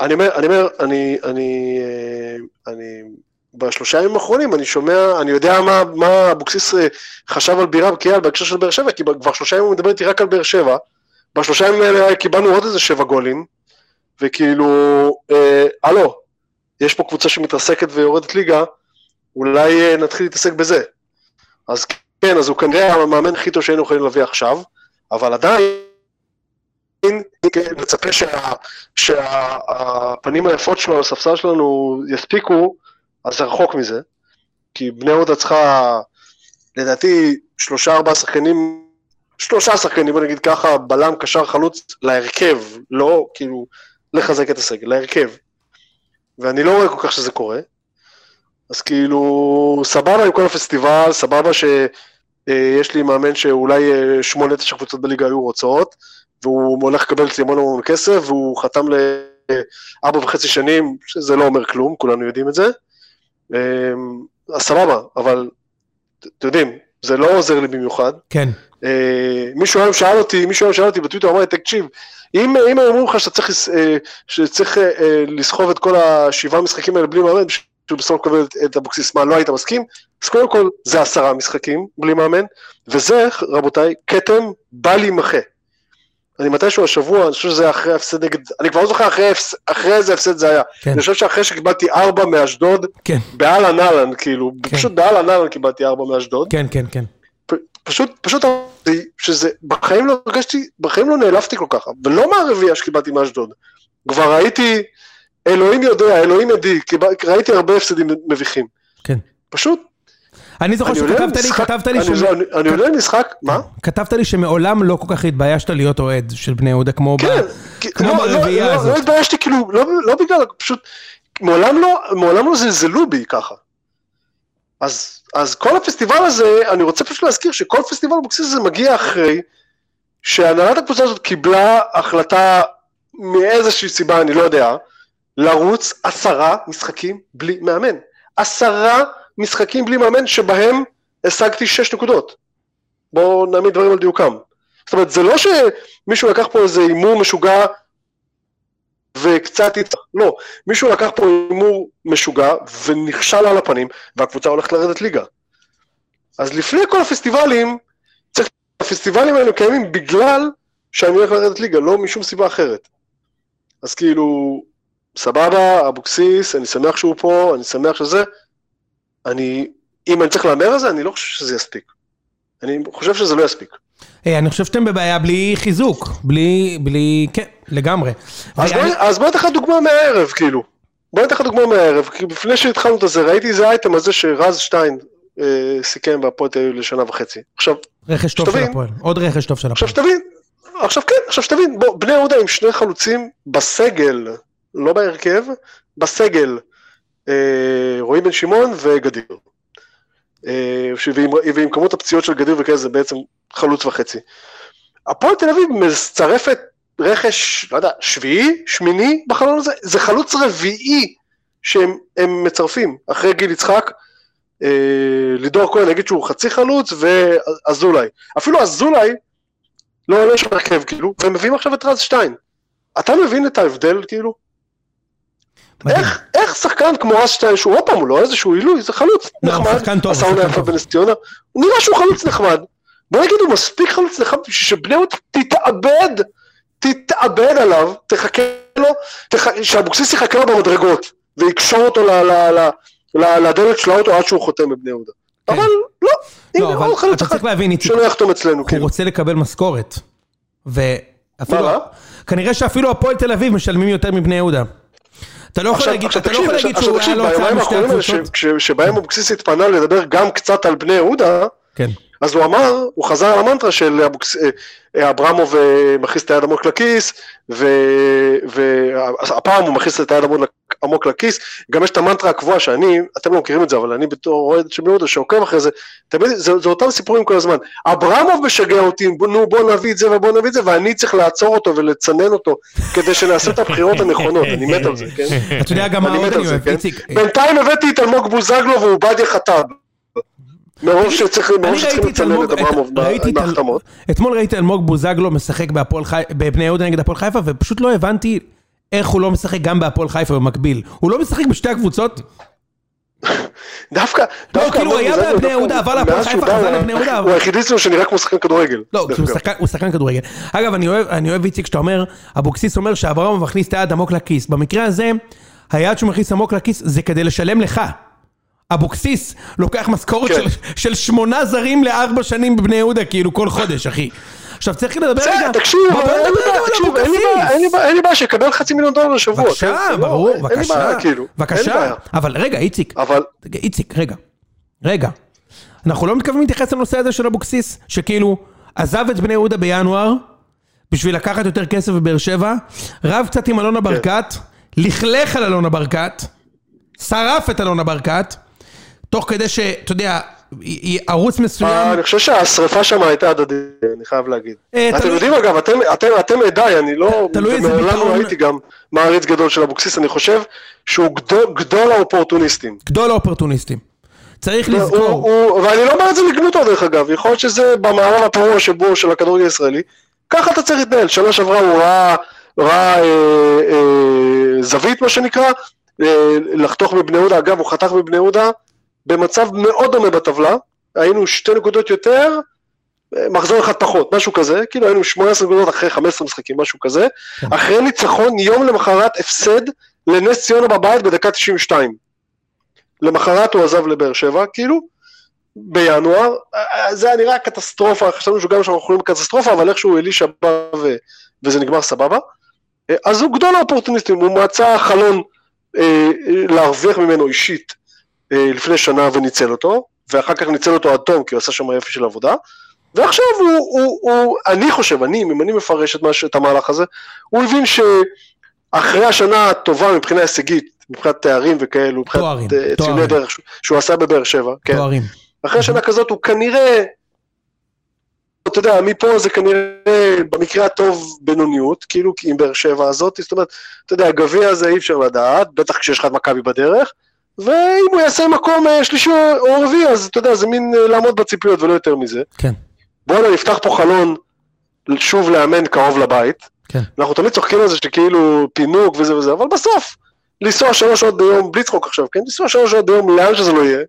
אני אומר, אני אומר, אני, אני, אה, אני, בשלושה ימים האחרונים אני שומע, אני יודע מה, מה אבוקסיס אה, חשב על בירם קיאל בהקשר של באר שבע, כי כבר שלושה ימים הוא מדבר איתי רק על באר שבע. בשלושה ימים האלה קיבלנו עוד איזה שבע גולים, וכאילו, אה, הלו, יש פה קבוצה שמתרסקת ויורדת ליגה, אולי אה, נתחיל להתעסק בזה. אז כן, אז הוא כנראה המאמן הכי טוב שהיינו יכולים להביא עכשיו, אבל עדיין, מצפה שה- שהפנים היפות שלו על הספסל שלנו יספיקו, אז זה רחוק מזה. כי בני יהודה צריכה, לדעתי, שלושה ארבעה שחקנים, שלושה שחקנים, בוא נגיד ככה, בלם, קשר, חלוץ, להרכב, לא כאילו לחזק את הסגל, להרכב. ואני לא רואה כל כך שזה קורה. אז כאילו, סבבה עם כל הפסטיבל, סבבה שיש לי מאמן שאולי אה, שמונה, תשע קבוצות בליגה היו רוצות, והוא הולך לקבל אצלי המון המון כסף, והוא חתם לארבע וחצי שנים, שזה לא אומר כלום, כולנו יודעים את זה. אמ, אז סבבה, אבל אתם יודעים, זה לא עוזר לי במיוחד. כן. אה, מישהו היום שאל אותי, מישהו היום שאל אותי בטוויטר, אמר לי, תקשיב, אם אם הם אומרים לך שאתה צריך, אה, שצריך אה, לסחוב את כל השבעה משחקים האלה בלי מאמן, בשביל בסוף לקבל את- את אבוקסיס, מה, לא היית מסכים? אז קודם כל, זה עשרה משחקים בלי מאמן, וזה, רבותיי, כתם בל יימחה. אני מתישהו השבוע, אני חושב שזה היה אחרי ההפסד נגד, אני כבר לא זוכר אחרי, אחרי איזה הפסד זה היה. כן. אני חושב שאחרי שקיבלתי ארבע מאשדוד, כן, באהלן אהלן, כאילו, כן. פשוט באהלן אהלן קיבלתי ארבע מאשדוד. כן, כן, כן. פ- פשוט, פשוט אמרתי שזה, בחיים לא הרגשתי, בחיים לא נעלבתי כל כך, ולא מהרביעייה שקיבלתי מאשדוד. כבר ראיתי, אלוהים יודע, אלוהים עדי, ראיתי הרבה הפסדים מביכים. כן. פשוט, אני זוכר שכתבת לי, כתבת לי אני ש... אני- עולה למשחק, מה? כתבת לי שמעולם לא כל כך התביישת להיות אוהד של בני יהודה, כמו כן, כמו לא, לא, ברביעייה לא, הזאת. לא התביישתי, כאילו, לא, בגלל, פשוט, מעולם לא, מעולם לא זלזלו בי ככה. אז, אז כל הפסטיבל הזה, אני רוצה פשוט להזכיר שכל פסטיבל אבוקסיס הזה מגיע אחרי שהנהלת הקבוצה הזאת קיבלה החלטה מאיזושהי סיבה, אני לא יודע, לרוץ עשרה משחקים בלי מאמן. עשרה משחקים בלי מאמן שבהם השגתי שש נקודות. בואו נעמיד דברים על דיוקם. זאת אומרת, זה לא שמישהו לקח פה איזה הימור משוגע וקצת יצא, לא, מישהו לקח פה הימור משוגע ונכשל על הפנים, והקבוצה הולכת לרדת ליגה. אז לפני כל הפסטיבלים, צריך, הפסטיבלים האלו קיימים בגלל שאני הולך לרדת ליגה, לא משום סיבה אחרת. אז כאילו, סבבה, אבוקסיס, אני שמח שהוא פה, אני שמח שזה, אני, אם אני צריך להמר על זה, אני לא חושב שזה יספיק. אני חושב שזה לא יספיק. היי, אני חושב שאתם בבעיה בלי חיזוק, בלי, בלי, כן, לגמרי. אז ואני- בוא, אז בוא ניתן לך דוגמה מהערב, כאילו. בוא ניתן לך דוגמה מהערב, כי לפני שהתחלנו את זה, ראיתי איזה אייטם הזה שרז שטיין אה, סיכם בהפועל תל אביב לשנה וחצי. עכשיו, רכש טוב של שתבין. הפועל, עוד רכש טוב של עכשיו הפועל. שתבין, עכשיו כן, עכשיו שתבין, בוא, בני יהודה עם שני חלוצים בסגל, לא בהרכב, בסגל, אה, רועי בן שמעון וגדיר. אה, ועם, ועם כמות הפציעות של גדיר וכאלה זה בעצם חלוץ וחצי. הפועל תל אביב מצטרפת רכש, לא יודע, שביעי, שמיני בחלון הזה, זה חלוץ רביעי שהם הם מצרפים, אחרי גיל יצחק, אה, לידור כהן נגיד שהוא חצי חלוץ ואזולאי. אפילו אזולאי לא עולה שם הרכב כאילו, והם מביאים עכשיו את רז שטיין. אתה מבין את ההבדל כאילו? איך, איך שחקן כמו רז שטיין, שהוא עוד פעם, הוא לא איזשהו עילוי, זה חלוץ לא, נחמד, עשה עונה יפה. בנס ציונה, הוא נראה שהוא חלוץ נחמד. בוא נגיד, הוא מספיק חלוץ נחמד בשביל שבני יהודה תתאבד, תתאבד עליו, תחכה לו, תח... שאבוקסיס יחכה לו במדרגות, ויקשור אותו ל... ל... ל... ל... לדלת של האוטו עד שהוא חותם בבני יהודה. כן. אבל לא, לא, הנה אבל אתה צריך להבין, איציק, הוא כאילו. רוצה לקבל משכורת. ואפילו, מה? כנראה שאפילו הפועל תל אביב משלמים יותר מבני יהודה. אתה לא יכול להגיד, לא שהוא היה לו הצעה משתי הקבוצות. שבהם אבוקסיס התפנה לדבר גם קצת על בני יהודה, כן. אז הוא אמר, הוא חזר על המנטרה של אבוקס- אה, אברמוב אה, מכניס את היד עמוק לכיס, והפעם הוא מכניס את היד עמוק עמוק לכיס, גם יש את המנטרה הקבועה שאני, אתם לא מכירים את זה, אבל אני בתור אוהד של בני יהודה שעוקב אחרי זה, תמיד, זה, זה אותם סיפורים כל הזמן. אברמוב משגע אותי, נו בוא נביא את זה ובוא נביא את זה, ואני צריך לעצור אותו ולצנן אותו, כדי שנעשה את הבחירות הנכונות, אני מת על זה, כן? אתה יודע גם מה אני עוד אני אוהב, כן? איציק. בינתיים הבאתי את אלמוג בוזגלו ועובדיה חטב. מרוב שצריכים ראיתי את אברמוב בהחתמות. אתמול ראיתי אלמוג בוזגלו משחק בבני יהודה נגד הפועל חיפה, ופשוט לא הבנתי איך הוא לא משחק גם בהפועל חיפה במקביל. הוא לא משחק בשתי הקבוצות? דווקא, דווקא כאילו, אלמוג היה בבני יהודה, עבר להפועל חיפה, חזר הוא- לבני יהודה. הוא היחידי אצלנו שנראה כמו שחקן כדורגל. לא, הוא. שחקן- הוא כדורגל. אגב, אני אוהב, איציק שאתה אומר, אבוקסיס אומר שאברהם מכניס את היד עמוק לכיס. במקרה הזה, היד שהוא מכניס עמוק לכיס זה כדי לשלם לך. אבוקסיס לוקח משכורת כן. של שמונה זרים לארבע שנים בבני יהודה, כאילו כל חודש, אחי. עכשיו צריך לדבר רגע, תקשיב, בוא בוא אין לי נדבר בעיה, רגע על תקשיב, אין לי. בעיה, שיקבל חצי מיליון דולר לשבוע. בבקשה, כן? ברור, בבקשה, כאילו, בבקשה. אבל רגע, איציק, אבל איציק, רגע. רגע. אנחנו לא מתכוונים להתייחס לנושא הזה של אבוקסיס, שכאילו עזב את בני יהודה בינואר, בשביל לקחת יותר כסף בבאר שבע, רב קצת עם אלונה ברקת, לכלך על אלונה ברקת, שרף את אלונה ברקת, תוך כדי שאתה יודע, ערוץ אה, מסוים... אני חושב שהשריפה שם הייתה הדדית, אני חייב להגיד. אה, אתם יודעים אגב, אתם- עדיי, אני לא... תלוי איזה ומעולם ביטאון- לא הייתי גם מעריץ גדול של אבוקסיס, אני חושב שהוא גדול- האופורטוניסטים. גדול האופורטוניסטים. צריך לזכור, ואני לא אומר את זה לגנותו דרך אגב, יכול להיות שזה במערב הפרוע שבו של הכדורגל הישראלי, ככה אתה צריך להתנהל, שנה שעברה הוא ראה, ראה אה, אה, זווית מה שנקרא, אה, לחתוך בבני יהודה, אגב הוא חתך בבני יהודה במצב מאוד דומה בטבלה, היינו שתי נקודות יותר, מחזור אחד פחות, משהו כזה, כאילו היינו 18 נקודות אחרי 15 משחקים, משהו כזה, כן. אחרי ניצחון יום למחרת הפסד לנס ציונה בבית בדקה 92. למחרת הוא עזב לבאר שבע, כאילו, בינואר, זה היה נראה קטסטרופה, חשבנו שגם שאנחנו יכולים קטסטרופה, אבל איכשהו אלישע בא ו... וזה נגמר סבבה. אה, אז הוא גדול האופורטוניסטים, הוא מצא חלון אה, אה, להרוויח ממנו אישית לפני שנה וניצל אותו, ואחר כך ניצל אותו עד תום, כי הוא עשה שם יפי של עבודה, ועכשיו הוא, הוא, הוא, אני חושב, אני, אם אני מפרש את, מה, את המהלך הזה, הוא הבין שאחרי השנה הטובה מבחינה הישגית, מבחינת תארים וכאלו, מבחינת תוארים, אה. ציוני דרך שהוא- שהוא עשה בבאר שבע, כן. תוארים. אחרי שנה כזאת הוא כנראה, אתה יודע, מפה זה כנראה במקרה הטוב בינוניות, כאילו עם באר שבע הזאת, זאת אומרת, אתה יודע, הגביע הזה אי אפשר לדעת, בטח כשיש לך מכבי בדרך, ואם הוא יעשה מקום אה, שלישי או או רביעי, אז אתה יודע, זה מין אה, לעמוד בציפיות ולא יותר מזה. כן, בואנה, נפתח פה חלון שוב לאמן קרוב לבית. כן. אנחנו תמיד צוחקים על זה שכאילו פינוק וזה וזה, אבל בסוף, לנסוע שלוש שעות ביום, בלי צחוק עכשיו, כן? לנסוע שלוש שעות ביום לאן שזה לא יהיה,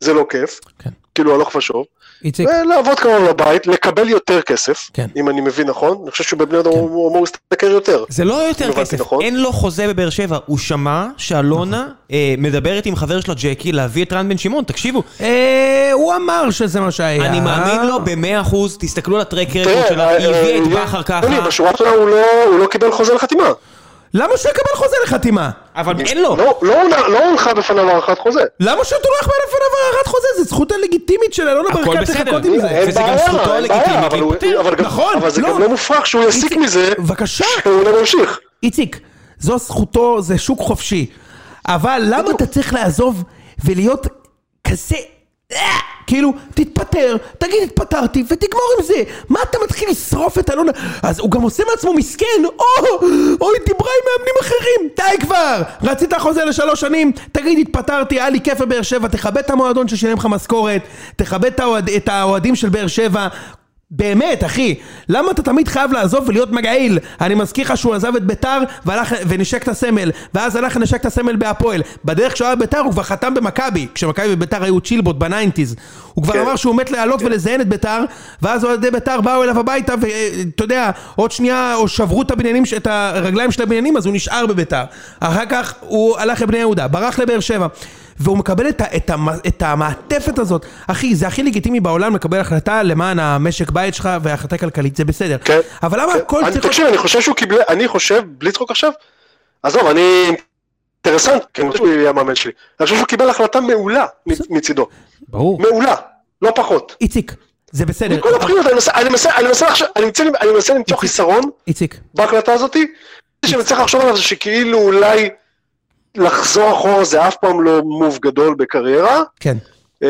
זה לא כיף. כן. כאילו הלוך ושוב. איציק, ולעבוד קרוב לבית, לקבל יותר כסף, כן. אם אני מבין נכון. אני חושב שבבני יהודה כן. הוא אמור להשתכר יותר. זה לא יותר כסף, נכון. אין לו חוזה בבאר שבע, הוא שמע שאלונה אה, מדברת עם חבר שלה ג'קי להביא את רן בן שמעון, תקשיבו, אה, הוא אמר שזה מה שהיה. אני מאמין לו במאה אחוז, תסתכלו על הטרק רקורד תראה, שלה, היא אה, הביאה את אה, בכר ככה, יוני, בשורה התחתונה הוא לא- הוא לא קיבל חוזה לחתימה. למה שהוא יקבל חוזה לחתימה? אבל אין לו. לא- לא לא הונחה בפניו הארכת חוזה. למה שתונח בפניו הארכת חוזה? זו זכות הלגיטימית של אלונה ברקת. לחכות עם זה. וזה גם בעיה, זכותו אין בעיה, הלגיטימית להתפטר. נכון, אבל זה לא. גם לא מופרך שהוא יסיק מזה, בבקשה. שהוא לא ממשיך. איציק, זו זכותו, זה שוק חופשי. אבל למה אתה צריך לעזוב ולהיות כזה... כאילו, תתפטר, תגיד התפטרתי ותגמור עם זה. מה אתה מתחיל לשרוף את אלונה? אז הוא גם עושה מעצמו מסכן, או, אוי, דיברה עם מאמנים אחרים, די כבר! רצית חוזה לשלוש שנים, תגיד התפטרתי, היה לי כיף בבאר שבע, תכבד את המועדון ששילם לך משכורת, תכבד את האוהדים של באר שבע. באמת, אחי, למה אתה תמיד חייב לעזוב ולהיות מגעיל? אני מזכיר לך שהוא עזב את ביתר והלך ונשק את הסמל, ואז הלך ונשק את הסמל בהפועל. בדרך שהוא היה בביתר הוא כבר חתם במכבי, כשמכבי וביתר היו צ'ילבוט ב nineties. הוא כבר כן. אמר שהוא מת לעלות ולזיין את ביתר, ואז אוהדי ביתר באו אליו הביתה, ואתה יודע, עוד שנייה, או שברו את הבניינים, את הרגליים של הבניינים, אז הוא נשאר בביתר. אחר כך הוא הלך לבני יהודה, ברח לבאר שבע. והוא מקבל את, ה, את, המ, את המעטפת הזאת. אחי, זה הכי לגיטימי בעולם לקבל החלטה למען המשק בית שלך והחלטה כלכלית, זה בסדר. כן. אבל למה כן. הכל אני- צריך... תקשיב, אני חושב שהוא קיבל, אני חושב, בלי צחוק עכשיו, עזוב, אני אינטרסנט, כי אני חושב שהוא יהיה המאמן שלי. אני חושב שהוא קיבל החלטה מעולה מצידו. ברור. מעולה, לא פחות. איציק, זה בסדר. מכל הבחינות, אני מנסה- אני מנסה, אני מנסה עכשיו, אני מנסה- אני מנסה למצוא חיסרון איציק, בהחלטה הזאתי, מה שאני צריך לחשוב עליו זה שכאילו אולי לחזור אחורה זה אף פעם לא מוב גדול בקריירה, כן. אה,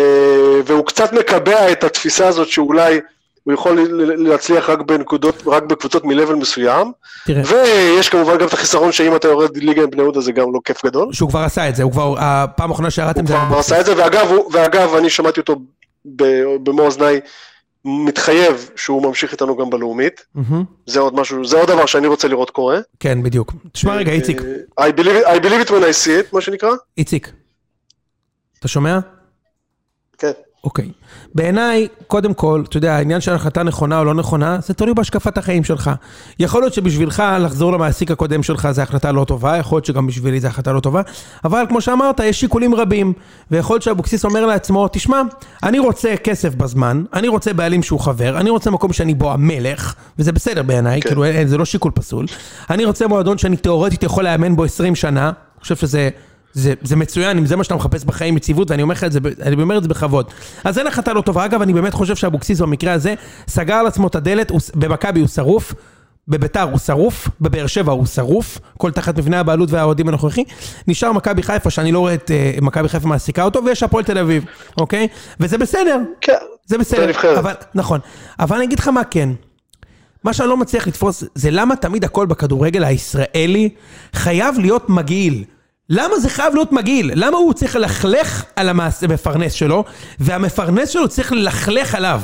והוא קצת מקבע את התפיסה הזאת שאולי הוא יכול להצליח רק בנקודות, רק בקבוצות מ-level מסוים, תראה, ויש כמובן גם את החיסרון שאם אתה יורד ליגה עם בני יהודה זה גם לא כיף גדול. שהוא כבר עשה את זה, הוא כבר, הפעם האחרונה שירדתם הוא זה... היה כבר. עשה את זה, ואגב, הוא- ואגב, אני שמעתי אותו במו אוזניי מתחייב שהוא ממשיך איתנו גם בלאומית. מהמם. זה עוד משהו, זה עוד דבר שאני רוצה לראות קורה. כן, בדיוק. תשמע רגע, איציק, אה, I believe, I believe it when I see it, מה שנקרא. איציק. אתה שומע? אוקיי. בעיניי, קודם כל, אתה יודע, העניין של החלטה נכונה או לא נכונה, זה תלוי בהשקפת החיים שלך. יכול להיות שבשבילך לחזור למעסיק הקודם שלך זה החלטה לא טובה, יכול להיות שגם בשבילי זה החלטה לא טובה, אבל כמו שאמרת, יש שיקולים רבים, ויכול להיות שאבוקסיס אומר לעצמו, תשמע, אני רוצה כסף בזמן, אני רוצה בעלים שהוא חבר, אני רוצה מקום שאני בו המלך, וזה בסדר בעיניי, כן. כאילו זה לא שיקול פסול, אני רוצה מועדון שאני תאורטית יכול לאמן בו 20 שנה, אני חושב שזה... זה, זה מצוין, אם זה מה שאתה מחפש בחיים, יציבות, ואני אומר לך את זה, אני אומר את זה בכבוד. אז אין החלטה לא טובה. אגב, אני באמת חושב שאבוקסיס במקרה הזה סגר על עצמו את הדלת, במכבי הוא שרוף, בביתר הוא שרוף, בבאר שבע הוא שרוף, כל תחת מבנה הבעלות והאוהדים הנוכחי. נשאר מכבי חיפה, שאני לא רואה את אה, מכבי חיפה מעסיקה אותו, ויש הפועל תל אביב, אוקיי? וזה בסדר, כן. זה בסדר. נבחרת. אבל, נכון. אבל אני אגיד לך מה כן. מה שאני לא מצליח לתפוס, זה למה תמיד הכל בכדורגל הישראלי חייב להיות מגעיל. למה זה חייב להיות מגעיל? למה הוא צריך ללכלך על המפרנס שלו, והמפרנס שלו צריך ללכלך עליו?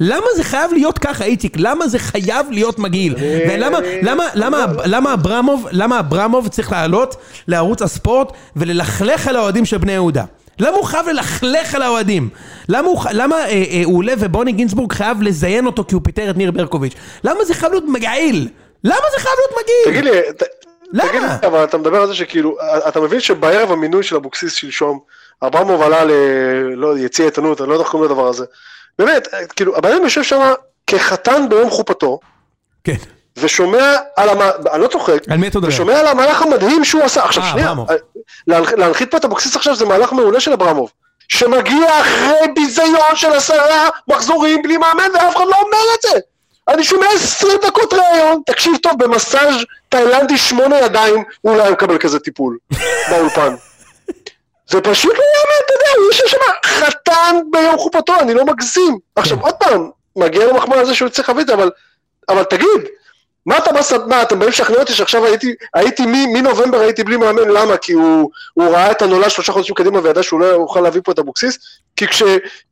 למה זה חייב להיות ככה, איציק? למה זה חייב להיות מגעיל? ולמה למה, למה, למה אברמוב, למה אברמוב צריך לעלות לערוץ הספורט וללכלך על האוהדים של בני יהודה? למה הוא חייב ללכלך על האוהדים? למה הוא, למה אה, אה, הוא עולה ובוני גינצבורג חייב לזיין אותו כי הוא פיטר את ניר ברקוביץ'? למה זה חייב להיות מגעיל? למה זה חייב להיות מגעיל? תגיד לי, למה? תגיד לי, אבל אתה מדבר על זה שכאילו, אתה מבין שבערב המינוי של אבוקסיס שלשום, אברמוב עלה ל... לא, יציע עיתונות, אני לא יודע איך קוראים לדבר הזה. באמת, כאילו, הבן אדם יושב שם כחתן ביום חופתו, כן. ושומע על המ... אני לא צוחק, על מי אתה מדבר? ושומע על המהלך המדהים שהוא עשה. עכשיו אה, שנייה, להנח- להנחית פה את אבוקסיס עכשיו זה מהלך מעולה של אברמוב. שמגיע אחרי ביזיון של עשרה מחזורים בלי מאמן ואף אחד לא אומר את זה. אני שומע 20 דקות ראיון, תקשיב טוב, במסאז' תאילנדי שמונה ידיים, הוא לא היה מקבל כזה טיפול באולפן. זה פשוט לא יאמן, אתה יודע, הוא יושב שם חתן ביום חופתו, אני לא מגזים. עכשיו עוד פעם, מגיע לו מחמאה על זה שהוא צריך להביא את זה, אבל, אבל תגיד, מה אתה בא, מה, אתם באים לשכנע אותי שעכשיו הייתי, הייתי מנובמבר הייתי בלי מאמן, למה? כי הוא, הוא ראה את הנולד שלושה חודשים קדימה וידע שהוא לא יוכל להביא פה את אבוקסיס? כי כש...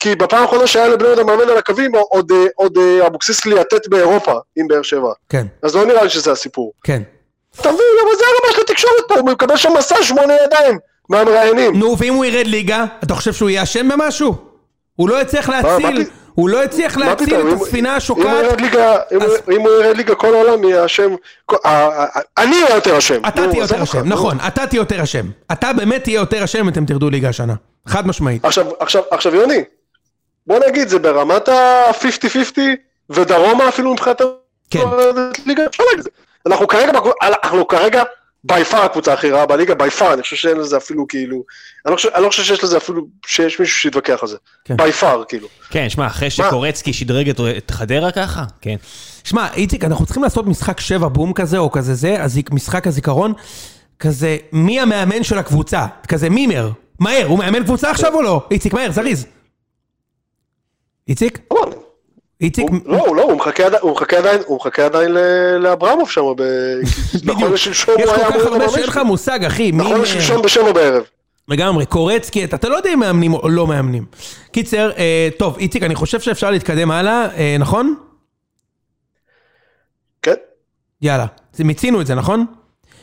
כי בפעם האחרונה שהיה לבני יהודה מאמן על הקווים, עוד, אה, עוד אה, אבוקסיס לוהט באירופה עם באר שבע. כן, אז לא נראה לי שזה הסיפור. כן. אתה מבין, אבל זה הרמה של התקשורת פה, הוא מקבל שם מסע שמונה ידיים מהמראיינים. נו, ואם הוא ירד ליגה, אתה חושב שהוא יהיה אשם במשהו? הוא לא יצליח מה להציל, הוא לא יצליח מה להציל את הספינה השוקעת. אם הוא- ירד ליגה כל העולם יהיה אשם, אני אהיה יותר אשם. אתה תהיה יותר אשם, נו. נכון, אתה תהיה יותר אשם. אתה באמת תהיה יותר אשם אם אתם תרדו ליגה השנה. חד משמעית. עכשיו, יוני, בוא נגיד, זה ברמת ה-50-50 ודרומה אפילו מבחינת כן. את זה. אנחנו כרגע, אנחנו כרגע בי פאר הקבוצה הכי רעה בליגה, בי פאר, אני חושב שאין לזה אפילו כאילו, אני לא חושב, אני לא חושב שיש לזה אפילו, שיש מישהו שיתווכח על זה. כן. בי פאר, כאילו. כן, שמע, אחרי שקורצקי שדרג את- חדרה ככה, כן. שמע, איציק, אנחנו צריכים לעשות משחק שבע בום כזה, או כזה זה, משחק הזיכרון, כזה, מי המאמן של הקבוצה? כזה מימר. מהר, הוא מאמן קבוצה עכשיו או לא? איציק, מהר, זריז. איציק? נכון. איציק? לא, הוא לא, הוא מחכה עדיין- הוא מחכה עדיין, הוא מחכה עדיין לאברמוב שם, ב- נכון. לשלשום יש הוא כל היה כך אמור להיות הרבה המאמן שאין לך. מושג, אחי. נכון מימר. לשלשום בשבע בערב. לגמרי, קורצקי, אתה לא יודע אם מאמנים או לא מאמנים. קיצר, אה, טוב, איציק, אני חושב שאפשר להתקדם הלאה, אה, נכון? כן? יאללה, מיצינו את זה, נכון?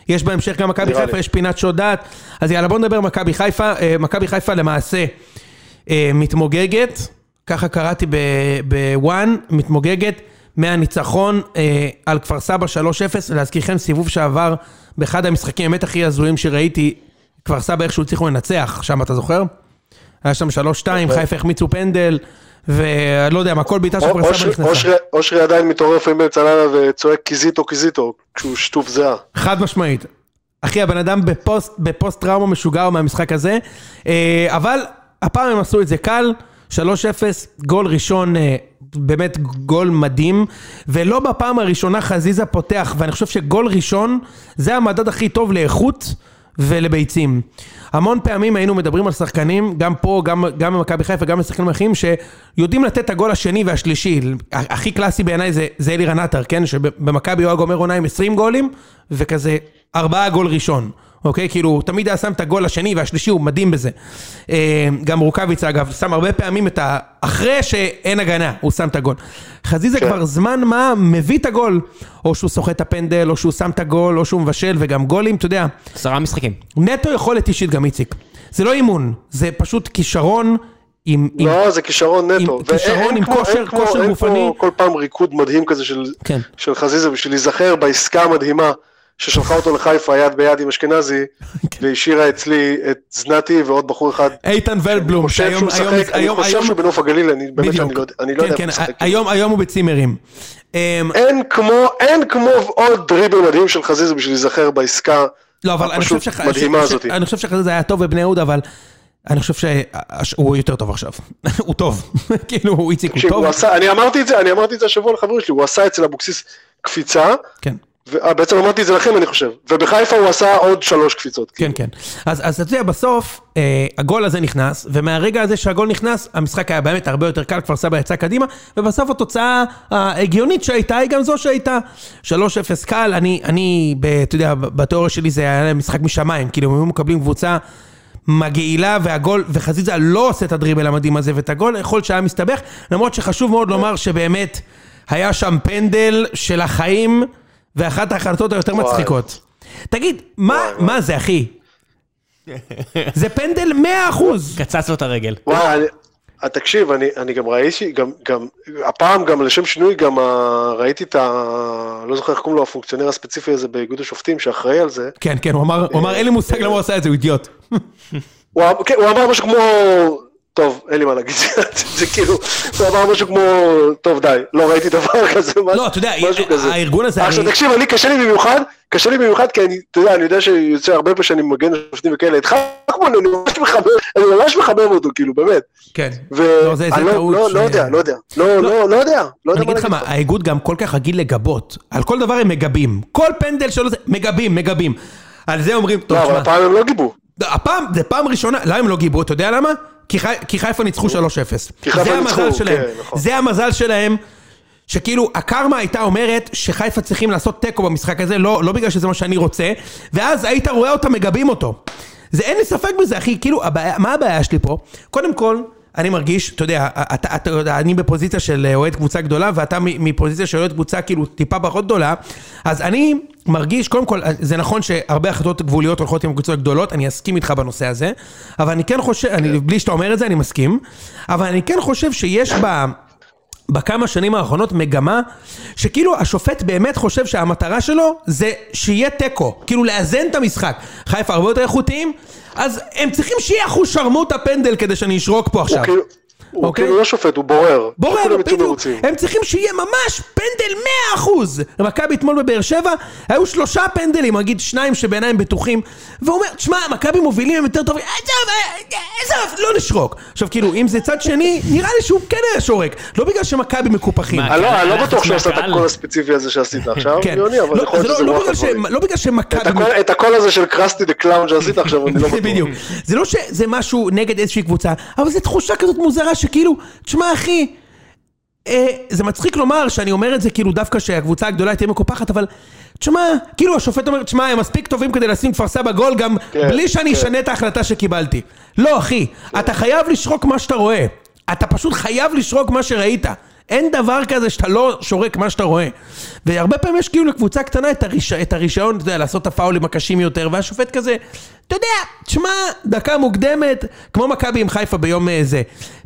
יש בהמשך גם מכבי חיפה. יש פינת שוד דעת. אז יאללה, בוא נדבר מכבי חיפה. אה, מכבי חיפה למעשה מתמוגגת, ככה קראתי ב-ONE, מתמוגגת מהניצחון אה, על כפר סבא 3-0. להזכירכם, סיבוב שעבר באחד המשחקים באמת הכי הזויים שראיתי, כפר סבא איכשהו הצליחו לנצח, שם אתה זוכר? היה שם 3-2, חיפה החמיצו פנדל, ואני לא יודע מה, כל בעיטה של כפר סבא נכנסה. אושרי- אושרי עדיין מתעורר לפעמים באמצע הלילה וצועק קיזיטו קיזיטו, כשהוא שטוף זיעה. חד משמעית. אחי, הבן אדם בפוסט, בפוסט טראומה משוגע מהמשחק הזה, אה, אבל הפעם הם עשו את זה קל, 3-0, גול ראשון, אה, באמת גול מדהים, ולא בפעם הראשונה חזיזה פותח, ואני חושב שגול ראשון זה המדד הכי טוב לאיכות ולביצים. המון פעמים היינו מדברים על שחקנים, גם פה, גם, גם במכבי חיפה, גם בשחקנים אחרים, שיודעים לתת את הגול השני והשלישי. הכי קלאסי בעיניי זה, זה אלירן עטר, כן? שבמכבי הוא היה גומר עונה עם 20 גולים, וכזה ארבעה גול ראשון. אוקיי? כאילו, הוא תמיד היה שם את הגול השני והשלישי, הוא מדהים בזה. אה, גם רוקאביץ, אגב, שם הרבה פעמים את ה... אחרי שאין הגנה, הוא שם את הגול. חזיזה כן. כבר זמן מה מביא את הגול. או שהוא סוחט את הפנדל, או שהוא שם את הגול, או שהוא מבשל, וגם גולים, אתה יודע. עשרה משחקים. נטו יכולת אישית גם איציק. זה לא אימון, זה פשוט כישרון עם... עם- לא, זה כישרון נטו. עם כישרון, עם כמו- כושר- אין כמו- כושר אין גופני. כמו כל פעם ריקוד מדהים כזה של כן. של חזיזה בשביל להיזכר בעסקה המדהימה ששלחה אותו לחיפה יד ביד עם אשכנזי, כן. והשאירה אצלי את זנתי ועוד בחור אחד. איתן ולבלום, אני חושב שהיום- שהוא משחק, אני חושב שהוא בנוף הגליל, אני באמת לא יודע, אני לא כן, יודע כן, איך הוא משחק. היום- הוא בצימרים. אמ, אין כמו, אין כמו עוד דריבל מדהים של חזיזה בשביל להיזכר בעסקה לא, אבל אני חושב הפשוט מדהימה הזאת. אני חושב שחזיזה היה טוב בבני יהודה, אבל אני חושב שהוא יותר טוב עכשיו. הוא טוב. כאילו, הוא איציק, הוא טוב. אני אמרתי את זה, אני אמרתי את זה השבוע לחברים שלי, הוא עשה אצל אבוקסיס קפיצה, כן. ו- אה, בעצם אמרתי את זה לכם אני חושב, ובחיפה הוא עשה עוד שלוש קפיצות. כן, כן. אז, אז אתה יודע, בסוף, אה, הגול הזה נכנס, ומהרגע הזה שהגול נכנס, המשחק היה באמת הרבה יותר קל, כפר סבא יצא קדימה, ובסוף התוצאה ההגיונית שהייתה היא גם זו שהייתה. 3-0 קל, אני, אני, ב, אתה יודע, בתיאוריה שלי זה היה משחק משמיים, כאילו, הם היו מקבלים קבוצה מגעילה, והגול, וחזיזה לא עושה את הדריבל המדהים הזה, ואת הגול, יכול להיות שהיה מסתבך, למרות שחשוב מאוד לומר שבאמת, היה שם פנדל של החיים, ואחת ההחלטות היותר. מצחיקות. תגיד, מה, וואי, וואי. מה זה, אחי? זה פנדל 100 אחוז. קצץ לו את הרגל. וואי, אני, אה, תקשיב, אני, אני גם ראיתי, גם, גם, הפעם גם לשם שינוי, גם ה, ראיתי את ה... לא זוכר איך קוראים לו, הפונקציונר הספציפי הזה באיגוד השופטים שאחראי על זה. כן, כן, הוא אמר, הוא אמר, אין לי מושג למה הוא עשה את זה, הוא אידיוט. הוא, אמר- כן, הוא אמר משהו כמו, טוב, אין לי מה להגיד, זה כאילו, הוא אמר משהו כמו, טוב די, לא ראיתי דבר כזה, לא, אתה יודע, כזה. הארגון הזה, עכשיו תקשיב, אני קשה לי במיוחד, קשה לי במיוחד כי אני, אתה יודע, אני יודע שיוצא הרבה פעמים שאני מגן שופטים וכאלה, חכמון אני ממש מחבב, אני ממש מחבב אותו, כאילו, באמת. כן. לא, זה- זה לא, טעות לא, לא יודע, לא יודע, לא, לא, יודע, לא יודע אני אגיד לך מה, האיגוד גם כל כך רגיל לגבות. על כל דבר הם מגבים. כל פנדל שלו זה, מגבים, מגבים. על זה אומרים, טוב, לא, אבל תשמע, הפעם הם לא גיבו. הפעם, זה פעם ראשונה, למה הם לא גיבו, אתה יודע למה? כי חי- כי חיפה ניצחו 3-0. כי חיפה זה המזל ניצחו, שלהם. כן, נכון. זה המזל שלהם. שכאילו, הקרמה הייתה אומרת שחיפה צריכים לעשות תיקו במשחק הזה, לא, לא בגלל שזה מה שאני רוצה, ואז היית רואה אותם מגבים אותו. זה אין לי ספק בזה, אחי, כאילו, הבעיה, מה הבעיה שלי פה? קודם כל, אני מרגיש, אתה יודע, אתה, אתה יודע, אני בפוזיציה של אוהד קבוצה גדולה, ואתה מפוזיציה של אוהד קבוצה כאילו טיפה פחות גדולה, אז אני מרגיש, קודם כל, זה נכון שהרבה החלטות גבוליות הולכות עם קבוצות גדולות, אני אסכים איתך בנושא הזה, אבל אני כן חושב, אני, בלי שאתה אומר את זה, אני מסכים, אבל אני כן חושב שיש בה... בכמה שנים האחרונות מגמה שכאילו השופט באמת חושב שהמטרה שלו זה שיהיה תיקו, כאילו לאזן את המשחק. חיפה הרבה יותר איכותיים, אז הם צריכים שיהיה אחוז שרמוטה פנדל כדי שאני אשרוק פה עכשיו. הוא כאילו, הוא אוקיי. כאילו לא שופט, הוא בורר. בורר, בדיוק. הם צריכים שיהיה ממש פנדל 100 אחוז. מכבי אתמול בבאר שבע, היו שלושה פנדלים, נגיד שניים שבעיניי הם בטוחים, והוא אומר, תשמע, מכבי מובילים, הם יותר טובים, עזוב, עזוב, לא נשרוק. עכשיו כאילו, אם זה צד שני, נראה לי שהוא כן היה שורק, לא בגלל שמכבי מקופחים. אני לא- אני לא בטוח שהוא עשה את. הקול הספציפי הזה שעשית עכשיו, כן. יוני, אבל לא, יכול להיות זה לא- שזה לא רוח בגלל הדברים. לא שמכבי... את הקול הזה של קרסטי דה קלאון שעשית עכשיו, אני לא בטוח. בדיוק. זה לא שזה משהו נגד איזושהי קבוצה, אבל זו תחושה כזאת מוזרה שכאילו, תשמע אחי, אה, זה מצחיק לומר שאני אומר את זה כאילו דווקא שהקבוצה הגדולה תהיה מקופחת, אבל תשמע, כאילו השופט אומר, תשמע, הם מספיק טובים כדי לשים כפר סבא גול גם כן, בלי שאני כן. אשנה את ההחלטה שקיבלתי. לא אחי, אתה חייב לשרוק מה שאתה רואה. אתה פשוט חייב לשרוק מה שראית. אין דבר כזה שאתה לא שורק מה שאתה רואה. והרבה פעמים יש כאילו לקבוצה קטנה את, הריש... את הרישיון, אתה יודע, לעשות את הפאולים הקשים יותר, והשופט כזה, אתה יודע, תשמע, דקה מוקדמת, כמו מכבי עם חיפה ביום אה, זה.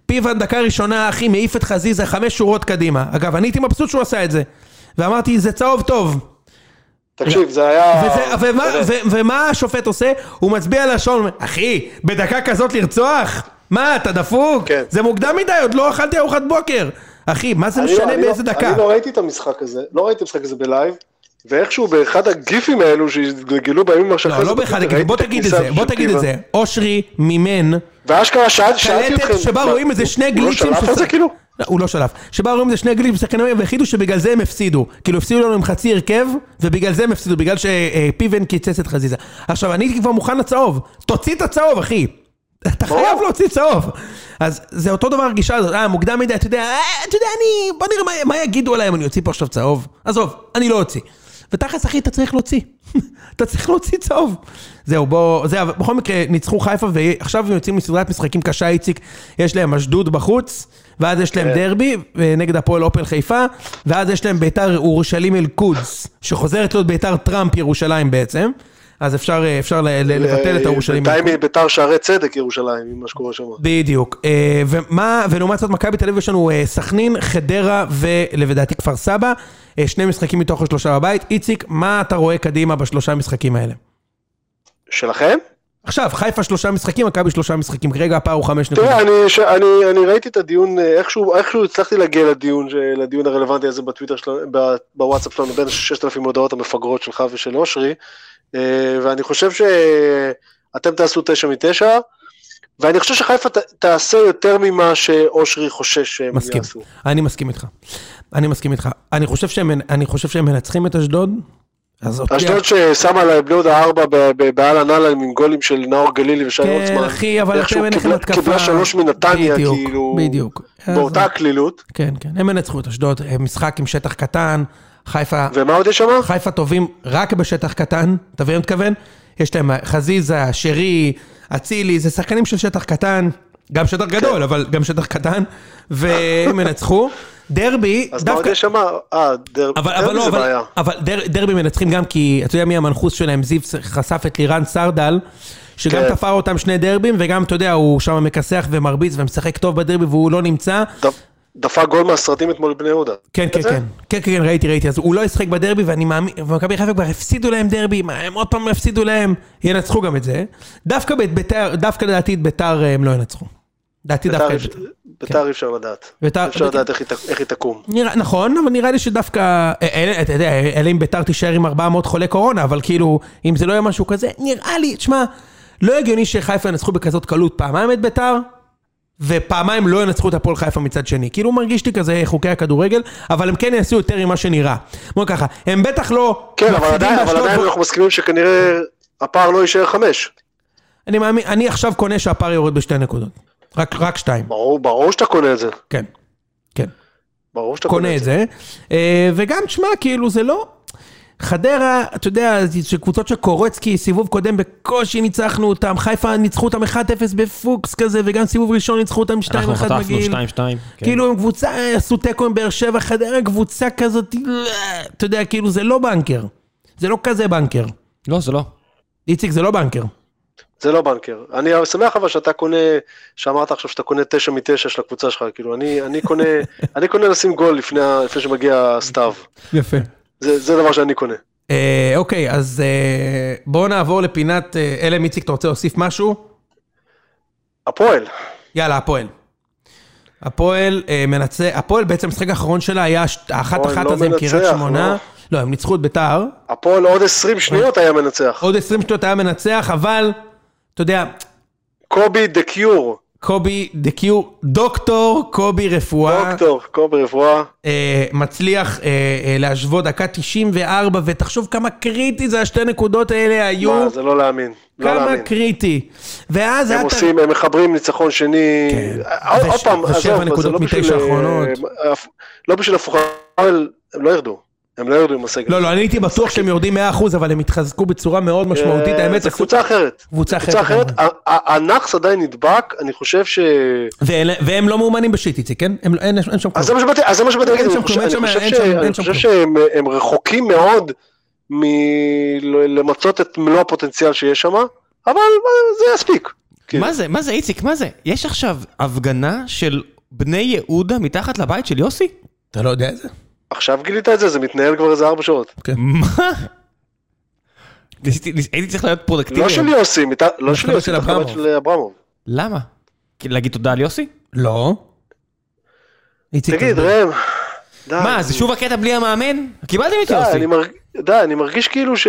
פיבן דקה ראשונה, אחי, מעיף את חזיזה חמש שורות קדימה. אגב, אני הייתי מבסוט שהוא עשה את זה. ואמרתי, זה צהוב טוב. תקשיב, זה היה... וזה, ומה, ו, ומה השופט עושה? הוא מצביע על השעון, אחי, בדקה כזאת לרצוח? מה, אתה דפוק? כן. זה מוקדם מדי, עוד לא אכלתי ארוחת בוקר. אחי, מה זה לא- משנה לא- באיזה דקה? אני לא ראיתי את המשחק הזה, לא ראיתי את המשחק הזה בלייב, ואיכשהו באחד הגיפים האלו שהתגלגלו בימים שאחרי לא, לא באחד, ראיתי בוא תגיד את זה, בוא תגיד את. זה. אושרי מימן ואשכרה שאל- שאלתי קלטת אתכם, שבה מה, רואים איזה שני הוא לא גליצ'ים שלף את זה כאילו? לא, הוא לא שלף. שבה רואים איזה שני גליצ'ים שחקנים והחליטו שבגלל זה הם הפסידו. כאילו הפסידו לנו עם חצי הרכב, ובגלל זה הם הפסידו, בגלל שפיבן קיצץ את חזיזה. עכשיו, אני כבר מוכן לצהוב. תוציא את הצהוב, אחי. אתה. חייב להוציא צהוב. אז זה אותו דבר הגישה הזאת, אה, מוקדם מדי, אתה יודע, אה, אתה יודע, אני... בוא נראה מה, יגידו עליי אם אני אוציא פה עכשיו צהוב. עזוב, אני לא אוציא. ותכלס, אחי, אתה צריך להוציא. אתה צריך להוציא צהוב. זהו, בוא... זה, בכל מקרה, ניצחו חיפה, ועכשיו הם יוצאים מסדרת משחקים קשה, איציק. יש להם אשדוד בחוץ, ואז יש להם כן. דרבי, נגד הפועל אופל חיפה, ואז יש להם ביתר ירושלים אל-קודס, שחוזרת להיות ביתר טראמפ ירושלים בעצם. אז אפשר, אפשר ל- ל- לבטל את הירושלים בינתיים אל-קודס. מביתר שערי צדק ירושלים, עם מה שקורה שם. בדיוק. אה, ומה, ולעומת זאת מכבי תל אביב יש לנו אה, סכנין, חדרה ולדעתי כפר סבא, אה, שני משחקים מתוך השלושה בבית. איציק, מה אתה רואה קדימה בשלושה משחקים האלה? שלכם? עכשיו, חיפה שלושה משחקים, מכבי שלושה משחקים, כרגע הפער הוא חמש נקודות. תראה, אני, ש... אני, אני ראיתי את הדיון, אה, איכשהו, איכשהו הצלחתי להגיע לדיון, לדיון הרלוונטי הזה בטוויטר שלנו, בוואטסאפ שלנו, בין 6,000 הודעות המפגרות שלך ושל אושרי, אה, ואני חושב שאתם תעשו תשע מתשע, ואני חושב שחיפה ת, תעשה יותר ממה שאושרי חושש שהם מסכים. יעשו. אני מסכים איתך. אני מסכים איתך. אני חושב שהם, אני חושב שהם מנצחים את אשדוד. אותי- אשדוד ששמה להם בני יהודה ארבע באהלן אהלן עם גולים של נאור גלילי ושי כן, הוצמן. אחי, אבל אתם אין לכם התקפה. קיבלה שלוש מנתניה, בדיוק, כאילו, בדיוק. באותה הקלילות. כן, כן. הם ינצחו את אשדוד. הם משחק עם שטח קטן. חיפה, ומה עוד יש שם? חיפה טובים רק בשטח קטן. אתה מבין מה מתכוון? יש להם חזיזה, שרי, אצילי, זה שחקנים של שטח קטן. גם שטח כן. גדול, אבל גם שטח קטן. והם ינצחו. דרבי, אז מה עוד דווקא... יש שם? אה, דר- אבל, אבל דרבי לא, זה אבל, בעיה. אבל דר, דרבי מנצחים גם כי, אתה יודע מי המנחוס שלהם, זיו חשף את לירן סרדל, שגם כן. תפר אותם שני דרבים, וגם, אתה יודע, הוא שם מכסח ומרביץ ומשחק טוב בדרבי והוא לא נמצא. ד- דפק גול מהסרטים אתמול בבני יהודה. כן, כן? כן, כן, כן, כן, ראיתי, ראיתי, אז הוא לא ישחק בדרבי, ואני מאמין, ומכבי חיפה כבר הפסידו להם דרבי, מה, הם עוד פעם הפסידו להם, ינצחו גם את זה. דווקא בביתר, דווקא לדעתי את ביתר הם לא ינצחו. ביתר דווקא את ביתר. ביתר אי אפשר לדעת. ביתר- אי אפשר לדעת איך היא תקום. נכון, אבל נראה לי שדווקא, אה, אתה יודע, אלא אם ביתר תישאר עם 400 חולי קורונה, אבל כאילו, אם זה לא יהיה משהו כזה, נראה לי, תשמע, לא הגיוני שחיפה ינצחו בכזאת קלות פעמיים את ביתר, ופעמיים לא ינצחו את הפועל חיפה מצד שני. כאילו מרגיש לי כזה חוקי הכדורגל, אבל הם כן יעשו יותר ממה שנראה. בוא ככה, הם בטח לא כן, אבל עדיין אבל עדיין אנחנו מסכימים שכנראה הפער לא יישאר חמש. אני מאמין, אני עכשיו קונה שהפער יורד בשתי נקודות. רק, רק שתיים, ברור ברור שאתה קונה את זה. כן. כן. ברור שאתה קונה את זה. אה, וגם, תשמע, כאילו, זה לא... חדרה, אתה יודע, זה קבוצות של קורצקי, סיבוב קודם בקושי ניצחנו אותם, חיפה ניצחו אותם 1-0 בפוקס כזה, וגם סיבוב ראשון ניצחו אותם 2-1 אנחנו חטפנו בגיל. 2-2. כן. כאילו הם קבוצה, עשו תיקו עם באר שבע, חדרה קבוצה כזאת, אתה יודע, כאילו זה לא בנקר. זה לא כזה בנקר. לא, זה לא. איציק זה לא בנקר. זה לא בנקר. אני שמח אבל שאתה קונה, שאמרת עכשיו שאתה קונה תשע מתשע של הקבוצה שלך, כאילו אני, אני קונה, אני קונה לשים גול לפני, לפני שמגיע הסתיו. יפה. זה, זה דבר שאני קונה. אה, אוקיי, אז אה, בואו נעבור לפינת, אה, אלם איציק, אתה רוצה להוסיף משהו? הפועל, יאללה, הפועל. הפועל אה, מנצח, הפועל בעצם המשחק האחרון שלה היה האחת אחת לא הזה עם קריית מנצח, שמונה. לא. לא, הם ניצחו את ביתר. הפועל עוד 20 שניות היה מנצח. עוד 20 שניות היה מנצח, אבל, אתה יודע, קובי דה קיור, קובי דה קיו, דוקטור קובי רפואה. דוקטור, קובי רפואה. אה, מצליח אה, אה, להשוות דקה 94, ותחשוב כמה קריטי זה השתי נקודות האלה היו. מה, זה לא להאמין. לא כמה להאמין. קריטי. ואז הם היה... את ה- עושים, הם מחברים ניצחון שני. כן. עוד פעם, עזוב, זה לא בשביל, אה, לא בשביל הפוכה, הם לא ירדו. הם לא ירדו עם הסגל. לא, לא, אני הייתי בטוח שהם יורדים 100%, אבל הם התחזקו בצורה מאוד משמעותית, אה, האמת. זה עשו- קבוצה אחרת. קבוצה קבוצה אחרת. אחרת. ה- ה- הנאחס עדיין נדבק, אני חושב ש... והם לא מאומנים בשיט, איציק, כן? הם- אין שם כלום. אז זה מה שבאתי להגיד, אני חושב-. שהם הם רחוקים מאוד מלמצות את מלוא הפוטנציאל שיש שם, אבל זה יספיק. כאילו. מה זה, מה זה, איציק, מה זה? יש עכשיו הפגנה של בני יהודה מתחת לבית של יוסי? אתה לא יודע את זה? עכשיו גילית את זה, זה מתנהל כבר איזה ארבע שעות. מה? ניסיתי- ניס- הייתי צריך להיות פרודקטיבי. לא של יוסי, לא של יוסי. של אברמוב. למה? להגיד תודה על יוסי? לא. תגיד. ראם, די. מה, זה שוב הקטע בלי המאמן? קיבלתם את יוסי. די, אני מרגיש כאילו ש...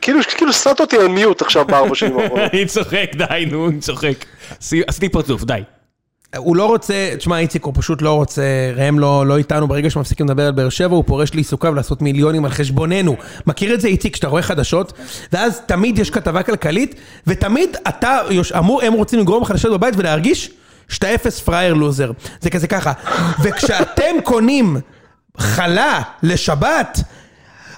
כאילו, כאילו שמת אותי על מיוט עכשיו בארבע שנים האחרונות. אני צוחק, די, נו, אני צוחק. עשי- עשיתי פרצוף, די. הוא לא רוצה, תשמע איציק, הוא פשוט לא רוצה, ראם לא, לא איתנו, ברגע שמפסיקים לדבר על באר שבע, הוא פורש לעיסוקיו לעשות מיליונים על חשבוננו. מכיר את זה איציק, כשאתה רואה חדשות, ואז תמיד יש כתבה כלכלית, ותמיד אתה, יוש- אמור, הם רוצים לגרום לשבת בבית ולהרגיש שאתה אפס פראייר לוזר. זה כזה ככה. וכשאתם קונים חלה לשבת,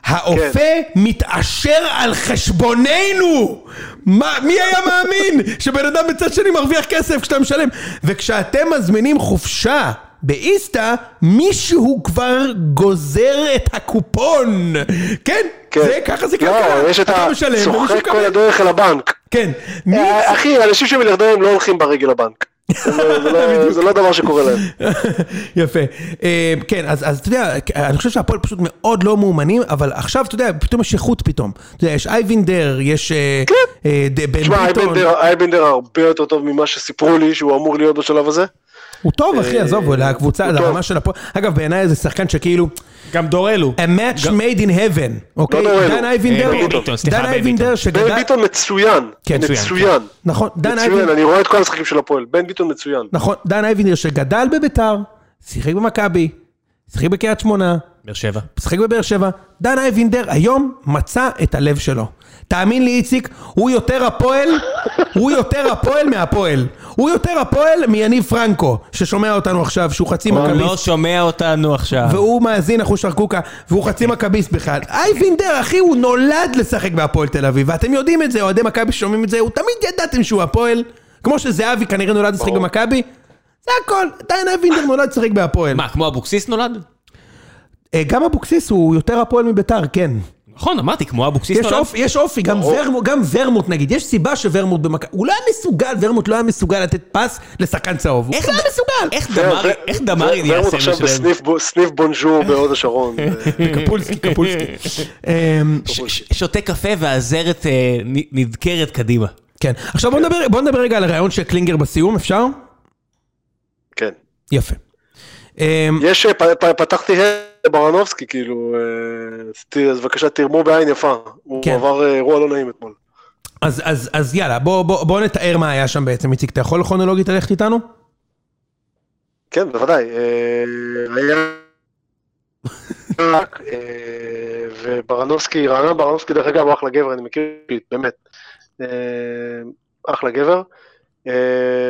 האופה כן. מתעשר על חשבוננו! מה, מי היה מאמין שבן אדם בצד שני מרוויח כסף כשאתה משלם? וכשאתם מזמינים חופשה באיסתא, מישהו כבר גוזר את הקופון. כן, כן. זה, ככה זה כלכלה. לא, יש את הצוחק כל. הדרך אל הבנק. כן. מי- אה, אחי, אנשים שמיליארדרים לא הולכים ברגל לבנק. זה לא- זה לא- דבר שקורה להם. יפה. אה, כן, אז, אתה יודע, אני חושב שהפועל פשוט מאוד לא מאומנים, אבל עכשיו, אתה יודע, פתאום יש איכות פתאום. אתה יודע, יש אייבינדר, יש אה, אה, ד- בן תשמע, ביטון. אייבנדר- אייבנדר הרבה יותר טוב ממה שסיפרו לי שהוא אמור להיות בשלב הזה. הוא טוב, אחי, אה, עזוב, הוא לקבוצה. הרמה של הפועל. אגב, בעיניי זה שחקן שכאילו, גם דורלו. a match made in heaven, אוקיי? דורלו. דן אייבינדר, בן ביטון, סליחה, דן אייבינדר. שגדל, בן ביטון מצוין, כן, מצוין, מצוין, נכון, דן מצוין, אייבינדר, אני רואה את כל המשחקים של הפועל, בן ביטון מצוין. נכון, דן אייבינדר שגדל בביתר, שיחק במכבי, שיחק בקריית שמונה, באר שבע. משחק בבאר שבע, דן אייבינדר היום מצא את הלב שלו. תאמין לי, איציק, הוא יותר הפועל, הוא יותר הפועל מהפועל. הוא יותר הפועל מיניב פרנקו, ששומע אותנו עכשיו, שהוא חצי הוא לא מכביסט, שומע אותנו עכשיו. והוא מאזין אחוש שרקוקה, והוא חצי מכביסט בכלל. אייבינדר, אחי, הוא נולד לשחק בהפועל תל אביב, ואתם יודעים את זה, אוהדי מכבי שומעים את זה, הוא תמיד ידעתם שהוא הפועל, כמו שזהבי כנראה נולד לשחק. במכבי, זה הכל, דן אייבינדר נולד לשחק בהפועל. מה, כמו אבוקסיס נולד? אה, גם אבוקסיס הוא יותר הפועל מביתר, כן. נכון, אמרתי, כמו אבוקסיס נולד. אופי, יש אופי, גם. ורמוט, גם ורמוט נגיד, יש סיבה שוורמוט במכבי, הוא לא היה מסוגל, ורמוט לא היה מסוגל לתת פס לשחקן צהוב, הוא איך לא היה מסוגל. איך דמרי, ו- איך דמרי ו- נהיה ורמוט הסמל עכשיו שלהם? בסניף בו- סניף בונז'ור בהוד השרון. קפולסקי, קפולסקי. אמ, שותה קפה והזרת אה, נדקרת קדימה. כן, עכשיו בוא נדבר, בוא נדבר רגע על הרעיון של קלינגר בסיום, אפשר? יפה. אמ, יש, אה, פתחתי ברנובסקי, כאילו, אה, אז בבקשה תרמו בעין יפה. הוא כן. עבר אה, אירוע לא נעים אתמול. אז, אז, אז יאללה, בוא, בוא, בוא נתאר מה היה שם בעצם, איציק, אתה יכול כרונולוגית ללכת איתנו? כן, בוודאי. היה... וברנובסקי, רענן ברנובסקי, דרך אגב, הוא אחלה גבר, אני מכיר, באמת. אחלה גבר. אה,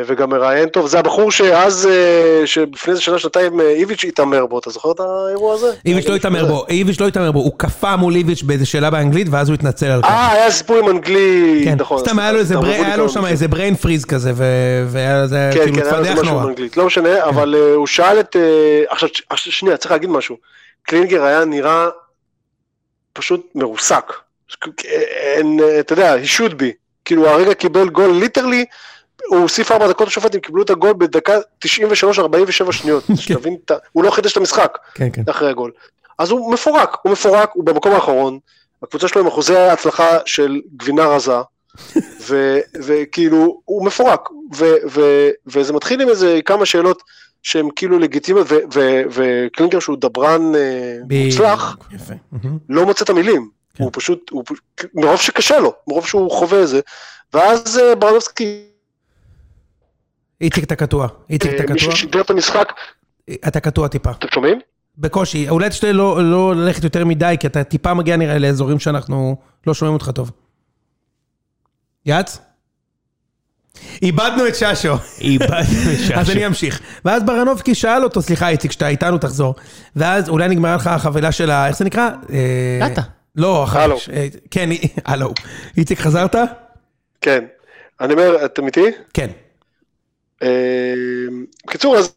וגם מראיין טוב, זה הבחור שאז, אה, שלפני איזה שנה, שנתיים, אה, איביץ' התעמר בו, אתה זוכר את האירוע הזה? איביץ' לא התעמר בו, איביץ' לא התעמר בו, הוא קפא מול איביץ' באיזה שאלה באנגלית, ואז הוא התנצל על כך. אה, היה סיפור עם אנגלי, כן, נכון. סתם היה לו שם. איזה brain freeze כזה, והיה זה כן, כאילו כן, התפדח נורא. לא משנה, אבל הוא שאל את... עכשיו, שנייה, צריך להגיד משהו. קלינגר היה נראה פשוט מרוסק. אתה יודע, he should be. כאילו, הרגע קיבל גול, literally, הוא הוסיף ארבע דקות לשופט, הם קיבלו את הגול בדקה 93-47 שניות. שתבין, את ה- הוא לא חידש את המשחק כן, כן. אחרי הגול. אז הוא מפורק, הוא מפורק, הוא במקום האחרון. הקבוצה שלו עם אחוזי הצלחה של גבינה רזה. ו- וכאילו, הוא מפורק, ו- ו- וזה מתחיל עם איזה כמה שאלות שהן כאילו לגיטימיות, וקלינגר שהוא דברן אה, מוצלח. לא מוצא את המילים, כן. הוא פשוט, הוא, מרוב שקשה לו, מרוב שהוא חווה את זה, ואז אה, ברנובסקי, איציק אתה קטוע, איציק אתה אה, קטוע, ששידר את המשחק, אתה קטוע טיפה. אתם שומעים? בקושי, אולי תשתדל לא לא ללכת יותר מדי, כי אתה טיפה מגיע נראה לאזורים שאנחנו לא שומעים אותך טוב. יץ? איבדנו את ששו. איבדנו את אז ששו. אני אמשיך. ואז ברנובסקי שאל אותו, סליחה איציק, שאתה איתנו תחזור. ואז אולי נגמרה לך החבילה של ה... איך זה נקרא? דאטה. לא. הלו. אה, כן, הלו. איציק חזרת? כן. אני אומר, אתם איתי? כן. אה, בקיצור, אז,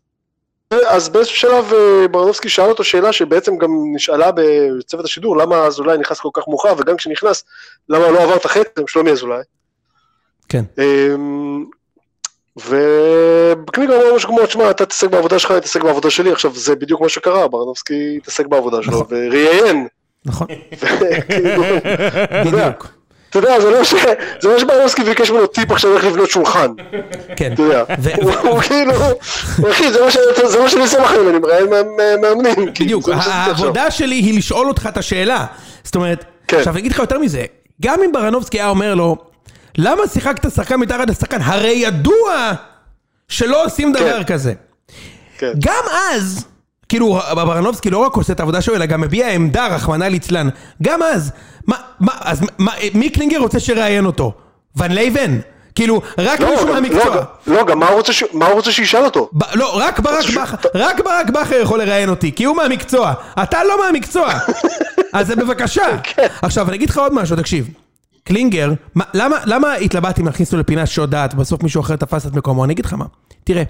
אז באיזשהו שלב אה, ברנובסקי שאל אותו שאלה שבעצם גם נשאלה בצוות השידור, למה אזולאי נכנס כל כך מאוחר, וגם כשנכנס, למה לא עבר את החצי, שלומי אזולאי. כן. אמ, וקלינגר אמר משהו כמו, תשמע, אתה תתעסק בעבודה שלך, אני אתעסק בעבודה שלי, עכשיו זה בדיוק מה שקרה, ברנובסקי התעסק בעבודה שלו, נכון. וראיין, נכון. בדיוק. אתה יודע, זה לא ש- זה לא שברנובסקי ביקש ממנו טיפ עכשיו איך לבנות שולחן, כן. אתה יודע, הוא כאילו, אחי, זה מה שאני עושה בחיים, אני מאמנים, בדיוק. העבודה שלי היא לשאול אותך את השאלה. זאת אומרת, כן. עכשיו אני אגיד לך יותר מזה, גם אם ברנובסקי היה אומר לו, למה שיחקת שחקן מתחת לשחקן? הרי ידוע שלא עושים דבר כן. כזה. כן. גם אז, כאילו ברנובסקי לא רק עושה את העבודה שלו, אלא גם מביע עמדה, רחמנא ליצלן. גם אז, מה, מה, אז מה, מי קלינגר רוצה שיראיין אותו? ון לייבן? כאילו, רק לא, מישהו גם- מהמקצוע. לא, לא, גם מה הוא רוצה ש- מה הוא רוצה שישאל אותו? ב- לא, רק ברק פשוט- בכר, רק ברק בכר יכול לראיין אותי, כי הוא מהמקצוע. אתה לא מהמקצוע. אז זה בבקשה. כן. עכשיו, אני אגיד לך עוד משהו, תקשיב. קלינגר, מה- למה למה התלבטתי אם להכניס אותו לפינה שאט דעת, בסוף מישהו אחר תפס את מקומו? אני אגיד לך מה. תראה,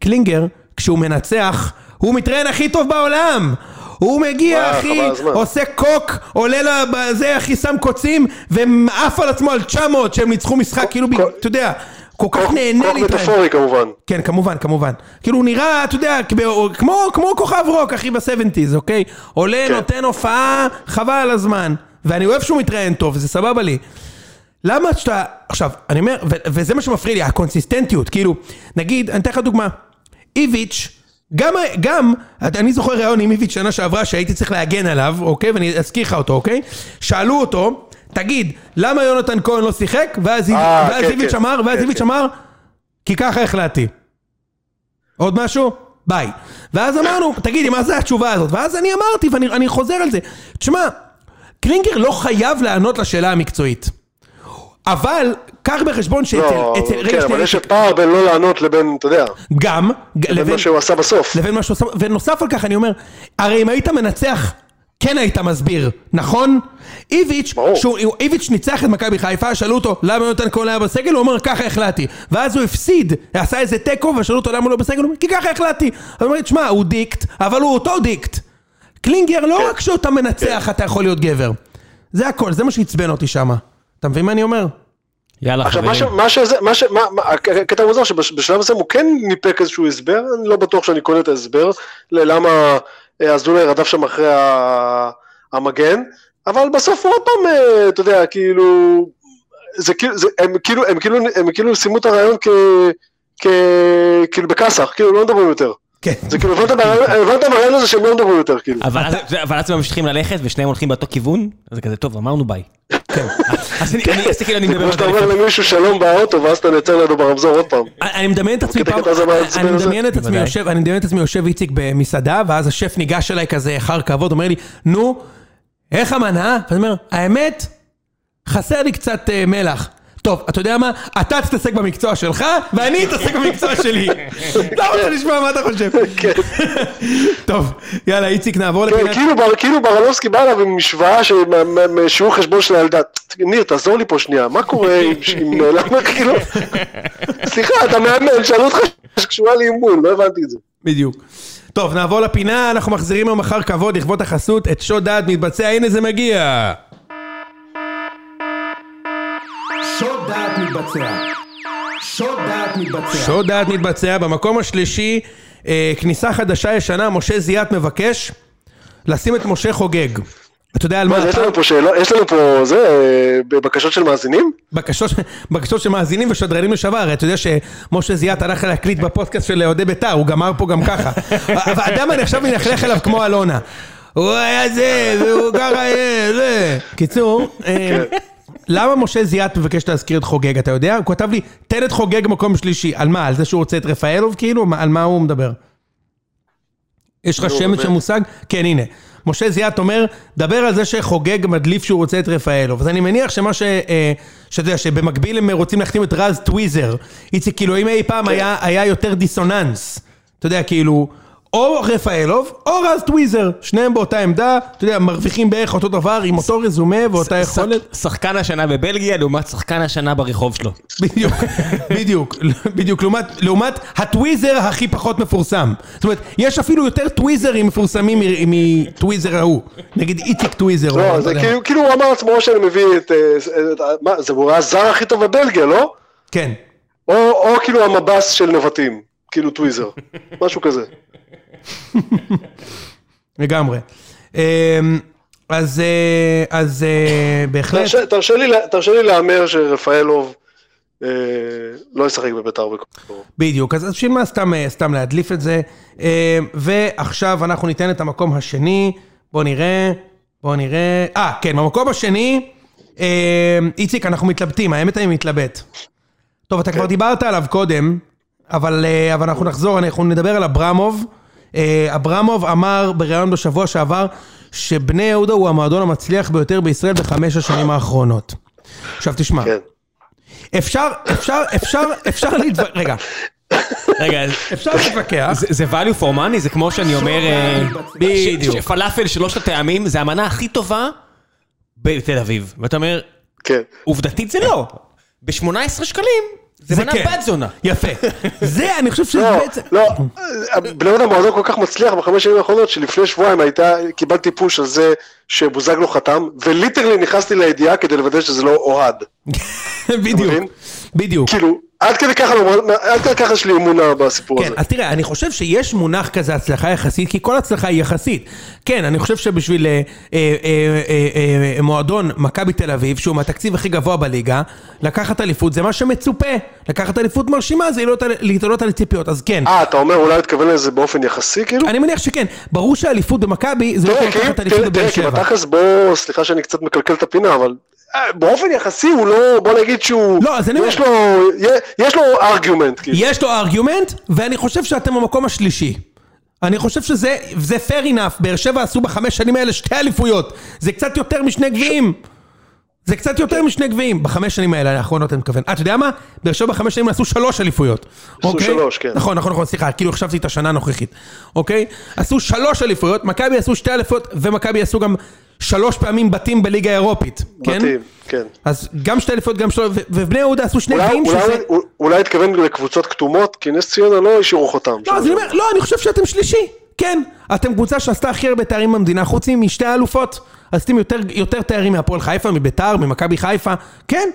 קלינגר, כשהוא מנצח, הוא מתראיין הכי טוב בעולם. הוא מגיע, וואי, אחי. עושה קוק, עולה לזה, אחי, שם קוצים, ועף על עצמו על 900 שהם ניצחו משחק, כאילו, קוק- אתה יודע, כל כך נהנה כוח להתראיין. מטאפורי כמובן. כן, כמובן, כמובן. כאילו, הוא נראה, אתה יודע, כמו, כמו, כוכב רוק, אחי, ב-70's, אוקיי? עולה, כן. נותן הופעה, חבל על הזמן. ואני אוהב שהוא מתראיין טוב, זה סבבה לי. למה שאתה... עכשיו, אני אומר, ו- וזה מה שמפריע לי, הקונסיסטנטיות, כאילו, נגיד, אני אתן לך דוגמה. איביץ', גם, גם, אני זוכר ראיון עם איביץ' שנה שעברה שהייתי צריך להגן עליו, אוקיי? ואני אזכיר לך אותו, אוקיי? שאלו אותו, תגיד, למה יונתן כהן לא שיחק? ואז, אה, כן, איביץ' כן. אמר, ואז כן, איביץ' כן. אמר, כי ככה החלטתי. עוד משהו? ביי. ואז אמרנו, תגידי, מה זה התשובה הזאת? ואז אני אמרתי, ואני אני חוזר על זה. תשמע, קלינגר לא חייב לענות לשאלה המקצועית. אבל, קח בחשבון שאצל... לא, אצל- כן, אבל יש פער בין לא לענות לבין, אתה יודע, גם, לבין לבין... מה שהוא עשה בסוף. לבין מה שהוא עושה, ונוסף על כך אני אומר, הרי אם היית מנצח, כן היית מסביר, נכון? איביץ'. שהוא, איביץ' ניצח את מכבי חיפה, שאלו אותו למה יונתן כהן היה בסגל, הוא אומר ככה החלטתי. ואז הוא הפסיד, עשה איזה תיקו, ושאלו אותו למה הוא לא בסגל, הוא אומר כי ככה החלטתי. אז הוא אומר, תשמע, הוא דיקט, אבל הוא אותו דיקט. קלינגר, לא כן. רק שאתה מנצח, אתה יכול להיות גבר. זה הכל, זה מה שעצבן אותי שמה. אתה מבין מה אני אומר? יאללה עכשיו. חברים. מה שזה, מה ש... מה, מה, הקטע המוזר שבשלב הזה הוא כן ניפק איזשהו הסבר, אני לא בטוח שאני קונה את ההסבר, ללמה אה, אזולאי רדף שם אחרי. המגן, אבל בסוף הוא עוד פעם, אה, אתה יודע, כאילו, זה כאילו, זה, הם כאילו, הם כאילו, הם כאילו סיימו את הרעיון כ... כ... כאילו בכסח, כאילו לא מדברים יותר. כן. זה כאילו, הבנת מהרעיון הזה שהם לא מדברים יותר, כאילו. אבל אז- הם ממשיכים ללכת ושניהם הולכים באותו כיוון, אז זה כזה טוב, אמרנו ביי. אז אני- אני כאילו אני מדבר כמו שאתה. אומר למישהו שלום באוטו, ואז אתה נעצר לידו ברמזור עוד פעם. אני מדמיין את עצמי פעם, אני. מדמיין את עצמי. יושב, אני מדמיין את עצמי יושב איציק במסעדה, ואז השף ניגש אליי כזה אחר כבוד, אומר לי, נו, איך המנה? ואני אומר, האמת, חסר לי קצת אה, מלח. טוב, אתה יודע מה? אתה תתעסק במקצוע שלך, ואני אתעסק במקצוע שלי. לא רוצה לשמוע מה אתה חושב. כן. טוב, יאללה, איציק, נעבור כן, לפינת... כאילו בר- כאילו בא אליו עם משוואה שיעור חשבון של הילדה. ניר, תעזור לי פה שנייה, מה קורה עם... עם- למה כאילו... סליחה, אתה מאמן, שאלו אותך שקשורה לאימון, לא הבנתי את זה. בדיוק. טוב, נעבור לפינה, אנחנו מחזירים היום אחר כבוד לכבוד החסות, את שוד דעת מתבצע, הנה זה מגיע. שוד דעת מתבצע. שוד דעת מתבצע. שוד דעת מתבצע, במקום השלישי, אה, כניסה חדשה ישנה, משה זיאת מבקש לשים את משה חוגג. אתה יודע על מה, מה יש? לנו פה שאלות, יש לנו פה זה, אה, בקשות של מאזינים? בקשות, בקשות של מאזינים ושדרנים לשעבר, הרי אתה יודע שמשה זיאת הלך להקליט בפודקאסט של אוהדי בית"ר, הוא גמר פה גם ככה. האדם אני עכשיו מלכלך אליו כמו אלונה. הוא היה זה, והוא ככה זה. קיצור, אה, למה משה זיאת מבקש להזכיר את חוגג, אתה יודע? הוא כתב לי, תן את חוגג מקום שלישי. על מה? על זה שהוא רוצה את רפאלוב כאילו? על מה הוא מדבר? יש לך נו, שמץ. של מושג? כן, הנה. משה זיאת אומר, דבר על זה שחוגג מדליף שהוא רוצה את רפאלוב. אז אני מניח שמה ש... אה, שאתה יודע, שבמקביל הם רוצים להחתים את רז טוויזר. איציק, כאילו, אם אי פעם היה, היה יותר דיסוננס, אתה יודע, כאילו, או רפאלוב, או רז טוויזר, שניהם באותה עמדה, אתה יודע, מרוויחים בערך אותו דבר, עם אותו רזומה ואותה יכולת. שחקן השנה בבלגיה לעומת שחקן השנה ברחוב שלו. בדיוק, בדיוק, בדיוק, לעומת, לעומת הטוויזר הכי פחות מפורסם. זאת אומרת, יש אפילו יותר טוויזרים מפורסמים מ- מטוויזר ההוא. נגיד איציק טוויזר. לא, לא זה יודע. כאילו, כאילו הוא אמר לעצמו שאני מביא את... אה, את- מה, זה הוא הזר הכי טוב בבלגיה, לא? כן. או או כאילו המבס של נבטים, כאילו טוויזר, משהו כזה. לגמרי. אמ, אז, אה, אז אה, בהחלט, תרשה- לי להמר שרפאלוב אה, לא ישחק בביתר בקרוב. בדיוק, אז בשביל מה סתם, סתם להדליף את זה. ועכשיו אנחנו ניתן את המקום השני, בוא נראה, בוא נראה, אה, כן, במקום השני, איציק, אנחנו מתלבטים, האמת אני מתלבט. טוב, אתה כבר דיברת עליו קודם, אבל, אה, אבל אנחנו נחזור, אנחנו נדבר על אברמוב. אה, אברמוב אמר בריאיון בשבוע שעבר שבני יהודה הוא המועדון המצליח ביותר בישראל בחמש השנים האחרונות. עכשיו תשמע, כן. אפשר, אפשר, אפשר, אפשר להתווכח, רגע, רגע, אפשר להתווכח. זה value for money? זה כמו שאני אומר... אה, בדיוק. שפלאפל שלושת הטעמים זה המנה הכי טובה בתל אביב. ואתה אומר, כן. עובדתית זה לא. ב-18 שקלים זה זה מנה כן. בת זונה. יפה. זה, אני חושב שזה לא, בעצם... לא, בני יהודה מועדון כל כך מצליח בחמש שנים האחרונות, שלפני שבועיים הייתה, קיבלתי פוש על זה שבוזגלו חתם, וליטרלי נכנסתי לידיעה כדי לוודא שזה לא אוהד. בדיוק? בדיוק. כאילו, עד כדי ככה, לא- עד כדי ככה יש לי אמונה בסיפור כן, הזה. אז תראה, אני חושב שיש מונח כזה הצלחה יחסית, כי כל הצלחה היא יחסית. כן, אני חושב שבשביל אה, אה, אה, אה, אה, מועדון מכבי תל אביב, שהוא מהתקציב הכי גבוה בליגה, לקחת אליפות זה מה שמצופה. לקחת אליפות מרשימה זה להתעלות על- להתעלות על ציפיות, אז כן. אה, אתה אומר אולי תתכוון לזה באופן יחסי, כאילו? אני מניח שכן, ברור שהאליפות במכבי זה לא כמו לקחת אליפות בבאר תראה, כי שבע. בתכלס בוא, סליחה שאני קצת מקלקל את הפינה, אבל באופן יחסי הוא לא, בוא נגיד שהוא, לא, אז אני יש לו, יש לו ארגומנט, כאילו. יש לו ארגומנט, ואני חושב שאתם במקום השלישי. אני חושב שזה זה fair enough, באר שבע עשו בחמש שנים האלה שתי אליפויות. זה קצת יותר משני גביעים. זה קצת יותר משני גביעים, בחמש שנים האלה האחרונות אני מתכוון. אה, אתה יודע מה? באר שבע בחמש שנים עשו שלוש אליפויות. עשו אוקיי? שלוש, כן. נכון, נכון, נכון, סליחה, כאילו החשבתי את השנה הנוכחית. אוקיי? עשו שלוש אליפויות, מכבי עשו שתי אליפויות, ומכבי עשו גם שלוש פעמים בתים בליגה האירופית. כן? בתים, כן. אז גם שתי אליפויות, גם שלוש, ובני יהודה עשו שני גביעים שזה... אולי, התכוון לקבוצות כתומות, כי נס ציונה לא השאירו חותם. לא, לא, אני חושב שאתם שלישי. כן, אתם קבוצה שעשתה הכי הרבה תארים במדינה, חוץ משתי האלופות. עשיתם יותר, יותר תארים מהפועל חיפה, מביתר, ממכבי חיפה, כן.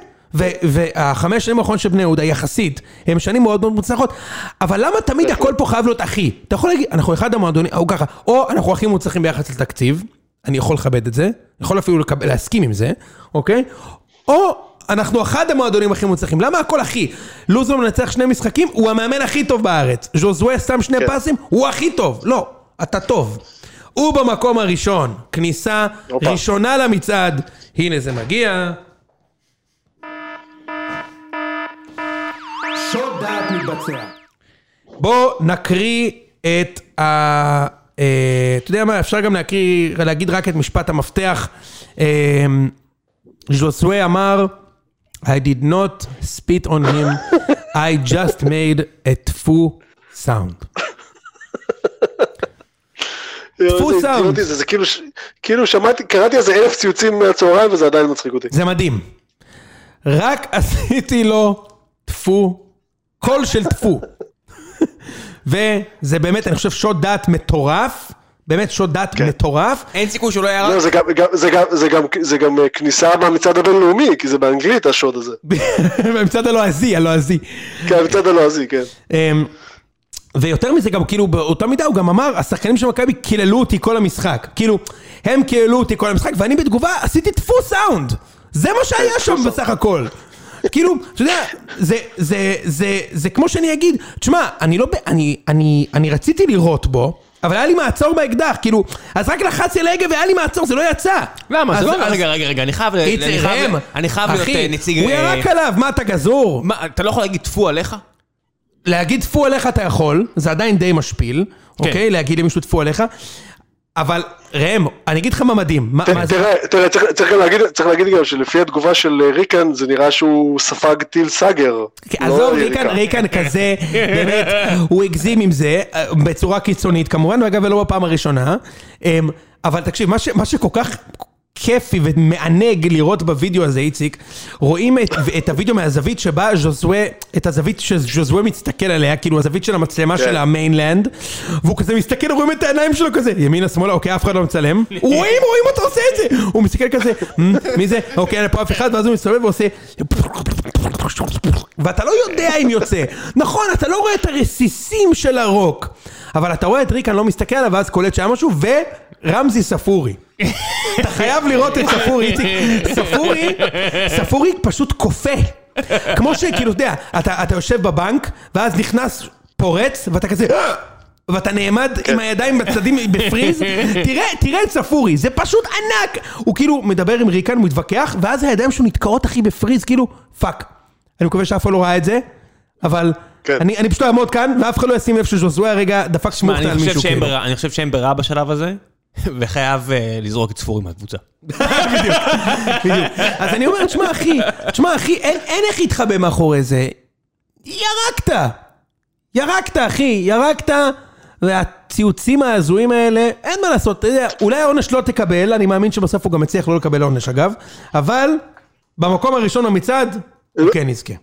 והחמש שנים האחרונות של בני יהודה, יחסית, הם שנים מאוד מאוד מוצלחות. אבל למה תמיד הכל פה חייב להיות אחי? אתה יכול להגיד, אנחנו אחד המועדונים, או ככה, או אנחנו הכי מוצלחים ביחס לתקציב, אני יכול לכבד את זה, יכול אפילו לקבל, להסכים עם זה, אוקיי? או אנחנו אחד המועדונים הכי מוצלחים, למה הכל הכי? לוזון מנצח שני משחקים, הוא המאמן הכי טוב בארץ. ז'וזווה שם שני כן. פסים, הוא הכי טוב. לא, אתה טוב. הוא במקום הראשון, כניסה הופה. ראשונה למצעד, הנה זה מגיע. שוד דעת מתבצע. בוא נקריא את ה... אה, אתה יודע מה, אפשר גם להקריא, להגיד רק את משפט המפתח. אה, ז'וסווה אמר, I did not spit on him, I just made a טפו sound. סאונד. אידיוטי זה, זה כאילו, כאילו שמעתי, קראתי איזה אלף ציוצים מהצהריים וזה עדיין מצחיק אותי. זה מדהים. רק עשיתי לו טפו, קול של טפו. וזה באמת, אני חושב, שוד דעת מטורף. באמת שוד דעת כן. מטורף. אין סיכוי שהוא לא היה לא. זה גם, גם- זה גם, זה גם, זה גם אה, כניסה מהמצעד הבינלאומי, כי זה באנגלית השוד הזה. במצעד הלועזי, הלועזי. כן, המצעד הלועזי, כן. ויותר מזה גם כאילו באותה מידה הוא גם אמר השחקנים של מכבי קיללו אותי כל המשחק. כאילו הם קיללו אותי כל המשחק ואני בתגובה עשיתי טפו סאונד. זה מה שהיה שם טפו בסך הכל. כאילו אתה יודע זה זה זה זה כמו שאני אגיד תשמע אני לא אני אני אני רציתי לירות בו אבל היה לי מעצור באקדח. כאילו אז רק לחצתי על ההדק והיה לי מעצור זה לא יצא. למה? זה לא... רגע, רגע, רגע, אני חייב... איציק, אני חייב- להיות אחי, אה, נציג... הוא אה, ירק עליו מה אתה גזור? אתה לא יכול להגיד טפו עליך? להגיד טפו עליך אתה יכול, זה עדיין די משפיל, כן. אוקיי? להגיד למישהו טפו עליך, אבל ראם, אני אגיד לך מה מדהים, מה מה תראה, זה... תראה, צריך- צריך גם להגיד, צריך להגיד גם שלפי התגובה של אה, ריקן, זה נראה שהוא ספג טיל סאגר. כן, לא עזוב, יריקה. ריקן, ריקן כזה, באמת, הוא הגזים עם זה, אה, בצורה קיצונית כמובן, ואגב, ולא בפעם הראשונה. אמ, אבל תקשיב, מה ש- מה שכל כך כיפי ומענג לראות בווידאו הזה, איציק, רואים את, את הווידאו מהזווית שבה ז'וזווה, את הזווית שז'וזווה מסתכל עליה, כאילו הזווית של המצלמה כן. של המיינלנד, והוא כזה מסתכל, רואים את העיניים שלו כזה, ימינה, שמאלה, אוקיי, אף אחד לא מצלם, רואים, רואים אותו עושה את זה, הוא מסתכל כזה, "מ, מי זה? אוקיי, אין פה אף אחד, ואז הוא מסתובב ועושה... ואתה לא יודע אם יוצא. נכון, אתה לא רואה את הרסיסים של הרוק. אבל אתה רואה את ריקן לא מסתכל עליו, ואז קולט שהיה משהו, ורמזי ספורי. אתה חייב לראות את ספורי, איציק. ספורי, ספורי פשוט קופא. כמו שכאילו, אתה יודע, אתה, אתה יושב בבנק, ואז נכנס פורץ, ואתה כזה... ואתה נעמד עם הידיים בצדים ב freeze, תראה, תראה את ספורי, זה פשוט ענק! הוא כאילו מדבר עם ריקן, הוא מתווכח, ואז הידיים שלו נתקעות אחי ב freeze, כאילו, fuck. אני מקווה שאף אחד לא ראה את זה, אבל כן. אני, אני פשוט אעמוד כאן, ואף אחד לא ישים לב שז'וזווה הרגע דפק שמוכתה על מישהו, כאילו. אני חושב שאין ברירה בשלב הזה, וחייב אה, לזרוק את ספורי מהקבוצה. בדיוק. אז אני אומר, תשמע אחי, תשמע אחי, אין, איך להתחבא מאחורי זה. ירקת! ירקת אחי, ירקת, והציוצים ההזויים האלה, אין מה לעשות, אתה יודע, אולי העונש לא תקבל, אני מאמין שבסוף הוא גם הצליח לא לקבל עונש אגב, אבל במקום הראשון במצעד, הוא כן יזכה.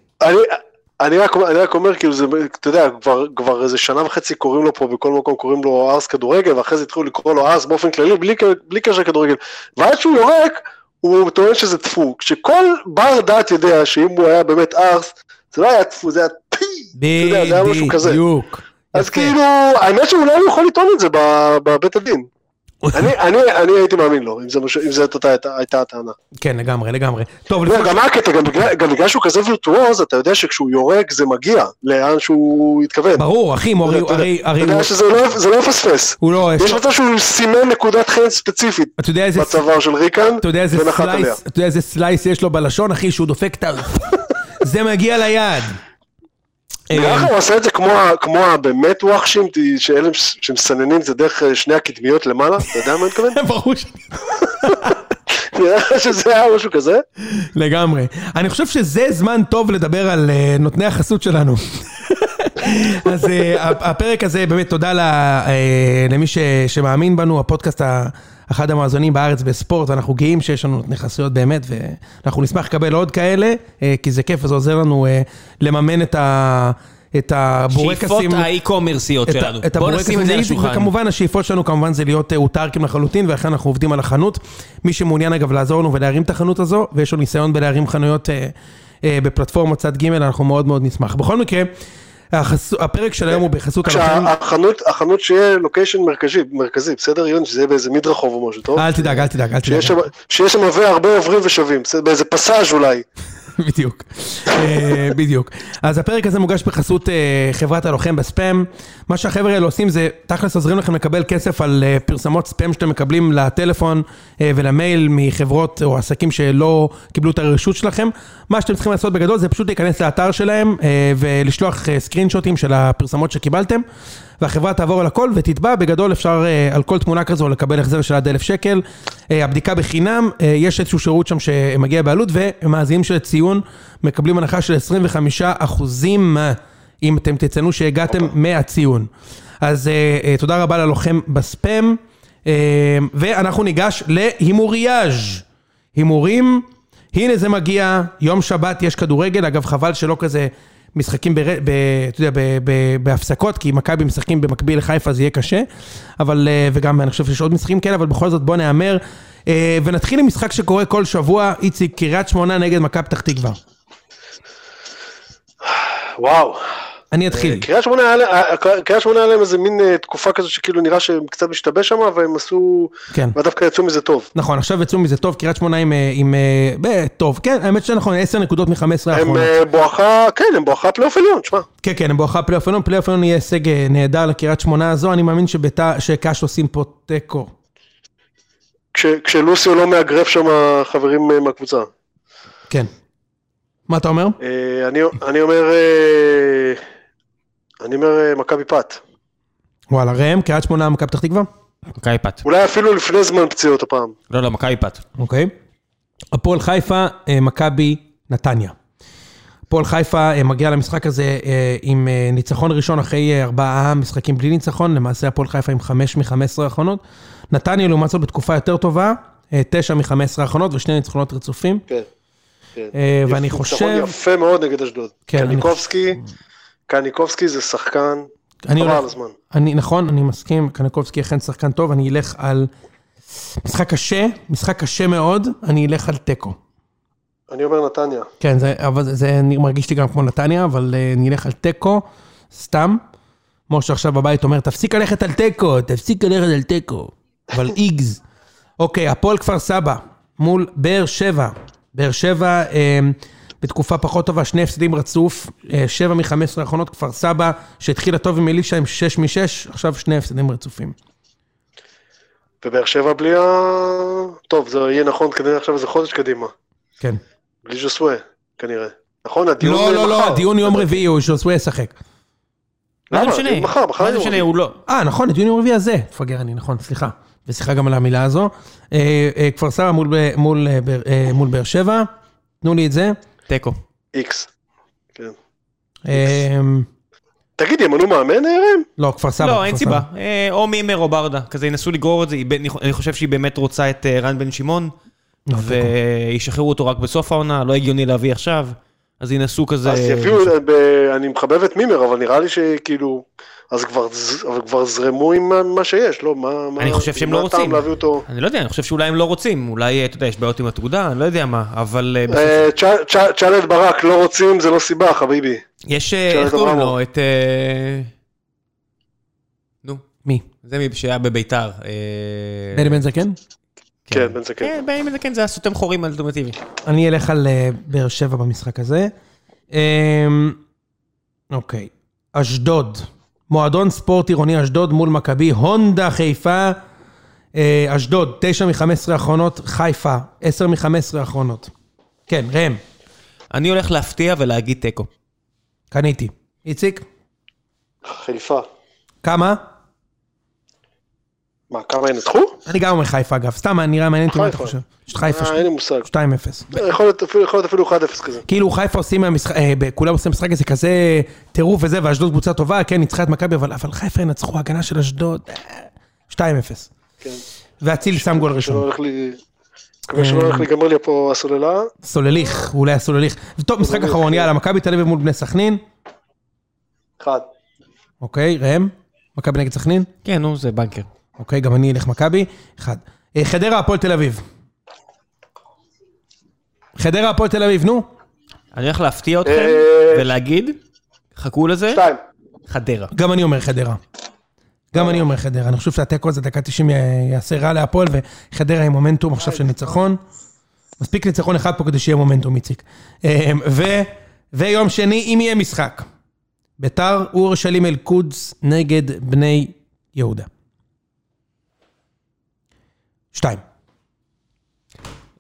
אני, רק, אני רק אומר, כאילו, זה, אתה יודע, כבר, כבר איזה שנה וחצי קוראים לו פה, בכל מקום קוראים לו ארס כדורגל, ואחרי זה התחילו לקרוא לו ארס באופן כללי, בלי, בלי קשר לכדורגל. ועד שהוא יורק, הוא טוען שזה טפו. כשכל בר דעת יודע שאם הוא היה באמת ארס, זה לא היה טפו, זה היה פי. אתה יודע, זה היה משהו כזה. בדיוק. אז. כאילו, האמת שאולי הוא יכול לטעון את זה בבית הדין. אני, אני, אני הייתי מאמין לו, אם זה, מש- אם זאת הייתה, הטענה. כן, לגמרי, לגמרי. טוב, לא, לפני... גם מה הקטע, גם גם בגלל שהוא כזה וירטואוז, אתה יודע שכשהוא יורק זה מגיע לאן שהוא התכוון. ברור, אחי, הוא הרי- אתה יודע- הרי... אתה הרי יודע שזה לא, זה לא יפספס. הוא לא... יש מצב שהוא סימן נקודת חן ספציפית אתה יודע איזה... בצוואר של ריקן, אתה יודע איזה ונחת עליה. אתה יודע איזה slice יש לו בלשון, אחי, שהוא דופק את ה... זה מגיע ליד. נראה לך הוא עשה את זה כמו, הבאמת וואחשים, שאלה שמסננים זה דרך אה, שני הקדמיות למעלה, אתה יודע מה אני מתכוון? ברור ש... נראה לך שזה היה משהו כזה? לגמרי. אני חושב שזה זמן טוב לדבר על אה, נותני החסות שלנו. אז אה, הפרק הזה, באמת תודה למי שמאמין בנו, הפודקאסט ה- אחד המאזונים בארץ בספורט, אנחנו גאים שיש לנו נותני חסויות באמת, ואנחנו נשמח לקבל עוד כאלה, אה, כי זה כיף וזה עוזר לנו אה, לממן את ה... את הבורקסים. שאיפות האי-קומרסיות שלנו. את בוא נשים את זה על השולחן. וכמובן השאיפות שלנו כמובן זה להיות אה, אוטרקים לחלוטין, ולכן אנחנו עובדים על החנות. מי שמעוניין אגב לעזור לנו ולהרים את החנות הזו, ויש לו ניסיון בלהרים חנויות אה, אה, בפלטפורמה צד ג', אנחנו מאוד מאוד נשמח. בכל מקרה, הפרק של היום הוא בחסות הלוחם. כשהחנות, החנות שיהיה לוקיישן מרכזי, מרכזי, בסדר יון? שזה יהיה באיזה מדרחוב או משהו, טוב? אל תדאג, אל תדאג, אל תדאג. שיש שם- הרבה עוברים ושבים? באיזה פסאז' אולי. בדיוק, אה, בדיוק. אז הפרק הזה מוגש בחסות אה, חברת הלוחם בספאם. מה שהחבר'ה האלה עושים זה, תכלס עוזרים לכם לקבל כסף על אה, פרסמות ספאם שאתם מקבלים לטלפון ולמייל מחברות או עסקים שלא קיבלו את הרשות שלכם. מה שאתם צריכים לעשות בגדול זה פשוט להיכנס לאתר שלהם ולשלוח אה, סקרין שוטים של הפרסמות שקיבלתם. והחברה תעבור על הכל ותתבע, בגדול אפשר אה, על כל תמונה כזו לקבל החזר של עד אלף שקל. אה, הבדיקה בחינם, אה, יש איזשהו שירות שם שמגיע בעלות, ומאזינים של ציון מקבלים הנחה של 25 אחוזים, אם אתם תציינו שהגעתם מהציון. אז תודה רבה ללוחם בספאם, ואנחנו ניגש להימוריאז'. הימורים, הנה זה מגיע, יום שבת יש כדורגל, אגב חבל שלא כזה משחקים, בר... ב... אתה יודע, ב... ב... בהפסקות, כי מכבי משחקים במקביל לחיפה זה יהיה קשה, אבל, אה, וגם אני חושב שיש עוד משחקים כאלה, אבל בכל זאת בוא נהמר, אה, ונתחיל עם משחק שקורה כל שבוע, איציק, קריית שמונה נגד מכבי פתח תקווה. וואו. אני אתחיל. קריית שמונה היה לה- אה, קריית שמונה היה להם איזה מין אה, תקופה כזו שכאילו נראה שהם קצת משתבש שם, והם עשו... כן. ודווקא יצאו מזה טוב. נכון, עכשיו יצאו מזה טוב, קריית שמונה עם... אה, עם אה, טוב, כן, האמת שנכון, 10 נקודות מ-15 הם האחרונות. אה, בואכה, כן, הם בואכה פלייאוף עליון, תשמע. כן, כן, הם בואכה פלייאוף עליון, פלייאוף עליון יהיה הישג אה, נהדר לקריית שמונה הזו, אני מאמין שקאש עושים פה תיקו. כש- כשלוסיו לא מאגרף שם חברים אה, מהקבוצה. כן. מה אתה אומר? אה, אני אומר... אני אומר אה, מכבי פת. וואלה, ראם, קריית שמונה, מכבי פתח תקווה? מכבי פת. אולי אפילו לפני זמן פציעות הפעם. לא, לא, מכבי פת. אוקיי. הפועל חיפה, אה, מכבי נתניה. הפועל חיפה אה, מגיע למשחק הזה עם ניצחון ראשון אחרי ארבעה משחקים בלי ניצחון, למעשה הפועל חיפה עם חמש מ-15 האחרונות. נתניה לעומת זאת בתקופה יותר טובה, תשע מ-15 האחרונות ושני ניצחונות רצופים. כן. כן. ואני ניצחון חושב- יפה מאוד נגד אשדוד. כן, אני- קניקובסקי, קניקובסקי זה שחקן, אני חבל על הזמן. אני, נכון, אני מסכים, קנקובסקי אכן שחקן טוב, אני אלך על משחק קשה, משחק קשה מאוד, אני אלך על תיקו. אני אומר נתניה. כן, זה, אבל זה, זה אני מרגיש לי גם כמו נתניה, אבל uh, אני אלך על תיקו, סתם. משה עכשיו בבית אומר, תפסיק ללכת על תיקו, תפסיק ללכת על תיקו. אבל איגז. אוקיי, הפועל כפר סבא, מול באר שבע. באר שבע, אה, בתקופה פחות טובה, שני הפסדים רצוף, אה, שבע מ-15 האחרונות, כפר סבא, שהתחילה טוב עם אלישע עם שש משש, עכשיו שני הפסדים רצופים. ובאר שבע בלי ה... טוב, זה יהיה נכון כנראה עכשיו איזה חודש קדימה. כן. בלי ז'וסווה, כנראה. נכון? הדיון לא, לא, לא, מחר. הדיון יום רביעי, הוא שוסווה ישחק. זה למה? מחר, מחר יום משנה? רביעי. הוא לא... אה, נכון, הדיון יום רביעי הזה. מפגר אני, נכון, סליחה. וסליחה גם על המילה הזו. אה, אה, כפר סבא מול באר שבע. תנו לי את זה. תיקו. איקס. כן. אה, תגיד, ימנו מאמן, ראם? לא, כפר סבא. לא, אין. סיבה. אה, או מימר או ברדה. כזה ינסו לגרור את זה. אני חושב שהיא באמת רוצה את אה, רן בן שמעון, וישחררו אותו רק בסוף העונה, לא הגיוני להביא עכשיו. אז ינסו כזה... אז יביאו, אני מחבב את מימר, אבל נראה לי שכאילו, אז כבר, אבל כבר זרמו עם מה- מה שיש, לא? מה, מה, אני חושב שהם מה לא הטעם רוצים. להביא אותו... אני לא יודע, אני חושב שאולי הם לא רוצים, אולי, אתה יודע, יש בעיות עם התעודה, אני לא יודע מה, אבל אה, בסוף... אה, צ'ה- צ'אלד ברק, לא רוצים, זה לא סיבה, חביבי. יש, אה, איך קוראים. לו? את... אה, נו, מי? זה מי שהיה בביתר. אה, בני בן זקן? כן, בן זקן. כן, בני בן זקן זה הסותם חורים האלטומטיבי. אני אלך על אה, באר שבע במשחק הזה. אוקיי. אשדוד. מועדון ספורט עירוני אשדוד מול מכבי. הונדה חיפה. אה, אשדוד, 9 מ-15 האחרונות. חיפה, 10 מ-15 האחרונות. כן, ראם, אני הולך להפתיע ולהגיד תיקו. קניתי. איציק, חיפה. כמה? מה, כמה ינצחו? אני גם אומר חיפה אגב. סתם, נראה מעניין אותי מה אתה. חושב. יש חיפה אה, אין לי מושג. 2-0. יכול להיות אפילו- יכול להיות אפילו 1-0 כזה. כאילו חיפה עושים מהמשחק, אה, כולם עושים משחק הזה כזה טירוף וזה, ואשדוד קבוצה טובה, כן, ניצחה את מכבי, אבל אבל חיפה ינצחו, הגנה של אשדוד, אה, 2-0. כן. ואצילי שם גול ראשון. מקווה שלא הולך להיגמר לי פה הסוללה. סולליך, אולי הסולליך. טוב, משחק אחרון, כן. יאללה, מכבי תל אביב מול בני סכנין. אחד. אוקיי, ראם? מכבי נגד סכנין? כן, נו, זה בנקר. אוקיי, גם אני אלך מכבי. אחד. אה, חדרה, הפועל תל אביב. חדרה, הפועל תל אביב, נו. אני הולך להפתיע אתכם אה, ולהגיד, חכו לזה, שתיים. חדרה. גם אני אומר חדרה. גם אני אומר חדרה. אני חושב שהתיקו הזה, דקה 90 י- יעשה רע להפועל, וחדרה עם מומנטום עכשיו של ניצחון. מספיק ניצחון אחד פה כדי שיהיה מומנטום, איציק. אה, ו- ויום שני, אם יהיה משחק. ביתר אורשלים אל-קודס נגד בני יהודה. שתיים.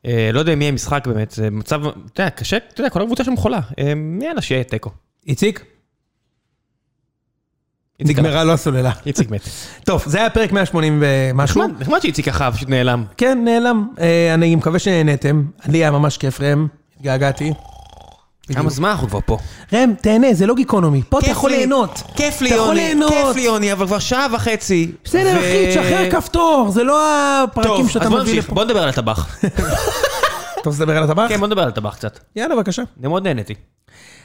אה, לא יודע אם יהיה משחק באמת, זה מצב, אתה יודע, קשה, אתה יודע, כל הקבוצה שם חולה. אה, יאללה, שיהיה תיקו. איציק? נגמרה לו הסוללה. איציק מת. טוב, זה היה פרק 180 ומשהו. נחמד, שאיציק אחאב פשוט נעלם. כן, נעלם. אה, אני מקווה שנהנתם. לי היה ממש כיף, ראם. התגעגעתי. כמה זמן אנחנו כבר פה? ראם, תהנה, זה לא גיקונומי. פה אתה יכול לי. ליהנות. כיף לי יוני. כיף לי יוני, אבל כבר שעה וחצי. בסדר, אחי, תשחרר כפתור, זה לא הפרקים טוב, שאתה אז בוא מביא נמשיך, לפה. בוא נדבר על הטבח. אתה רוצה לדבר על הטבח? כן, בוא נדבר על הטבח קצת. יאללה, בבקשה. אני מאוד נהניתי.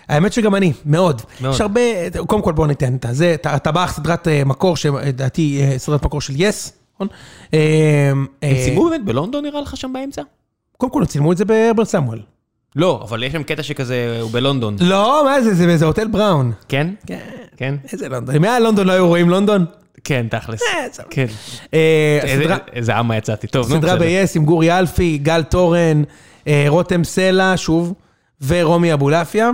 האמת שגם אני, מאוד. מאוד. יש הרבה, קודם כל בוא ניתן את זה, הטבח, סדרת אה, מקור, שלדעתי אה, סדרת מקור של יס, נכון? אה, הם צילמו באמת בלונדון נראה לך שם באמצע? קודם כל צילמו את זה בהרברט סמואל. לא, אבל יש שם קטע שכזה, הוא בלונדון. לא, מה זה, זה באיזה הוטל בראון. כן? כן. כן? איזה לונדון? אם היה לונדון לא היו רואים לונדון? כן, תכלס. אה, זה- כן. אה, איזה- הסדרה- איזה עמה יצאתי. טוב, נו, סדרה. ב-yes עם גורי אלפי, גל תורן, אה, רותם סלע, שוב, ורומי אבולעפיה.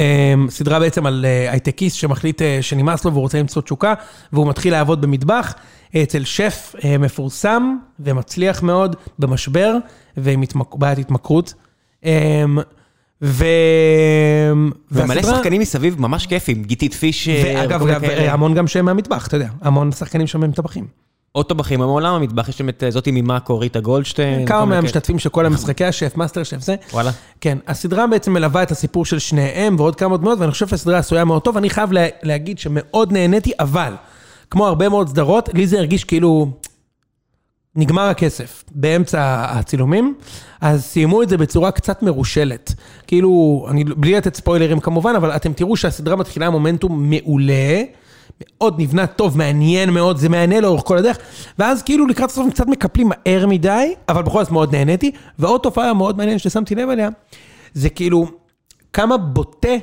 אה, סדרה בעצם על אה, הייטקיסט שמחליט אה, שנמאס לו והוא רוצה למצוא תשוקה, והוא מתחיל לעבוד במטבח אה, אצל שף אה, מפורסם ומצליח מאוד במשבר ועם התמק- בעיית התמכרות. אה, ו... ומלא והסדרה- שחקנים מסביב ממש כיפים, גיתית פישר, ואגב. המון גם שהם מהמטבח, אתה יודע, המון שחקנים שם הם טבחים. עוד טבחים, מעולם המטבח, יש שם את אה, זאתי ממאקו, ריטה גולדשטיין. כמה. מהמשתתפים של כל המשחקי השף, מאסטר שף זה. וואלה. כן, הסדרה בעצם מלווה את הסיפור של שניהם ועוד כמה דמויות, ואני חושב שהסדרה עשויה מאוד טוב, אני חייב לה, להגיד שמאוד נהניתי, אבל, כמו הרבה מאוד סדרות, לי זה הרגיש כאילו נגמר הכסף באמצע הצילומים, אז סיימו את זה בצורה קצת מרושלת. כאילו, אני, בלי לתת ספוילרים כמובן, אבל אתם תראו שהסדרה מתחילה מומנטום מעולה. מאוד נבנה טוב, מעניין מאוד, זה מענה לאורך כל הדרך, ואז כאילו לקראת הסוף הם קצת מקפלים מהר מדי, אבל בכל זאת מאוד נהניתי, ועוד תופעה מאוד מעניינת ששמתי לב אליה, זה כאילו כמה בוטה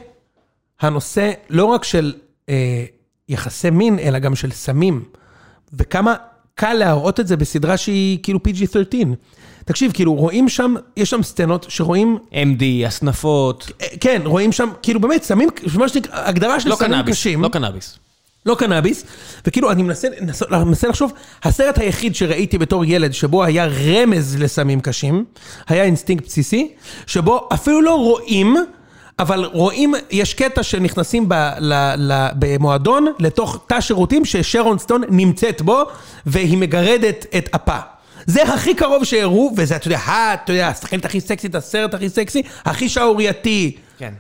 הנושא לא רק של אה, יחסי מין, אלא גם של סמים, וכמה קל להראות את זה בסדרה שהיא כאילו PG-13. תקשיב, כאילו רואים שם, יש שם סצנות שרואים, MD, הסנפות, אה, כן, רואים שם, כאילו באמת, סמים, מה שנקרא, הגדרה של לא סמים קנאביס, קשים. לא קנאביס. לא קנאביס, וכאילו אני מנסה, מנסה, מנסה לחשוב, הסרט היחיד שראיתי בתור ילד שבו היה רמז לסמים קשים, היה אינסטינקט בסיסי, שבו אפילו לא רואים, אבל רואים, יש קטע שנכנסים ב, ל, ל, במועדון לתוך תא שירותים ששרון סטון נמצאת בו, והיא מגרדת את אפה. זה הכי קרוב שהראו, וזה, אתה יודע, אתה יודע, השחקנית הכי סקסית, הסרט הכי סקסי, הכי שערורייתי. כן.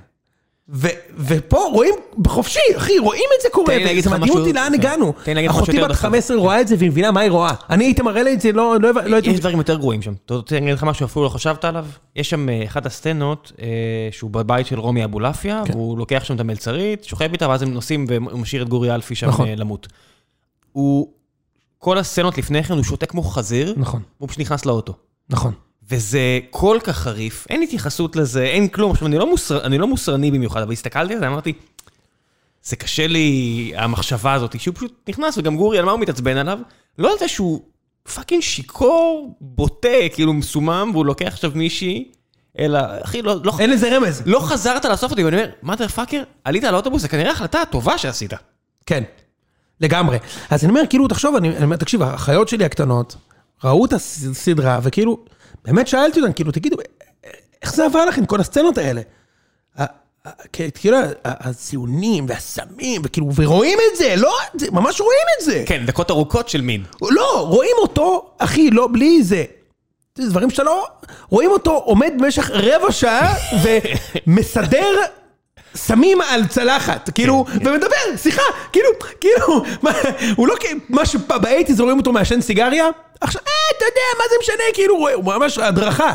ו- ופה רואים בחופשי, אחי, רואים את זה קורה, לך מדהים משהו- אותי לאן כן. הגענו. אחותי בת דחוף. 15 רואה את זה והיא מבינה מה היא רואה. אני הייתי מראה לה את זה, לא לא- לא הייתי... יש דברים יותר גרועים שם. אתה רוצה להגיד לך משהו אפילו לא חשבת עליו? יש שם אה, אחת הסצנות אה, שהוא בבית של רומי אבולעפיה, כן. והוא לוקח שם את המלצרית, שוכב איתה, ואז הם נוסעים והוא משאיר את גורי אלפי שם נכון. אה, למות. הוא, כל הסצנות לפני כן הוא שותה כמו חזיר, נכון, והוא פשוט נכנס לאוטו. נכון. וזה כל כך חריף, אין התייחסות לזה, אין כלום. עכשיו, אני לא, מוסר, אני לא מוסרני במיוחד, אבל הסתכלתי על זה, אמרתי, זה קשה לי, המחשבה הזאת, שהוא פשוט נכנס, וגם גורי, על מה הוא מתעצבן עליו? לא על זה שהוא fucking שיכור, בוטה, כאילו מסומם, והוא לוקח עכשיו מישהי, אלא, אחי, לא, לא, אין לזה רמז. לא חזרת לאסוף אותי, ואני אומר, motherfucker, עלית על האוטובוס, זה כנראה החלטה הטובה שעשית. כן, לגמרי. אז אני אומר, כאילו, תחשוב, אני אני אומר, תקשיב, האחיות שלי הקטנות, ראו את הסדרה, וכאילו, באמת שאלתי אותן, כאילו, תגידו, איך זה עבר לכם, כל הסצנות האלה? כאילו, הציונים והסמים, וכאילו, ורואים את זה, לא, ממש רואים את זה. כן, דקות ארוכות של מין. לא, רואים אותו, אחי, לא, בלי זה. זה דברים שאתה לא... רואים אותו עומד במשך רבע שעה ומסדר סמים על צלחת, כאילו, ומדבר, סליחה, כאילו, כאילו, מה, הוא לא כאילו, מה שב eighties רואים אותו מעשן סיגריה, עכשיו, אה, אתה יודע, מה זה משנה, כאילו, הוא ממש הדרכה.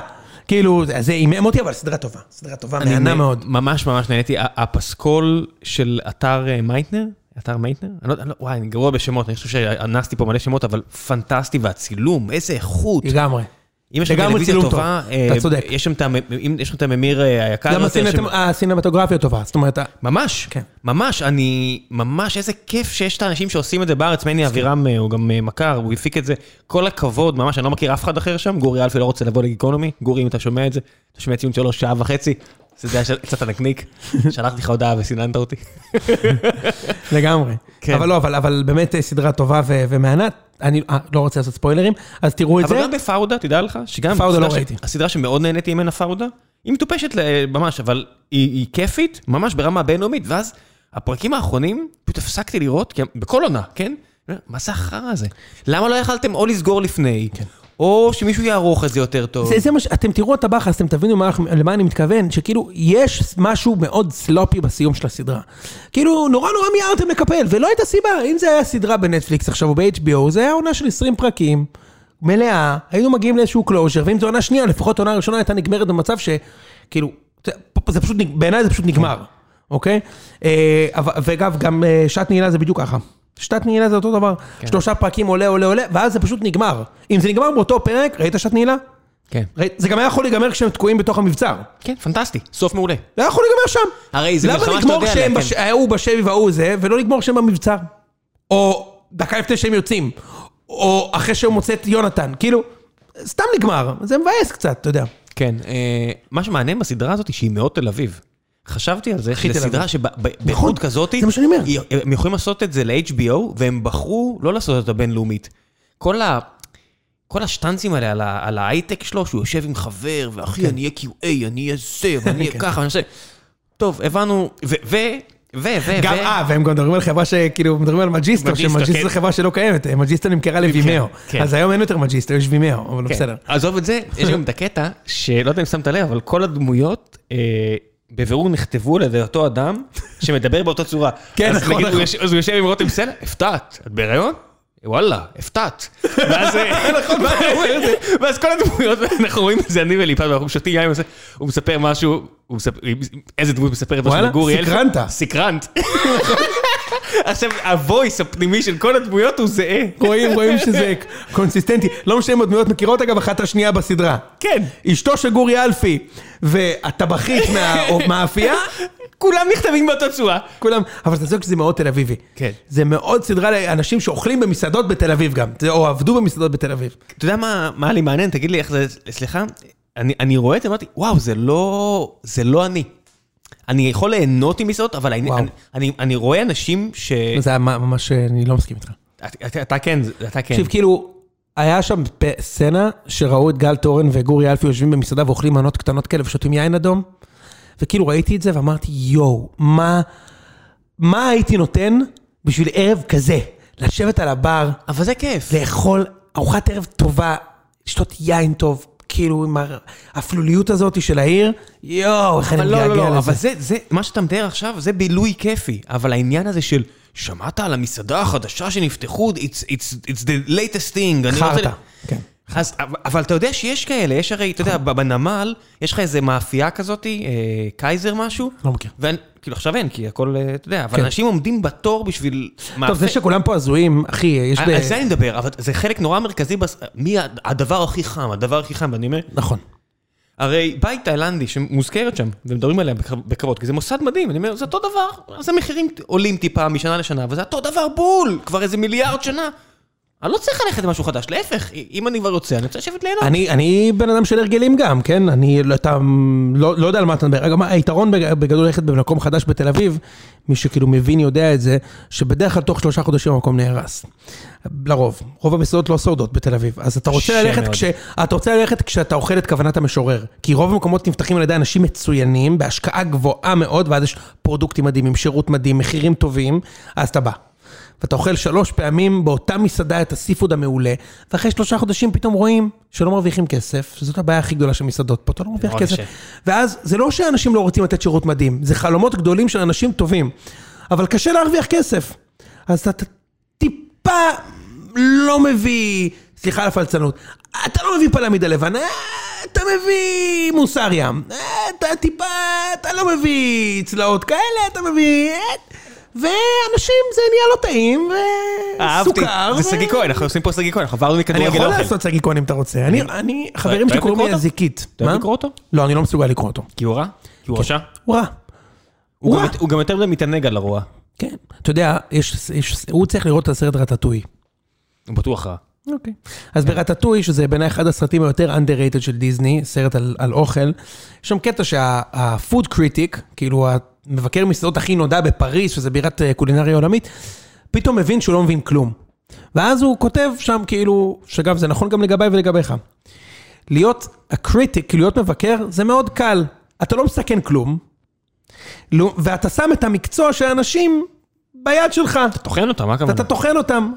כאילו, זה- עימם אותי, אבל סדרה טובה, סדרה טובה, אני מהנה נ- מאוד. ממש ממש נהניתי. הפסקול של אתר אה, מייטנר, אתר מייטנר? אני לא יודע, לא- וואי, אני גרוע בשמות, אני חושב שאנסתי פה מלא שמות, אבל פנטסטי, והצילום, איזה איכות. לגמרי. אם יש לך טלוויזיה טובה, טוב, אה, אתה צודק. יש שם את הממיר אה, היקר גם יותר, שם- הסינמטוגרפיה טובה, זאת אומרת, ממש, כן. ממש, אני, ממש, איזה כיף שיש את האנשים שעושים את זה בארץ, מני אבירם אה, הוא גם מכר, הוא הפיק את זה, כל הכבוד, ממש, אני לא מכיר אף אחד אחר שם, גורי אלפי לא רוצה לבוא לגיקונומי, גורי אם אתה שומע את זה, אתה שומע ציון שלוש שעה וחצי, זה היה קצת הנקניק, שלחתי לך הודעה וסיננת אותי. לגמרי. כן. אבל לא, אבל, אבל באמת אה, סדרה טובה ו- ומהנת. אני אה, לא רוצה לעשות ספוילרים, אז תראו את אבל זה. גם בפאודה, תדע לך, שגם פאודה לא ראיתי. הסדרה שמאוד נהניתי ממנה פאודה, היא מטופשת ממש, אבל היא היא כיפית, ממש ברמה בינלאומית, ואז הפרקים האחרונים, פשוט הפסקתי לראות, בכל עונה, כן? מה זה החרא הזה? למה לא יכלתם או לסגור לפני, או שמישהו יערוך את זה יותר טוב? זה, זה מה ש... אתם תראו את הבחס, אתם תבינו מה, למה אני מתכוון, שכאילו, יש משהו מאוד סלופי בסיום של הסדרה. כאילו, נורא נורא מיהרתם לקפל, ולא הייתה סיבה. אם זה היה סדרה בנטפליקס עכשיו או ב-HBO, זה היה עונה של 20 פרקים, מלאה, היינו מגיעים לאיזשהו closure, ואם זו עונה שנייה, לפחות עונה ראשונה הייתה נגמרת במצב שכאילו, זה, זה פשוט, בעיניי זה פשוט נגמר, אוקיי? אה, ואגב, גם אה, שעת נעילה זה בדיוק ככה. שעת נעילה זה אותו דבר, שלושה פרקים עולה, עולה, עולה, ואז זה פשוט נגמר. אם זה נגמר באותו פרק, ראית שעת נעילה? כן. זה גם היה יכול להיגמר כשהם תקועים בתוך המבצר. כן, פנטסטי, סוף מעולה. זה היה יכול להיגמר שם. הרי זה מלחמה למה שאתה יודע עליה. כן. ההוא בשבי וההוא זה, ולא לגמור שהם במבצר? או דקה לפני שהם יוצאים. או אחרי שהוא מוצא את יונתן. כאילו, סתם נגמר. זה מבאס קצת, אתה יודע. כן, אה, מה שמעניין בסדרה הזאת שהיא מאוד תל אביב. חשבתי על זה, הכי שזו תל סדרה אביב. נכון, שבאיכות כזאת, זה מה שאני אומר. הם יכולים לעשות את זה ל-HBO, והם בחרו לא לעשות אותה בינלאומית. כל ה... כל השטנצים האלה על, על ההייטק שלו, שהוא יושב עם חבר, ואחי, אני אהיה QA, אני אהיה זה, ואני אהיה כן. ככה, ואני אעשה... טוב, הבנו, ו... ו... ו... ו... גם, ו- אה, והם גם מדברים על חברה שכאילו, מדברים על Magisto, Magisto, ש Magisto כן. זו חברה שלא קיימת, Magisto נמכרה ל Vimeo. כן. אז היום אין יותר Magisto, יש Vimeo, אבל כן. בסדר. עזוב את זה, יש גם את הקטע, שלא יודע אם שמת לב, אבל כל הדמויות, אה, בבירור נכתבו על ידי אותו אדם, שמדבר באותה צורה. כן, נכון, נכון. אז הוא יושב עם רותם סלע, הפתעת, את בהיריון? וואלה, הפתעת. ואז אה, נכון, ואז כל הדמויות, אנחנו רואים את זה, אני וליפז, ואנחנו שותים יין, הוא מספר משהו, איזה דמות מספרת משהו לגורי אלפי? סקרנת. סקרנת. עכשיו, ה voice הפנימי של כל הדמויות הוא זהה. רואים, רואים שזה קונסיסטנטי. לא משנה אם הדמויות מכירות אגב אחת את השנייה בסדרה. כן. אשתו של גורי אלפי והטבחית מה- או מהאפייה, כולם נכתבים באותה צורה. כולם, אבל אתה צודק שזה מאוד תל אביבי. כן. זה מאוד סדרה לאנשים שאוכלים במסעדות בתל אביב גם, או עבדו במסעדות בתל אביב. אתה יודע מה, מה לי מעניין? תגיד לי איך זה, סליחה, אני, אני רואה את זה, אמרתי, וואו, זה לא, זה לא אני. אני יכול ליהנות עם מסעדות, אבל אני. אני, אני, אני רואה אנשים ש... זה היה ממש, אני לא מסכים איתך. אתה, אתה, אתה כן, אתה כן. תקשיב, כאילו, היה שם סצנה שראו את גל תורן וגורי אלפי יושבים במסעדה ואוכלים מנות קטנות כאלה ושותים יין אדום, וכאילו ראיתי את זה ואמרתי, יואו, מה, מה הייתי נותן בשביל ערב כזה? לשבת על הבר, אבל זה כיף. לאכול ארוחת ערב טובה, לשתות יין טוב, כאילו, עם האפלוליות הזאת של העיר, יואו, איך אני אבל לא, לא, מתגעגע לא, אבל לזה. זה, זה, מה שאתה מתאר עכשיו, זה בילוי כיפי. אבל העניין הזה של, שמעת על המסעדה החדשה שנפתחו, it's, it's, it's the latest thing. לא חרטא, כן. אז, אבל, אבל אתה יודע שיש כאלה, יש הרי, אתה יודע, בנמל, יש לך איזה מאפייה כזאת, אה, קייזר משהו, לא מכיר. כאילו עכשיו אין, כי הכל, אה, אתה יודע, אבל כן. אנשים עומדים בתור בשביל טוב, זה שכולם פה הזויים, אחי, יש ב... על על זה אני מדבר, אבל זה חלק נורא מרכזי, בס... מי הדבר הכי חם, הדבר הכי חם, ואני אומר, נכון. הרי בית תאילנדי שמוזכרת שם, ומדברים עליה בכבוד, כי זה מוסד מדהים, אני אומר, זה אותו דבר, אז המחירים עולים טיפה משנה לשנה, וזה אותו דבר בול, כבר איזה מיליארד שנה. אני לא צריך ללכת למשהו חדש, להפך, אם אני כבר רוצה, אני רוצה לשבת ליהנות. אני, אני בן אדם של הרגלים גם, כן? אני לא, אתה, לא, לא יודע על מה אתה מדבר. גם היתרון בג- בגדול ללכת במקום חדש בתל אביב, מי שכאילו מבין יודע את זה, שבדרך כלל תוך שלושה חודשים המקום נהרס. לרוב. רוב המסעדות לא שורדות בתל אביב. אז אתה רוצה ללכת. כש... אתה רוצה ללכת כשאתה אוכל את כוונת המשורר. כי רוב המקומות נפתחים על ידי אנשים מצוינים, בהשקעה גבוהה מאוד, ואז יש פרודוקטים מדהימים, שירות מדהים, מחירים טובים, אז אתה בא. ואתה אוכל שלוש פעמים באותה מסעדה את הסיפוד המעולה, ואחרי שלושה חודשים פתאום רואים שלא מרוויחים כסף, שזאת הבעיה הכי גדולה של מסעדות פה, אתה לא מרוויח כסף. ואז זה לא שאנשים לא רוצים לתת שירות מדהים, זה חלומות גדולים של אנשים טובים, אבל קשה להרוויח כסף. אז אתה טיפה לא מביא, סליחה על הפלצנות, אתה לא מביא פלמידה לבנה, אתה מביא מוסר ים, אתה טיפה, אתה לא מביא צלעות כאלה, אתה מביא... ואנשים זה נהיה לא טעים, וסוכר. זה שגיא כהן, אנחנו עושים פה שגיא כהן, אנחנו עברנו אני מכדורגל יכול לאוכל. לעשות סגיקון אם אתה רוצה. אני, אני, חברים אתה שלי אוהב קוראים לקרוא לי אותו? הזיקית. אתה אוהב? לקרוא אותו? לא, אני לא מסוגל לקרוא אותו. כי הוא רע? כי הוא רשע? הוא רע. הוא. גם- יותר מדי מתענג על הרוע. כן. אתה יודע, יש, יש, הוא צריך לראות את הסרט רטטוי. הוא בטוח רע. אוקיי. אז ברטטוי, שזה בעיניי אחד הסרטים היותר underrated של דיסני, סרט על, על אוכל, יש שם קטע שה food critic, כאילו המבקר מסעדות הכי נודע בפריז, שזה בירת אה, קולינריה עולמית, פתאום מבין שהוא לא מבין כלום. ואז הוא כותב שם כאילו, שאגב זה נכון גם לגביי ולגביך, להיות הקריטיק, כאילו להיות מבקר, זה מאוד קל. אתה לא מסכן כלום, לא- ואתה שם את המקצוע של האנשים ביד שלך. טוחן אותה, מה הכוונה? אתה טוחן אותם,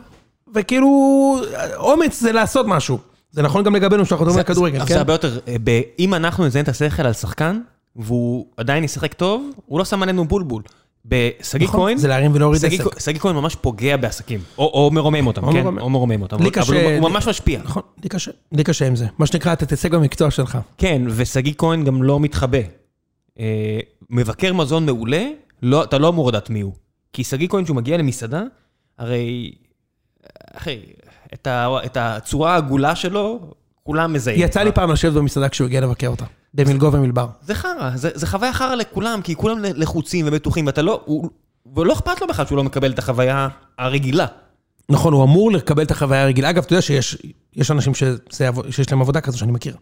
וכאילו, אומץ זה לעשות משהו. זה נכון גם לגבינו שאנחנו מדברים על כדורגל, זה כן? הרבה יותר, אה, אם אנחנו נזיין את השכל על שחקן, והוא עדיין ישחק טוב, הוא לא שם עלינו בולבול. בשגיא נכון, כהן, זה להרים ולהוריד עסק. שגיא כהן ממש פוגע בעסקים, או או מרומם אותם, או כן? מרומם. או מרומם אותם, אבל קשה- אבל הוא- הוא ממש משפיע. נכון, לי קשה, לי קשה עם זה. מה שנקרא, אתה תתעסק במקצוע שלך. כן, ושגיא כהן גם לא מתחבא. אה, מבקר מזון מעולה, לא- אתה לא אמור לדעת מי הוא. כי שגיא כהן, כשהוא מגיע למסעדה, הרי... אחי, את ה- את הצורה העגולה שלו, כולם מזהים. יצא לי פעם לשבת במסעדה כשהוא הגיע לבקר אותה. במלגו ומלבר. זה חרא, זה, זה חוויה חרא לכולם, כי כולם לחוצים ובטוחים, ואתה לא, ולא אכפת לו בכלל שהוא לא מקבל את החוויה הרגילה. נכון, הוא אמור לקבל את החוויה הרגילה. אגב, אתה יודע שיש יש אנשים שזה, שיש להם עבודה כזו שאני מכיר.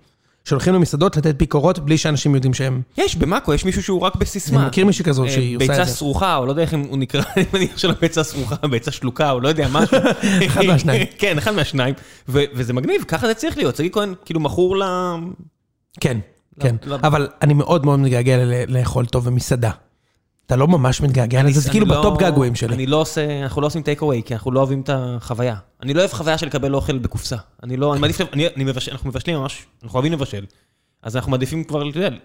שהולכים למסעדות לתת ביקורות בלי שאנשים יודעים שהם... יש, במאקו יש מישהו שהוא רק בסיסמה. אני מכיר מישהי כזו אה, שהיא עושה ביצה את זה. סרוחה, או לא יודע איך הוא נקרא, אני מניח שלא ביצה סרוחה, ביצה שלוקה, או לא יודע, משהו. אחד מהשניים. כן, אחד מהשניים. וזה מגניב, ככה זה צריך להיות. שגיא כהן כאילו מכור ל... כן, כן. לא- אבל אני מאוד מאוד מתגעגע לאכול טוב במסעדה. אתה לא ממש מתגעגע לזה, זה כאילו לא- בטופ געגועים שלי. אני לא עושה, אנחנו לא עושים טייק אווי, כי אנחנו לא אוהבים את החוויה. אני לא אוהב חוויה של לקבל אוכל בקופסה. אני לא, אני מעדיף, אני, אני מבשל, אנחנו מבשלים ממש, אנחנו אוהבים לבשל. אז אנחנו מעדיפים כבר, אתה יודע,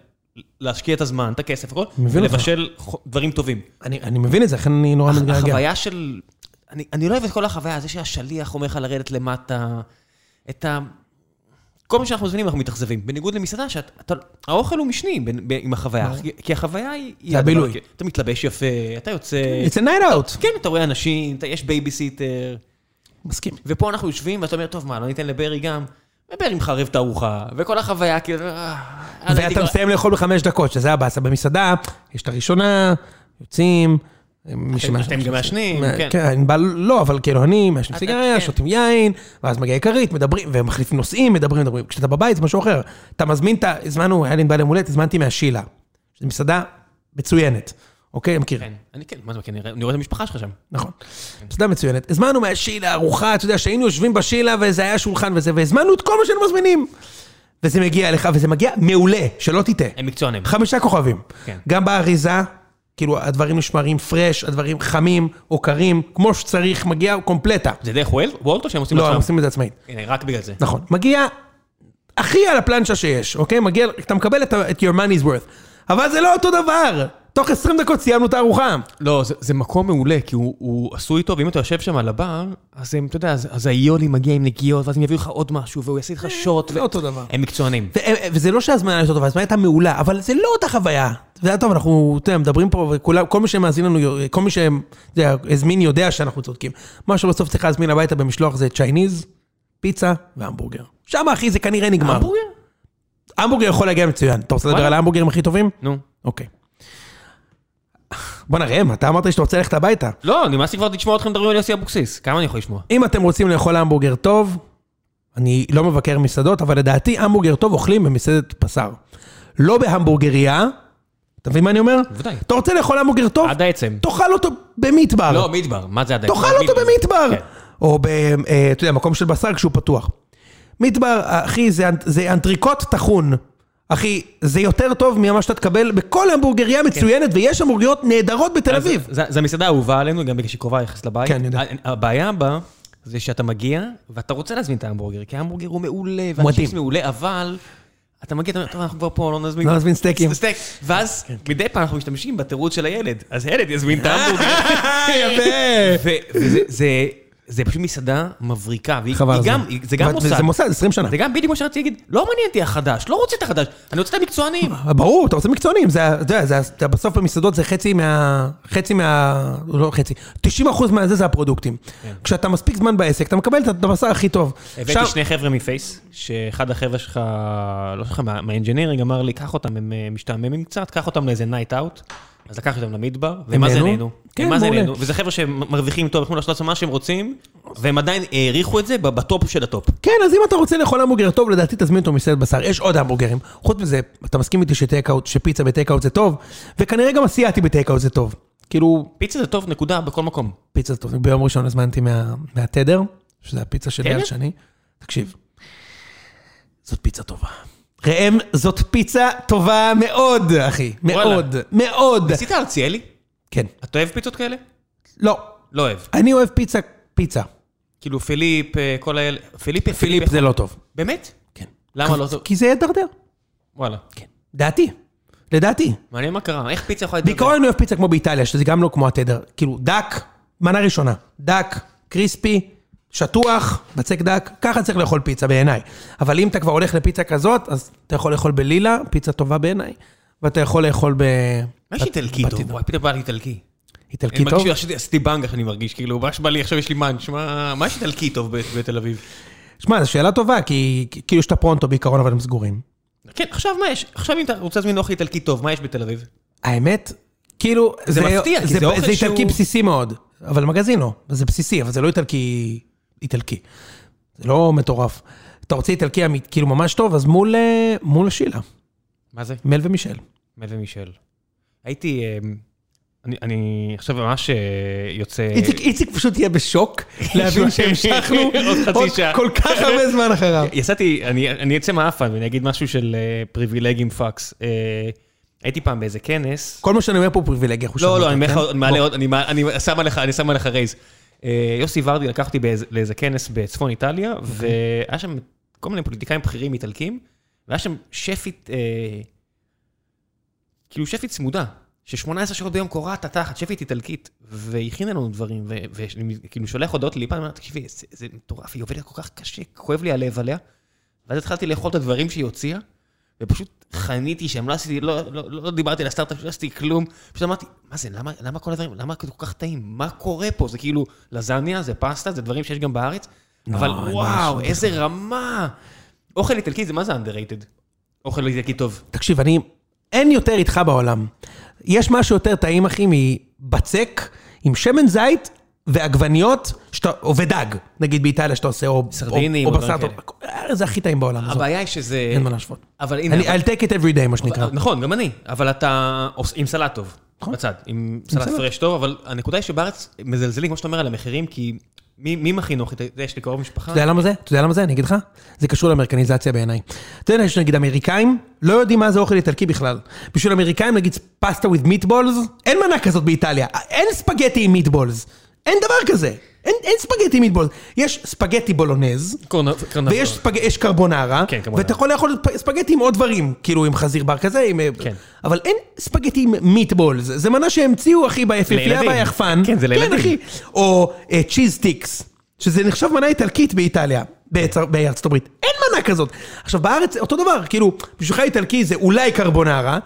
להשקיע את הזמן, את הכסף, הכל. ולבשל דברים טובים. אני אני מבין את זה, לכן אני נורא מתגעגע. החוויה של... אני, אני לא אוהב את כל החוויה, זה שהשליח אומר לך לרדת למטה, את ה... כל מה שאנחנו מזמינים אנחנו מתאכזבים. בניגוד למסעדה, שהאוכל הוא משני עם החוויה. כי- כי החוויה היא... זה הבילוי. אתה מתלבש יפה, אתה יוצא... It's a night out. כן, אתה רואה אנשים, יש בייביסיטר, מסכים. ופה אנחנו יושבים ואתה אומר, טוב, מה, לא ניתן לברי גם? וברי מחרב את הארוחה, וכל החוויה כאילו... אה, הייתי ואתה מסיים לאכול בחמש דקות, שזה הבאסה. במסעדה, יש את הראשונה, יוצאים, אתם- גם מעשנים, כן. כן, לא, אבל כאילו אני, מעשנים אתה- סיגריה, כן. שותים יין, ואז מגיעה עיקרית, מדברים, ומחליפים נושאים, מדברים, מדברים. כשאתה בבית זה משהו אחר. אתה מזמין את ה... הזמנו, היה לי בעל יום הולדת, הזמנתי מהשילה. זו מסעדה מצוינת, אוקיי? מכיר. כן, אני כן, מה זה, כן, אני רואה את המשפחה שלך שם. נכון. מסעדה מצוינת. הזמנו מהשילה ארוחה, אתה יודע, שהיינו יושבים בשילה וזה היה שולחן וזה, והזמנו את כל מה שהיינו מזמינים. וזה מגיע אליך, וזה מגיע מעולה, שלא תטעה. הם מקצוענים. חמישה כוכבים. כן. גם באריזה, כאילו הדברים נשמרים פרש, הדברים חמים או קרים, כמו שצריך, מגיע קומפלטה. זה דרך וולט או שהם עושים לא, הם עכשיו? עושים את זה עצמאית. הנה, רק בגלל זה. נכון. מגיע הכי על הפלנצ'ה שיש, אוקיי? מגיע, אתה מקבל את את your money's worth. אבל זה לא אותו דבר. תוך 20 דקות סיימנו את הארוחה. לא, זה, זה מקום מעולה, כי הוא, הוא עשוי טוב, ואם אתה יושב שם על הבר, אז הם, אתה יודע, אז, אז היולי מגיע עם נגיעות, ואז הם יביאו לך עוד משהו, והוא יעשה איתך שוט. לא אותו דבר. הם מקצוענים. ו- וזה לא שהזמנה הייתה טובה, הזמנה הייתה מעולה, אבל זה לא אותה חוויה. זה היה טוב, אנחנו, אתה יודע, מדברים פה, וכולם, כל מי שמאזין לנו, כל מי שהזמין יודע שאנחנו צודקים. מה שבסוף צריך להזמין הביתה במשלוח זה צ'ייניז, פיצה והמבורגר. שם, אחי, זה כנראה נגמר. המבורגר? המבורגר יכול להגיע מצוין. אתה רוצה לדבר. על ההמבורגרים הכי טובים? נו. אוקיי. בוא נראה, אתה אמרת שאתה רוצה ללכת הביתה. לא, נמאס לי כבר לשמוע אתכם מדברים על יוסי אבוקסיס. כמה אני יכול לשמוע? אם אתם רוצים לאכול המבורגר טוב, אני לא מבקר מסעדות, אבל לדעתי המבורגר טוב אוכלים במסעדת בשר. לא בהמבורגריה, אתה מבין מה אני אומר? בוודאי. אתה רוצה לאכול המבורגר טוב? עד העצם. תאכל אותו במטבר. לא, מדבר. מה זה עד העצם? תאכל אותו מדבר. במטבר. כן. או ב... אה, אתה יודע, מקום של בשר כשהוא פתוח. מטבר, אחי, זה, אנ- זה אנטריקוט טחון. אחי, זה יותר טוב ממה שאתה תקבל בכל המבורגריה מצוינת, ויש המבורגריות נהדרות בתל כן. אביב. זה המסעדה האהובה עלינו, גם בגלל שהיא קרובה יחס לבית. כן, אני יודע. ה- הבעיה בה, זה שאתה מגיע, ואתה רוצה להזמין את ההמבורגר, כי ההמבורגר הוא מעולה. והצ'יפס מעולה, אבל... אתה מגיע, אתה אומר, טוב, אנחנו כבר פה, לא נזמין... לא נזמין סטייקים. סטייק. ואז, מדי פעם אנחנו משתמשים בתירוץ של הילד. אז הילד יזמין את ההמבורגר. יפה. וזה זה- זה פשוט מסעדה מבריקה, והיא חבל. גם, היא- זה גם מוסד. זה מוסד, 20 שנה. זה גם בדיוק מה שרציתי להגיד, לא מעניין אותי החדש, לא רוצה את החדש, אני רוצה את המקצוענים. ברור, אתה רוצה מקצוענים, זה, אתה יודע, זה, זה, בסוף במסעדות זה חצי מה... חצי מה... לא חצי, 90 אחוז מהזה זה הפרודוקטים. כשאתה מספיק זמן בעסק, אתה מקבל את הבשר הכי טוב. הבאתי שם- שני חבר'ה מפייס, שאחד החבר'ה שלך, לא שלך, מה- מה engineering אמר לי, קח אותם, הם אה, משתעממים קצת, קח אותם לאיזה night out. אז לקחתי אותם למדבר, ומה זה נהנו? כן, מה זה. נהנו? וזה חבר'ה שמרוויחים טוב, יכולים לעשות לעצמם מה שהם רוצים, והם עדיין העריכו את זה בטופ של הטופ. כן, אז אם אתה רוצה לאכול המבורגר טוב, לדעתי תזמין אותו מסעדת בשר. יש עוד המבורגרים. חוץ מזה, אתה מסכים איתי שפיצה בטייקאוט זה טוב, וכנראה גם אסיאתי בטייקאוט זה טוב. כאילו, פיצה זה טוב, נקודה, בכל מקום. פיצה זה טוב. ביום ראשון הזמנתי מה, מהתדר, שזה הפיצה של? אייל שני. תקשיב, זאת פיצה טובה. ראם, זאת פיצה טובה מאוד, אחי. מאוד, מאוד. ניסית להציע לי? כן. אתה אוהב פיצות כאלה? לא, לא אוהב. אני אוהב פיצה, פיצה. כאילו פיליפ, אה, כל האלה, פיליפ, פיליפ זה לא טוב. באמת? כן. למה לא טוב? כי זה ידרדר. וואלה. כן. דעתי. לדעתי. מעניין מה קרה, איך פיצה יכולה להתדרדר? בעיקרון אני אוהב פיצה כמו באיטליה, שזה גם לא כמו התדר. כאילו, דק, מנה ראשונה. דק, קריספי, שטוח, בצק דק, ככה צריך לאכול פיצה בעיניי. אבל אם אתה כבר הולך לפיצה כזאת, אז אתה יכול לאכול בלילה, פיצה טובה בעיניי, ואתה יכול לאכול ב... מה יש איטלקי. טוב? וואי, פתאום בא לי איטלקי. איטלקי אני טוב? מרגיש שעשיתי- עשיתי בנגה שאני מרגיש, כאילו, מה שבא לי עכשיו יש לי מאנץ', מה יש איטלקי טוב בתל אביב? שמע, זו שאלה טובה, כי כאילו יש את הפרונטו בעיקרון, אבל הם סגורים. כן, עכשיו מה יש? עכשיו אם אתה רוצה להזמין אוכל איטלקי טוב, מה יש בתל אביב? האמת, כאילו... זה מפתיע, כי זה אוכל זה איטלקי שהוא- בסיסי מאוד. אבל מגזינו, זה בסיסי, אבל זה לא איטלקי... איטלקי. זה לא מטורף. אתה רוצה איטלקי כאילו ממש טוב, אז מול, אה, מול שילה, מה זה? מל ומישל. מל ומישל. הייתי, אה, אני- אני עכשיו ממש אה, יוצא... איציק, איציק פשוט יהיה בשוק להבין שהמשכנו עוד עוד. כל כך הרבה זמן אחריו. יצאתי, אני אני אצא מהאפן ואני אגיד משהו של אה, פריבילגים פאקס. הייתי פעם באיזה כנס. כל מה שאני אומר פה הוא פריבילגיה. אנחנו לא, לא, אני מעלה כן? עוד- מעלה. עוד, אני מע- אני שם עליך, אני שם עליך רייז. אה, יוסי ורדי לקח אותי באיזה- לאיזה כנס בצפון איטליה, אוקיי. והיה שם כל מיני פוליטיקאים בכירים איטלקים, והיה שם שפית, אה, כאילו שפית צמודה, ש-18 שעות ביום קורעת התחת, שפית איטלקית, והיא הכינה לנו דברים, ו- ואני כאילו שולח הודעות לליפה, אני אומר, תקשיבי, זה- זה מטורף, היא עובדת כל כך קשה, כואב לי הלב עליה. ואז התחלתי לאכול את הדברים שהיא הוציאה, ופשוט חניתי שם, לא עשיתי, לא, לא, לא דיברתי על הסטארט-אפ, לא עשיתי כלום. פשוט אמרתי, מה זה, למה, למה כל הדברים, למה כל כך טעים? מה קורה פה? זה כאילו, לזניה, זה פסטה, זה דברים שיש גם בארץ, אבל אין מה וואו, איזה רמה. אוכל איטלקי זה מה זה underrated? אוכל איטלקי טוב. תקשיב, אני... אין יותר איתך בעולם. יש משהו יותר טעים, אחי, מבצק עם שמן זית ועגבניות, ודג, נגיד באיטליה שאתה עושה, או, בשר טוב. אה, זה הכי טעים בעולם. הבעיה היא שזה... אין מה להשוות. אבל הנה, I'll take it every day, מה שנקרא. נכון, גם אני, אבל אתה עם סלט טוב, נכון. בצד, עם סלט. פרש טוב, אבל הנקודה היא שבארץ מזלזלים, כמו שאתה אומר, על המחירים, כי מי מי מכין אוכל? יש לי קרוב משפחה. אתה יודע למה זה? אתה יודע למה זה? אני אגיד לך. זה קשור לאמריקניזציה בעיניי. אתה יודע, יש נגיד אמריקאים, לא יודעים מה זה אוכל איטלקי בכלל. בשביל אמריקאים, נגיד פסטה with meatballs, אין מנה כזאת באיטליה. אין ספגטי עם meatballs. אין דבר כזה. אין אין ספגטי מיטבול, יש ספגטי בולונז. ויש ספג... קרבונרה, כן. ואתה יכול לאכול ספגטי עם עוד דברים, כאילו עם חזיר בר כזה, עם... כן. אבל אין ספגטי עם meatball, זה, מנה שהמציאו, אחי, ביפהפייה. והיחפן. כן, זה לילדים. כן, אחי. או cheese sticks, שזה נחשב מנה איטלקית באיטליה, בארצ- בארצות הברית. אין מנה כזאת. עכשיו, בארץ, אותו דבר, כאילו, בשבילך איטלקי זה אולי קרבונרה,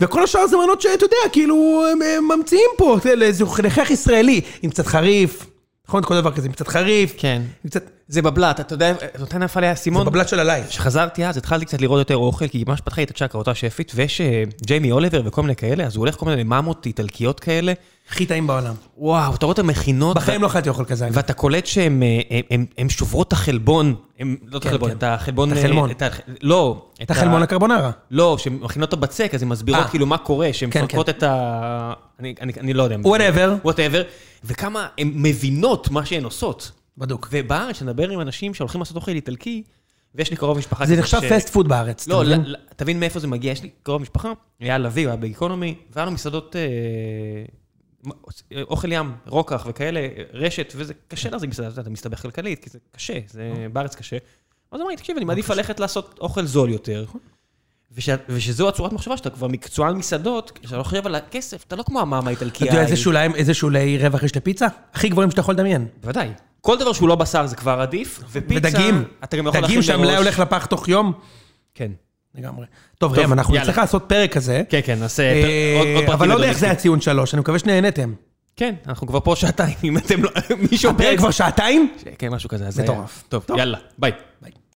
וכל השאר זה מנות שאתה יודע, כאילו, הם, ממציאים פה, לאיזה לחך ישראלי, עם קצת חריף, נכון? כל דבר כזה, עם קצת חריף. כן. עם קצת... זה בבלת, אתה יודע, נותן נפל לי זה האסימון. בבלת של הלייב. כשחזרתי אז, התחלתי קצת לראות יותר אוכל, כי ממש פתחה לי את הצ'קרה, אותה שפית, ויש אה, ג'יימי אוליבר וכל מיני כאלה, אז הוא הולך כל מיני ממות איטלקיות כאלה. הכי טעים בעולם. וואו, אתה רואה את המכינות, בחיים לא אכלתי אוכל כזה. ואתה קולט שהן אה, שוברות את החלבון, לא את כן, החלבון, כן. את החלבון... את אה, החלמון. את ה- לא. את החלמון הקרבונרה. לא, שהן מכינות את הבצק, אז הן מסבירות. כאילו מה קורה, שהן כן, מפרקות את ה... אני- לא יודע. Whatever. Whatever. וכמה הן מבינות מה שהן עושות. בדוק. ובארץ, כשנדבר עם אנשים שהולכים לעשות אוכל איטלקי, ויש לי קרוב משפחה... זה נחשב fast food בארץ. לא, מבין? ל- ל- תבין מאיפה זה מגיע, יש לי קרוב משפחה, היה לביא, הוא היה ב economy, והיה לו מסעדות אה, אוכל ים, רוקח וכאלה, רשת, וזה קשה להחזיק מסעדה, אתה מסתבך כלכלית, כי זה קשה, זה בארץ קשה. אז אמרתי, תקשיב, אני מעדיף ללכת לעשות אוכל זול יותר. וש- ושזו הצורת מחשבה שאתה כבר מקצוען מסעדות, כשאתה לא חושב על הכסף, אתה לא כמו המאמה אתה האיטלקייה. יודע איזה שוליים, איזה שולי רווח יש לפיצה? הכי גבוהים שאתה יכול לדמיין. בוודאי. כל דבר שהוא לא בשר זה כבר עדיף, ופיצה, ודגים. אתה גם יכול דגים שהמלאי. הולך לפח תוך יום. כן. לגמרי. טוב, טוב, ראם, אנחנו. נצטרך לעשות פרק כזה. כן, כן, נעשה אה, עוד פרקים. אבל לא יודע איך. זה הציון שלוש, אני מקווה שנהנתם. כן, אנחנו כבר פה שעתיים, אם אתם לא... מישהו... הפרק כבר שעתיים? כן, משהו כזה. אז מטורף. טוב. יאללה, ביי.